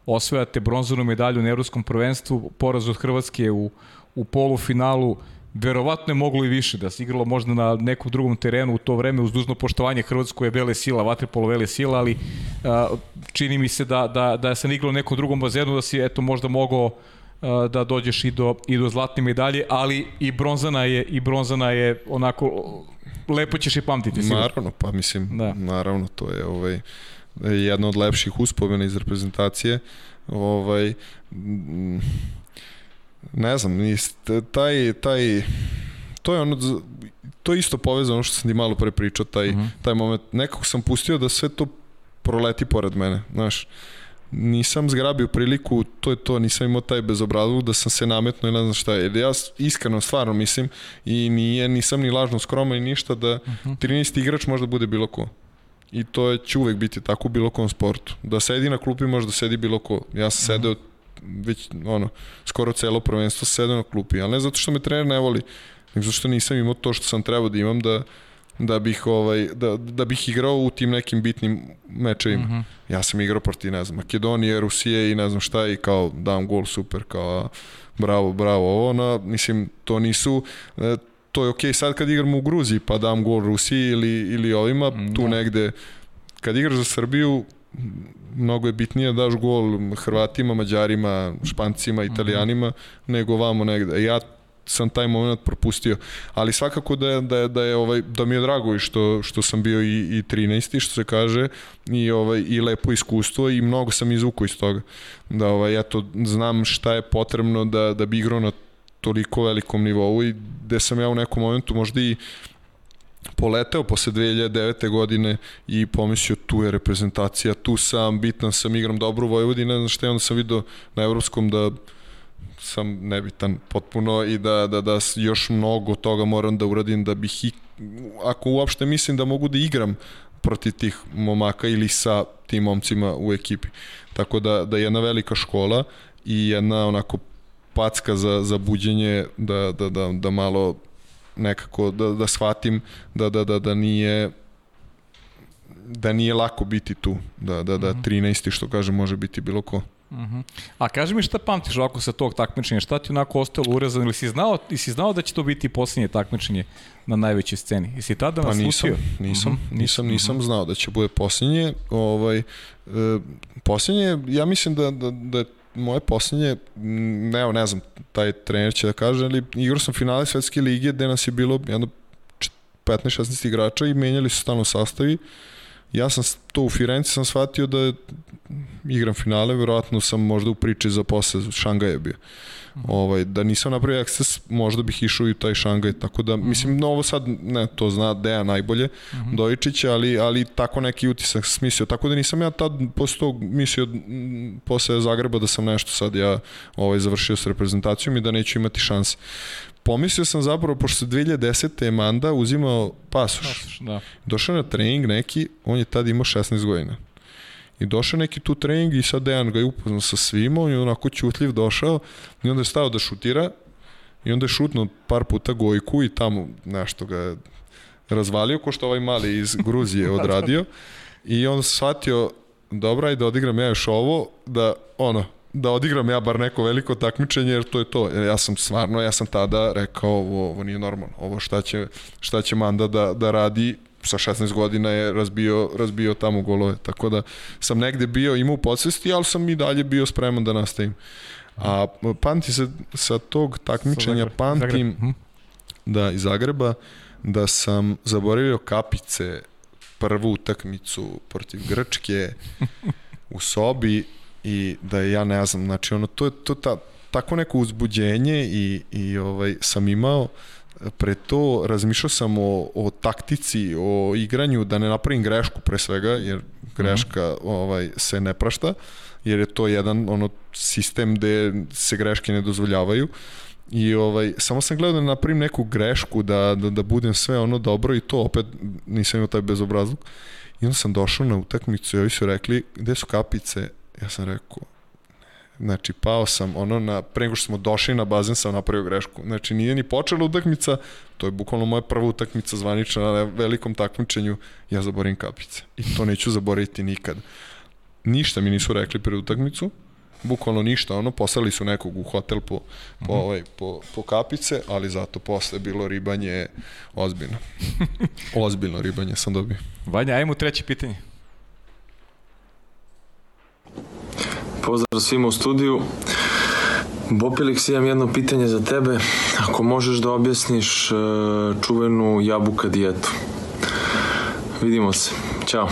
osvajate bronzanu medalju na Evropskom prvenstvu, poraz od Hrvatske u, u polufinalu, verovatno je moglo i više da se igralo možda na nekom drugom terenu u to vreme uz dužno poštovanje Hrvatsko je vele sila, vaterpolo vele sila, ali a, čini mi se da, da, da se igralo nekom drugom bazenu da si eto možda mogao da dođeš i do, i do zlatne medalje, ali i bronzana je, i bronzana je onako lepo ćeš i pamtiti. Sigurno. Naravno, pa mislim, da. naravno, to je ovaj, jedna od lepših uspomena iz reprezentacije. Ovaj, ne znam, taj, taj, to je ono, to je isto povezano što sam ti malo pre pričao, taj, uh mhm. -huh. taj moment. Nekako sam pustio da sve to proleti pored mene, znaš nisam zgrabio priliku, to je to, nisam imao taj bezobrazluk da sam se nametno i ne znam šta. Jer ja iskreno, stvarno mislim i nije, nisam ni lažno skroman i ništa da uh -huh. 13. igrač možda bude bilo ko. I to je, će uvek biti tako u bilo kom sportu. Da sedi na klupi može da sedi bilo ko. Ja sam uh -huh. sedeo već, ono, skoro celo prvenstvo sedeo na klupi, ali ne zato što me trener ne voli, nego zato što nisam imao to što sam trebao da imam da da bih ovaj da, da bih igrao u tim nekim bitnim mečevima. Mm -hmm. Ja sam igrao protiv ne znam Makedonije, Rusije i ne znam šta i kao dam gol super kao bravo, bravo ovo, na, mislim to nisu e, to je okej okay sad kad igramo u Gruziji pa dam gol Rusiji ili, ili ovima, mm, tu da. negde kad igraš za Srbiju mnogo je bitnije da daš gol Hrvatima, Mađarima, Špancima, mhm. Italijanima, mm -hmm. nego vamo negde. Ja sam taj moment propustio. Ali svakako da je, da je, da je ovaj, da mi je drago i što, što sam bio i, i 13. što se kaže i, ovaj, i lepo iskustvo i mnogo sam izvukao iz toga. Da ovaj, eto, znam šta je potrebno da, da bi igrao na toliko velikom nivou i gde sam ja u nekom momentu možda i poleteo posle 2009. godine i pomislio tu je reprezentacija, tu sam, bitan sam, igram dobro u Vojvodini, ne znam šta je, onda sam vidio na evropskom da sam nebitan potpuno i da, da, da još mnogo toga moram da uradim da bih i, ako uopšte mislim da mogu da igram protiv tih momaka ili sa tim momcima u ekipi. Tako da, da je jedna velika škola i jedna onako packa za, za buđenje da, da, da, da malo nekako da, da shvatim da, da, da, da nije da nije lako biti tu, da, da, da 13. Mhm. što kaže može biti bilo ko. Uh -huh. A kaži mi šta pamtiš ovako sa tog takmičenja, šta ti onako ostalo urezano ili si znao, i si znao da će to biti posljednje takmičenje na najvećoj sceni? Jesi tada pa nisam, nisam, nisam, uh -huh. nisam, nisam uh -huh. znao da će bude posljednje. Ovaj, e, posljednje, ja mislim da, da, da je moje posljednje, ne, ne znam, taj trener će da kaže, ali igrao sam finale svetske lige gde nas je bilo jedno 15-16 igrača i menjali su stalno sastavi. Uh, ja sam to u Firenci sam shvatio da igram finale, verovatno sam možda u priči za posle Šangaja bio. Mhm. Ovaj, da nisam napravio ekses, možda bih išao i u taj Šangaj, tako da, mhm. mislim, no, ovo sad, ne, to zna Deja najbolje. -huh. Dojičić, ali, ali tako neki utisak smislio, tako da nisam ja tad posle tog mislio, posle Zagreba da sam nešto sad ja ovaj, završio s reprezentacijom i da neću imati šanse pomislio sam zapravo, pošto se 2010. je Manda uzimao pasoš. pasoš da. Došao na trening neki, on je tad imao 16 godina. I došao neki tu trening i sad Dejan ga je upoznao sa svima, on je onako ćutljiv došao i onda je stao da šutira i onda je šutno par puta gojku i tamo nešto ga razvalio, ko što ovaj mali iz Gruzije odradio. I on shvatio, dobra, i da odigram ja još ovo, da ono, da odigram ja bar neko veliko takmičenje, jer to je to. Ja sam stvarno, ja sam tada rekao, ovo, ovo nije normalno, ovo šta će, šta će Manda da, da radi, sa 16 godina je razbio, razbio tamo golove, tako da sam negde bio, imao podsvesti, ali sam i dalje bio spreman da nastavim. A pamti se sa tog takmičenja, pamtim hm? da iz Zagreba, da sam zaboravio kapice prvu utakmicu protiv Grčke u sobi i da ja ne znam, znači ono, to je to ta, tako neko uzbuđenje i, i ovaj, sam imao pre to razmišljao sam o, o taktici, o igranju, da ne napravim grešku pre svega, jer greška mm. ovaj se ne prašta, jer je to jedan ono sistem gde se greške ne dozvoljavaju. I ovaj, samo sam gledao da napravim neku grešku, da, da, da budem sve ono dobro i to opet nisam imao taj bezobrazluk. I onda sam došao na utakmicu i ovi su rekli, gde su kapice? Ja sam rekao, Znači, pao sam, ono, na, pre nego što smo došli na bazen sam napravio grešku. Znači, nije ni počela utakmica, to je bukvalno moja prva utakmica zvanična na velikom takmičenju, ja zaborim kapice. I to neću zaboraviti nikad. Ništa mi nisu rekli pred utakmicu, bukvalno ništa, ono, poslali su nekog u hotel po, po, mm -hmm. ovaj, po, po kapice, ali zato posle bilo ribanje ozbiljno. ozbiljno ribanje sam dobio. Vanja, ajmo treće pitanje. Pozdrav svima u studiju. Bopilix, imam jedno pitanje za tebe. Ako možeš da objasniš uh, čuvenu jabuka dijetu. Vidimo se. Ćao.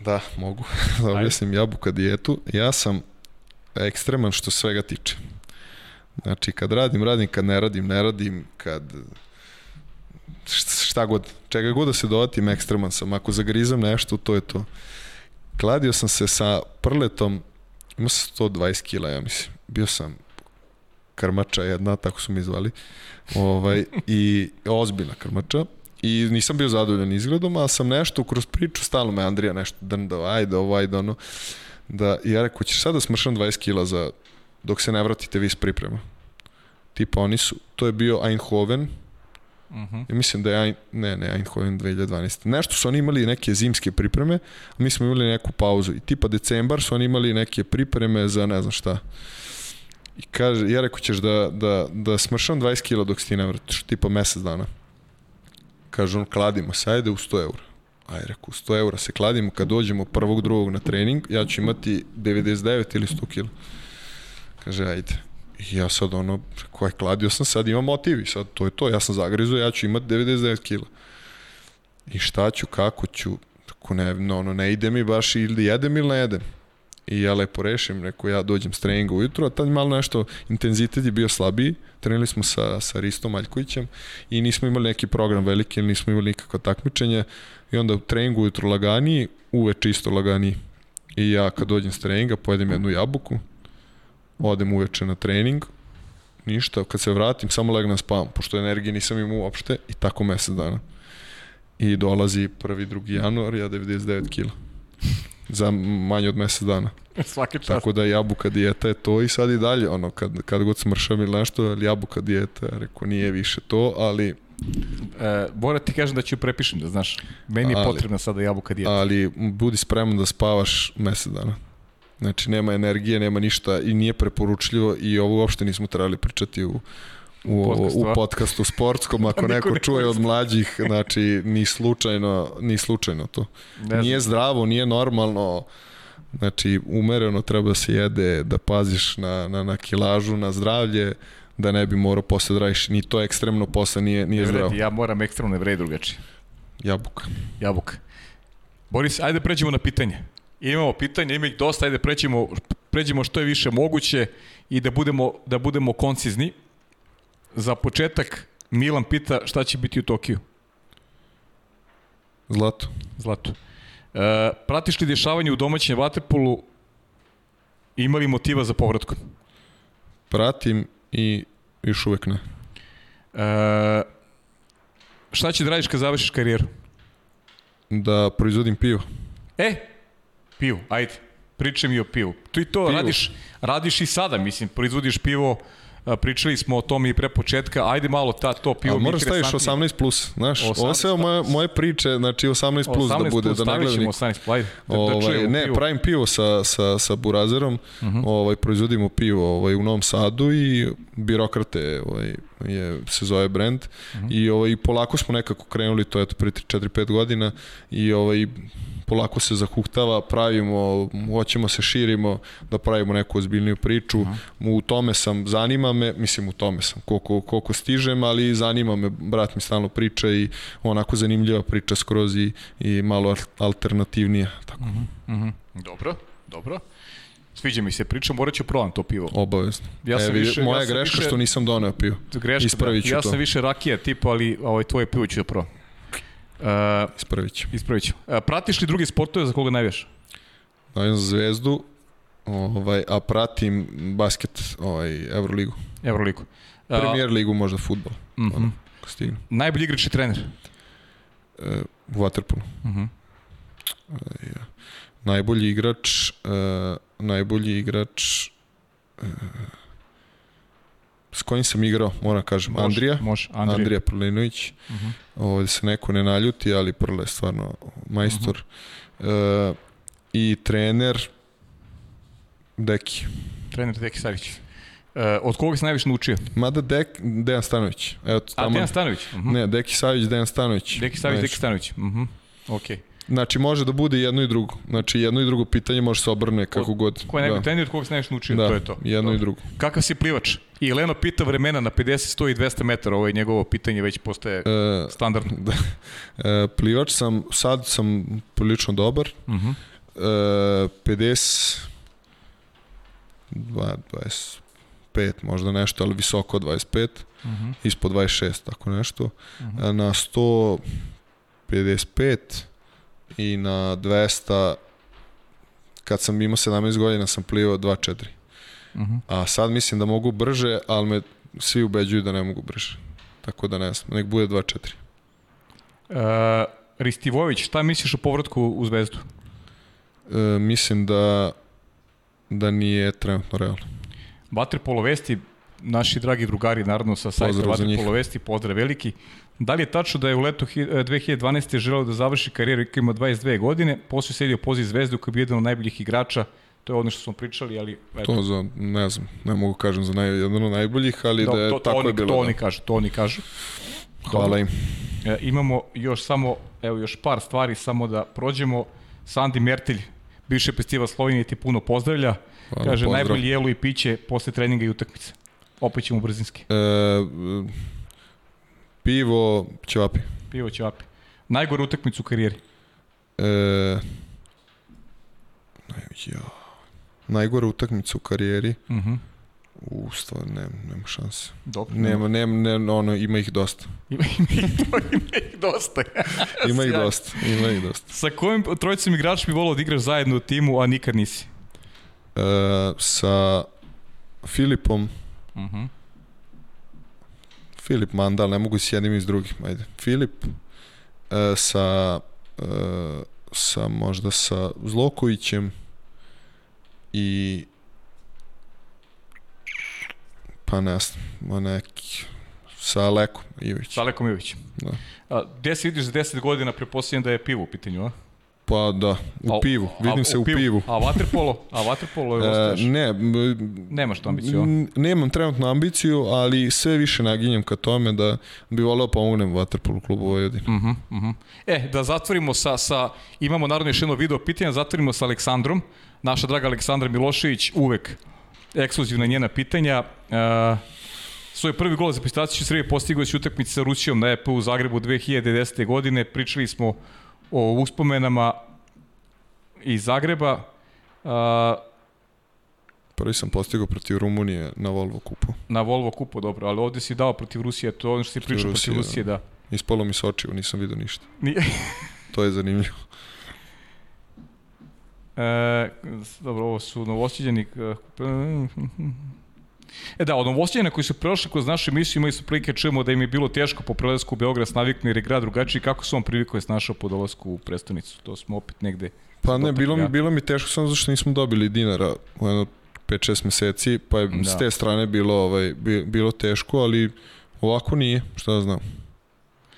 Da, mogu da objasnim jabuka dijetu. Ja sam ekstreman što svega tiče. Znači, kad radim, radim, kad ne radim, ne radim, kad šta god, čega god da se dovatim, ekstreman sam. Ako zagrizam nešto, to je to. Kladio sam se sa prletom, imao sam 120 kila, ja mislim. Bio sam krmača jedna, tako su mi zvali. Ovaj, I ozbiljna krmača. I nisam bio zadovoljan izgledom, a sam nešto kroz priču, stalno me Andrija nešto drndao, ajde ovo, ajde ono. Da, ja rekao, ćeš sada da smršam 20 kila za, dok se ne vratite vi s priprema. Tipa oni su, to je bio Eindhoven. -huh. Ja mislim da je, ne, ne, Eindhoven 2012. Nešto su oni imali neke zimske pripreme, a mi smo imali neku pauzu. I tipa decembar su oni imali neke pripreme za ne znam šta. I kaže, ja rekao ćeš da, da, da smršam 20 kila dok si ti ne vratiš, tipa mesec dana. Kaže on, kladimo se, ajde u 100 eura. Aj, rekao, 100 eura se kladimo, kad dođemo prvog, drugog na trening, ja ću imati 99 ili 100 kila. Kaže, ajde. Ja sad ono, koje kladio sam, sad imam motiv i sad to je to, ja sam zagrizo, ja ću imati 99 kila. I šta ću, kako ću, tako ne, no, ono, ne ide mi baš ili jedem ili ne jedem. I ja lepo rešim, rekao ja dođem s treninga ujutro, a tad malo nešto, intenzitet je bio slabiji, trenili smo sa, sa Ristom Maljkovićem i nismo imali neki program veliki, nismo imali nikakva takmičenja i onda u treningu ujutro laganiji, uveče isto laganiji. I ja kad dođem s treninga pojedem jednu jabuku, odem uveče na trening, ništa, kad se vratim, samo legnem spavam, pošto energije nisam imao uopšte i tako mesec dana. I dolazi 1. 2. januar, ja 99 kila. Za manje od mesec dana. Svaki čast. Tako da jabuka dijeta je to i sad i dalje, ono, kad, kad god smršam ili nešto, ali jabuka dijeta, rekao, nije više to, ali E, Bora ti kažem da ću prepišem, da znaš. Meni je ali, potrebna sada jabuka dijeta. Ali budi spreman da spavaš mesec dana. Znači, nema energije, nema ništa i nije preporučljivo i ovo uopšte nismo trebali pričati u, u, podcastu, u podcastu sportskom, ako neko, neko čuje od mlađih, znači, ni slučajno, ni slučajno to. Ne nije zdravo, nije normalno, znači, umereno treba da se jede, da paziš na, na, na kilažu, na zdravlje, da ne bi morao posle da radiš, ni to ekstremno posle nije, nije ne zdravo. Ja moram ekstremno ne vredi drugačije. Jabuka. Jabuka. Boris, ajde pređemo na pitanje imamo pitanje, ima ih dosta, ajde pređemo, pređemo što je više moguće i da budemo, da budemo koncizni. Za početak, Milan pita šta će biti u Tokiju? Zlato. Zlato. E, pratiš li dešavanje u domaćem Vaterpolu imali motiva za povratkom? Pratim i još uvek ne. E, šta će da radiš kad završiš karijeru? Da proizvodim pivo. E, Pivo, ajde. Pričaj mi o pivu. Tu i to pivo. radiš, radiš i sada, mislim, proizvodiš pivo, pričali smo o tom i pre početka, ajde malo ta, to pivo. A moraš staviš 18 plus, znaš, 18, ovo sve moje, moje priče, znači 18 plus 18 da bude, plus, da ne gledam 18 plus, ajde, da, da ovaj, da ne, pivo. pravim pivo sa, sa, sa burazerom, uh mhm. -huh. ovaj, proizvodimo pivo ovaj, u Novom Sadu i birokrate ovaj, je, se zove brand uh mhm. -huh. i ovaj, polako smo nekako krenuli, to je to pre 4-5 godina i ovaj, polako se zahuktava, pravimo, hoćemo se širimo, da pravimo neku ozbiljniju priču. Uh -huh. U tome sam, zanima me, mislim u tome sam, koliko, koliko stižem, ali zanima me, brat mi stalno priča i onako zanimljiva priča skroz i, i malo alternativnija. Tako. Uh -huh. Uh -huh. Dobro, dobro. Sviđa mi se priča, morat ću probam to pivo. Obavezno. Ja sam e, više- moja ja greška više- što nisam doneo pivo. Greška, Ispravit ću da. Ja to. sam više rakija tipa, ali ovaj, tvoje pivo ću da probam. Uh, Ispravit ću. ispravit ću. Uh, pratiš li drugi sportove za koga navijaš? Dajem za zvezdu, ovaj, a pratim basket, ovaj, Euroligu. Euroligu. Uh, Premier ligu, možda futbol. mhm. ono, ako stigne. Najbolji igrač i trener? E, u Waterpolu. Mhm. Najbolji igrač, e, najbolji igrač e, s kojim sam igrao, moram kažem, Može, Andrija. Može, Andrija. Andrija Prlinović. Mhm. Ovdje se neko ne naljuti, ali Prle je stvarno majstor. Mhm. E, I trener Deki. Trener Deki Savić. Uh, od koga si najviše naučio? Mada Dek, Dejan Stanović. Evo, A, tamo, Dejan Stanović. Mhm. Ne, Deki Savić, Dejan Stanović. Deki Savić, Znaš, Deki Stanović. Mhm. Okej. Znači, može da bude jedno i drugo. Znači, jedno i drugo pitanje može se obrne kako god. Ko je najbolji da. trener, od koga si najviše naučio? Da, to je to. jedno Dobro. i drugo. Kakav si plivač? I Leno pita vremena na 50, 100 i 200 metara. Ovo je njegovo pitanje, već postaje E, standardno. da. E, plivač sam, sad sam prilično dobar. Mhm. E, 50, 2, 25 možda nešto, ali visoko 25, Mhm. ispod 26, tako nešto. Mhm. E, Na 155 i na 200 kad sam imao 17 godina sam plivao 2.4. Mhm. A sad mislim da mogu brže, ali me svi ubeđuju da ne mogu brže. Tako da ne znam, nek bude 2.4. Uh, Ristivojević, šta misliš o povratku u Zvezdu? E, mislim da da nije trenutno realno. Vaterpolo Vesti, naši dragi drugari, naravno sa sajta Pozdrav za njih. Vaterpolo Vesti, pozdrav veliki. Da li je tačno da je u letu hi- e, 2012. želeo da završi karijeru i ima 22 godine, posle sedio poziv Zvezdu koji je bio jedan od najboljih igrača, to je ono što smo pričali, ali eto, To za, ne znam, ne mogu kažem za naj, jedan od najboljih, ali to, da je to, to, tako oni, je bilo. to da. oni kažu, to oni kažu. Hvala im. E, imamo još samo, evo još par stvari samo da prođemo. Sandi Mertelj, bivši festival Slovenije ti puno pozdravlja. Hvala, Kaže pozdrav. najbolji jelo i piće posle treninga i utakmice. Opet ćemo brzinski. E, pivo, ćevapi. Pivo ćevapi. Najgore utakmicu u karijeri. E, ja. Najgore utakmica u karijeri. Uh -huh. U, stvar, nema, nema šanse. Dobro. Nema, nema, ne, ono, ima ih dosta. Ima, ima, ih, ima ih dosta. Ima ih dosta, ima ih dosta. Sa kojim trojicom igrača bi volao da igraš zajedno u timu, a nikad nisi? E, sa Filipom, Uh -huh. Filip Mandal, ne mogu s jednim i s drugim, ajde. Filip, e, sa, e, sa možda sa Zlokovićem i pa ne znam, neki, sa Lekom Ivić. Sa Alekom Ivić. Da. A, gde se vidiš za 10 godina, prepostavljam da je pivo u pitanju, a? Pa da, u A- pivu, a- vidim se u pivu. A vaterpolo? A vaterpolo je E, ostaješ? ne, Nemaš tu ambiciju, a? nemam trenutno ambiciju, ali sve više naginjem ka tome da bi voleo pomognem Waterpolo klubu Vojvodine. Uh -huh, uh -huh. E, da zatvorimo sa, sa, imamo naravno još jedno video pitanja, zatvorimo sa Aleksandrom. Naša draga Aleksandra Milošević, uvek ekskluzivna njena pitanja. Uh, svoj prvi gol za prestaciju Srbije postigao će utakmici sa Rusijom na EP u Zagrebu 2010. godine. Pričali smo o uspomenama iz Zagreba. Uh, Prvi sam postigao protiv Rumunije na Volvo kupu. na Volvo kupu, dobro, ali ovde si dao protiv Rusije, to je ono što si pričao protiv Rusije, Rusije, da. Ispalo mi s očiju, nisam vidio ništa. Nije, To je zanimljivo. E, dobro, ovo su novostiđeni... E da, od novostiđena koji su prošli kroz našu emisiju imali su prilike čujemo da im je bilo teško po prelasku u Beograd s naviknu jer je grad drugačiji. Kako su on privikao je snašao po dolasku u prestonicu? To smo opet negde... Pa ne, bilo mi, Ja. bilo mi teško samo zašto nismo dobili dinara u jedno 5-6 meseci, pa je Da. s te strane bilo, ovaj, bi- bilo teško, ali ovako nije, šta da znam.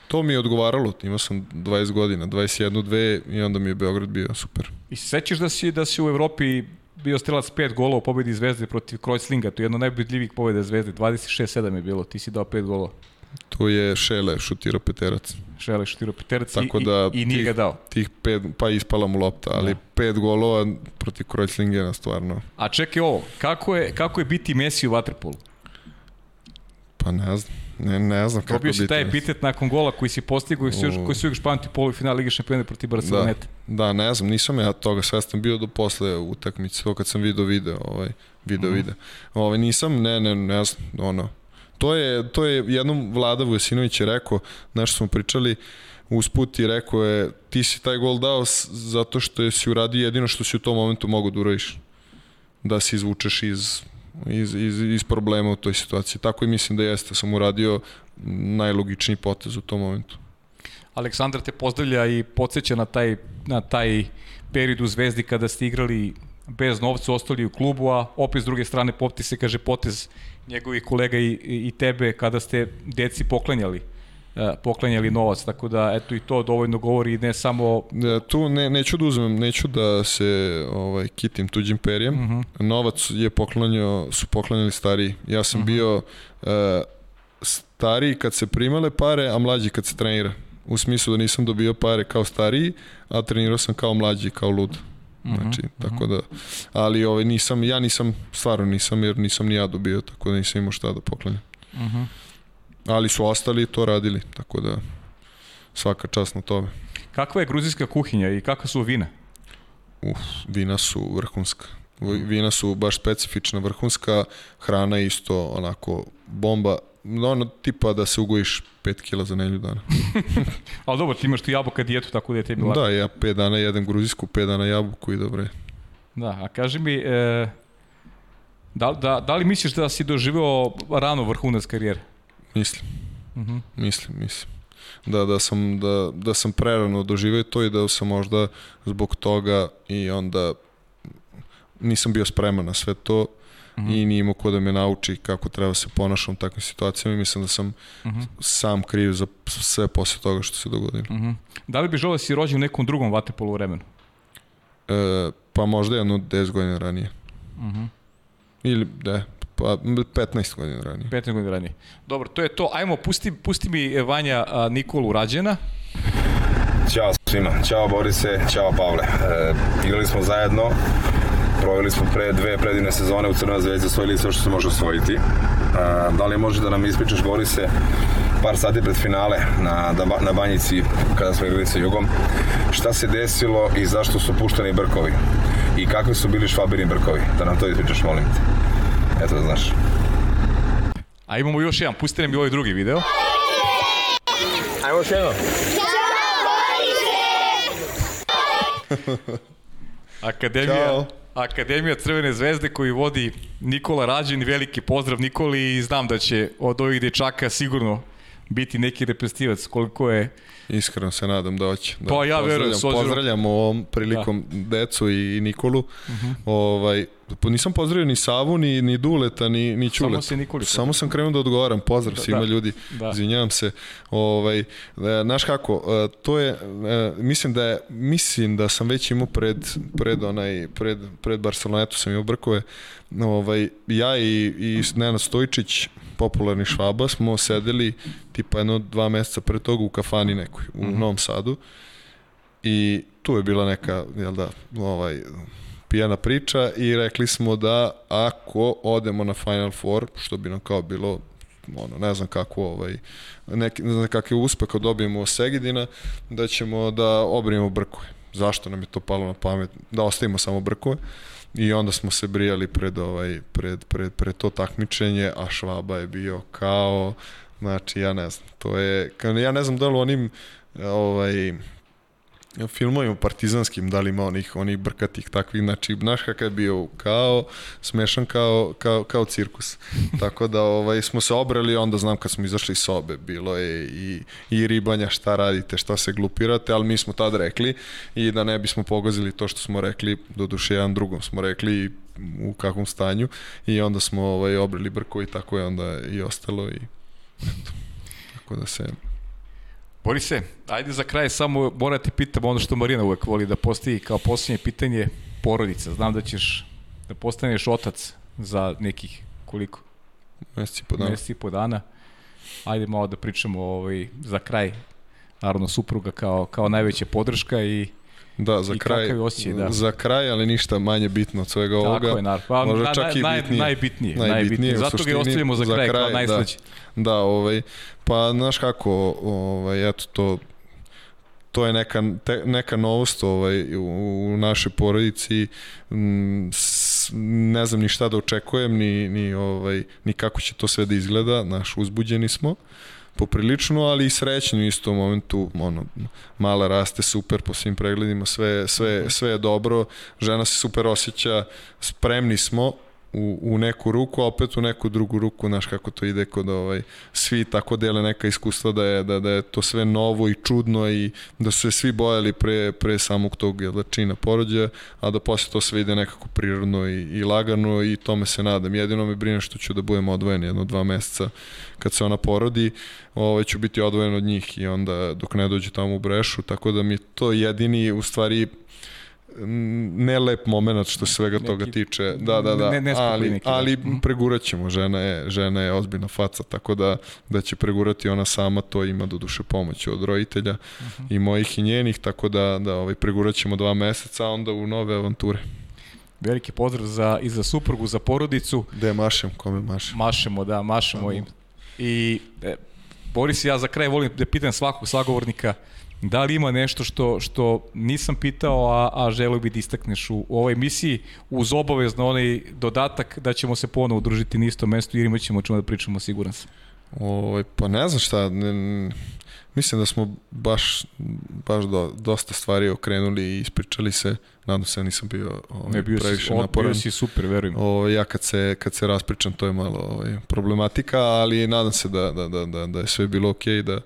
To mi je odgovaralo, imao sam 20 godina, 21, 2 i onda mi je Beograd bio super. I se sećaš da si, da si u Evropi bio strelac pet golova u pobedi Zvezde protiv Kreuzlinga, to je jedno od najbudljivih pobeda Zvezde, 26-7 je bilo, ti si dao pet golova. Tu je Šele šutirao peterac. Šele šutiro peterac Tako i, da i, i nije tih- ga dao. Tih pet, pa ispala mu lopta, ali Da. pet golova protiv Kreuzlingena stvarno. A čekaj ovo, kako je, kako je biti Messi u Waterpolu? Pa ne znam. Ne, ne znam kako Dobio si bi taj epitet nakon gola koji si postigao i si U. koji si uvijek špamti polufinal Lige šampiona protiv Da, Barcelonete. da, ne znam, nisam ja toga svestan bio do posle utakmice, to kad sam video video, ovaj, video, Mhm. video. Ovaj, nisam, ne, ne, ne znam, ono, to je, to je jednom Vlada Vujasinović je rekao, nešto smo pričali, usput i rekao je, ti si taj gol dao zato što si uradio jedino što si u tom momentu mogu da uradiš. Da se izvučeš iz, iz, iz, iz problema u toj situaciji. Tako i mislim da jeste, sam uradio najlogičniji potez u tom momentu. Aleksandar te pozdravlja i podsjeća na taj, na taj period u Zvezdi kada ste igrali bez novca, ostali u klubu, a opet s druge strane popti se, kaže, potez njegovih kolega i, i tebe kada ste deci poklanjali poklanjali novac, tako da eto i to dovoljno govori ne samo Da, tu ne, neću da uzmem, neću da se ovaj, kitim tuđim perijem. Uh -huh. Novac je poklanjao, su poklanjali stariji. Ja sam uh -huh. bio uh, stariji kad se primale pare, a mlađi kad se trenira. U smislu da nisam dobio pare kao stariji, a trenirao sam kao mlađi, kao lud. Znači, uh -huh. tako da, ali ovaj, nisam, ja nisam, stvarno nisam, jer nisam ni ja dobio, tako da nisam imao šta da poklanjam. Uh -huh. Ali su ostali i to radili, tako da svaka čast na tome. Kakva je gruzijska kuhinja i kakva su vina? Uf, vina su vrhunska. Vina su baš specifična, vrhunska, hrana isto onako bomba, ono tipa da se ugojiš 5 kila za nelju dana. Ali dobro, ti imaš tu jabuka dijetu, tako da je tebi lako. Da, ja 5 dana jedem gruzijsku, 5 dana jabuku i dobro je. Da, a kaži mi, e, da, da, da li misliš da si doživeo rano vrhunac karijere? Mislim. Uh -huh. Mislim, mislim. Da, da, sam, da, da sam prerano doživeo to i da sam možda zbog toga i onda nisam bio spreman na sve to uh -huh. i nije imao ko da me nauči kako treba se ponašam u takvim situacijama i mislim da sam uh -huh. sam kriv za sve posle toga što se dogodilo. Uh -huh. Da li bi želeo da si rođen u nekom drugom vatepolu vremenu? E, pa možda jedno 10 godina ranije. Uh -huh. Ili, da, pa 15 godina ranije. 15 godina ranije. Dobro, to je to. Ajmo, pusti, pusti mi e, Vanja a, Nikolu Rađena. Ćao svima, ćao Borise, ćao Pavle. E, igrali smo zajedno, proveli smo pre dve predivne sezone u Crnoj zvezdi, osvojili sve što se može osvojiti. E, da li može da nam ispričaš Borise par sati pred finale na, na Banjici kada smo igrali sa Jugom, šta se desilo i zašto su pušteni brkovi? I kakvi su bili švabini brkovi? Da nam to ispričaš, molim te. Eto da znaš. A imamo još jedan, pustite nam i ovaj drugi video. Ajmo još jedno. Akademija, Ćao. Akademija Crvene zvezde koju vodi Nikola Rađen, veliki pozdrav Nikoli i znam da će od ovih dečaka sigurno biti neki reprezentativac koliko je Iskreno se nadam da hoće. Da, Pa ja verujem, s pozdravljam, obzirom- pozdravljam ovom prilikom da. decu i, i Nikolu. Uh Mhm. -huh. ovaj, nisam pozdravio ni Savu, ni, ni Duleta, ni, ni Čuleta. si Nikoli Samo sam krenuo da odgovaram. Pozdrav da, svima da. ljudi. Da. Izvinjavam se. Ovaj, da, znaš kako, e, to je, e, mislim da je, mislim da sam već imao pred, pred onaj, pred, pred Barcelonetu sam imao brkove. Ovaj, ja i, i Nenad Stojčić, popularni švaba, smo sedeli tipa jedno dva meseca pre toga u kafani nekoj, u mm -hmm. Novom Sadu. I tu je bila neka, jel da, ovaj, pijana priča i rekli smo da ako odemo na Final Four, što bi nam kao bilo ono, ne znam kako ovaj, neki, ne znam kakav uspeh kad dobijemo Segedina, da ćemo da obrijemo brkove. Zašto nam je to palo na pamet? Da ostavimo samo brkove. I onda smo se brijali pred ovaj pred pred pred to takmičenje, a Švaba je bio kao znači ja ne znam. To je ja ne znam da li onim ovaj filmovima partizanskim, da li ima onih, onih brkatih takvih, znači, znaš kakav je bio kao, smešan kao, kao, kao cirkus. Tako da ovaj, smo se obrali, onda znam kad smo izašli iz sobe, bilo je i, i ribanja šta radite, šta se glupirate, ali mi smo tad rekli i da ne bismo pogazili to što smo rekli, do duše jedan drugom smo rekli u kakvom stanju i onda smo ovaj, obrali brko i tako je onda i ostalo i eto. Tako da se Borise, ajde za kraj samo morate pitam ono što Marina uvek voli da postavi kao posljednje pitanje porodica. Znam da ćeš da postaneš otac za nekih koliko? Meseci po dana. Meseci po dana. Ajde malo da pričamo ovaj, za kraj. Naravno, supruga kao, kao najveća podrška i Da, za I kraj, osjećaj, da. za kraj, ali ništa manje bitno od svega Tako ovoga. je, naravno. Pa, Možda na- čak i naj- bitnije. najbitnije, najbitnije. u Zato ga ostavljamo za kraj, kao najslađe. Da, da ovaj, pa znaš kako, ovaj, eto to, to je neka, te, neka novost ovaj, u, u našoj porodici. Mm, s, ne znam ni šta da očekujem, ni, ni, ovaj, ni kako će to sve da izgleda. Naš, uzbuđeni smo poprilično, ali i srećni u istom momentu, ono, mala raste super po svim pregledima, sve, sve, sve je dobro, žena se super osjeća, spremni smo u, u neku ruku, a opet u neku drugu ruku, znaš kako to ide kod ovaj, svi tako dele neka iskustva da je, da, da je to sve novo i čudno i da su se svi bojali pre, pre samog tog jel, da, čina porođaja, a da posle to sve ide nekako prirodno i, i lagano i tome se nadam. Jedino me brine što ću da budem odvojen jedno dva meseca kad se ona porodi, ovaj, ću biti odvojen od njih i onda dok ne dođe tamo u brešu, tako da mi to jedini u stvari nelep moment što se svega Neki- toga tiče. Da, da, da. ne- nespokojni ali, neki, da. ali pregurat ćemo. Žena je, žena je ozbiljna faca, tako da, da će pregurati ona sama, to ima do duše pomoć od roditelja Mhm. i mojih i njenih, tako da, da ovaj, pregurat ćemo dva meseca, a onda u nove avanture. Veliki pozdrav za, i za suprugu, za porodicu. Gde mašem, kome mašem? Mašemo, da, mašemo im. I e, Boris, ja za kraj volim da pitam svakog sagovornika da li ima nešto što, što nisam pitao, a, a želeo bi da istakneš u, u ovoj emisiji, uz obavezno onaj dodatak da ćemo se ponovo udružiti na istom mestu jer imat ćemo o čemu da pričamo, siguran sam. Ovaj, pa ne znam šta, ne, mislim da smo baš, baš do, dosta stvari okrenuli i ispričali se, nadam se da nisam bio ovaj, Ne, bio si, previše od, naporan. bio si super, verujem. O, ja kad se, kad se raspričam to je malo ovaj, problematika, ali nadam se da, da, da, da, da je sve bilo okej, da,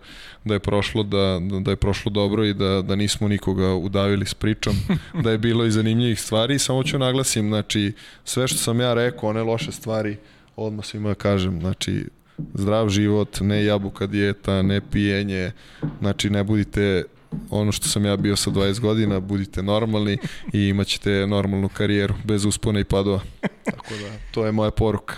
da je prošlo da, da je prošlo dobro i da, da nismo nikoga udavili s pričom, da je bilo i zanimljivih stvari. Samo ću naglasim, znači, sve što sam ja rekao, one loše stvari, odmah svima kažem, znači, zdrav život, ne jabuka dijeta, ne pijenje, znači ne budite ono što sam ja bio sa 20 godina, budite normalni i imaćete normalnu karijeru bez uspona i padova. Tako da, to je moja poruka.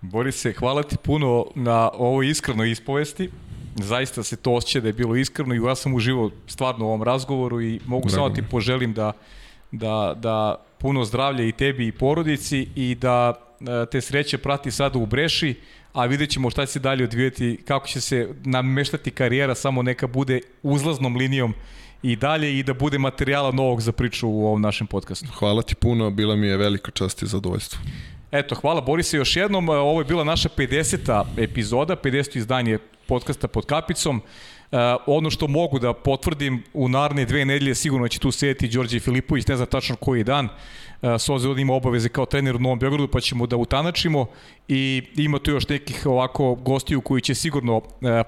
Borise, hvala ti puno na ovoj iskrenoj ispovesti. Zaista se to osjeća da je bilo iskreno i ja sam uživao stvarno u ovom razgovoru i mogu Drago samo ti poželim da, da, da puno zdravlja i tebi i porodici i da e, te sreće prati sada u Breši, a vidjet ćemo šta će se dalje odvijeti, kako će se nameštati karijera, samo neka bude uzlaznom linijom i dalje i da bude materijala novog za priču u ovom našem podcastu. Hvala ti puno, bila mi je velika čast i zadovoljstvo. Eto, hvala Borise još jednom. E, Ovo je bila naša 50. epizoda, 50. izdanje podcasta pod kapicom. Uh, ono što mogu da potvrdim, u naredne dve nedelje sigurno će tu sedeti Đorđe Filipović, ne znam tačno koji dan, uh, s obzirom da ima obaveze kao trener u Novom Beogradu, pa ćemo da utanačimo i ima tu još nekih ovako gostiju koji će sigurno uh,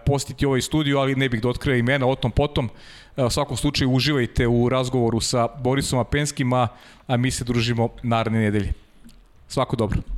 postiti ovaj studio, ali ne bih da otkrio imena o tom potom. Uh, u svakom slučaju uživajte u razgovoru sa Borisom Apenskim, a mi se družimo naredne nedelje. Svako dobro.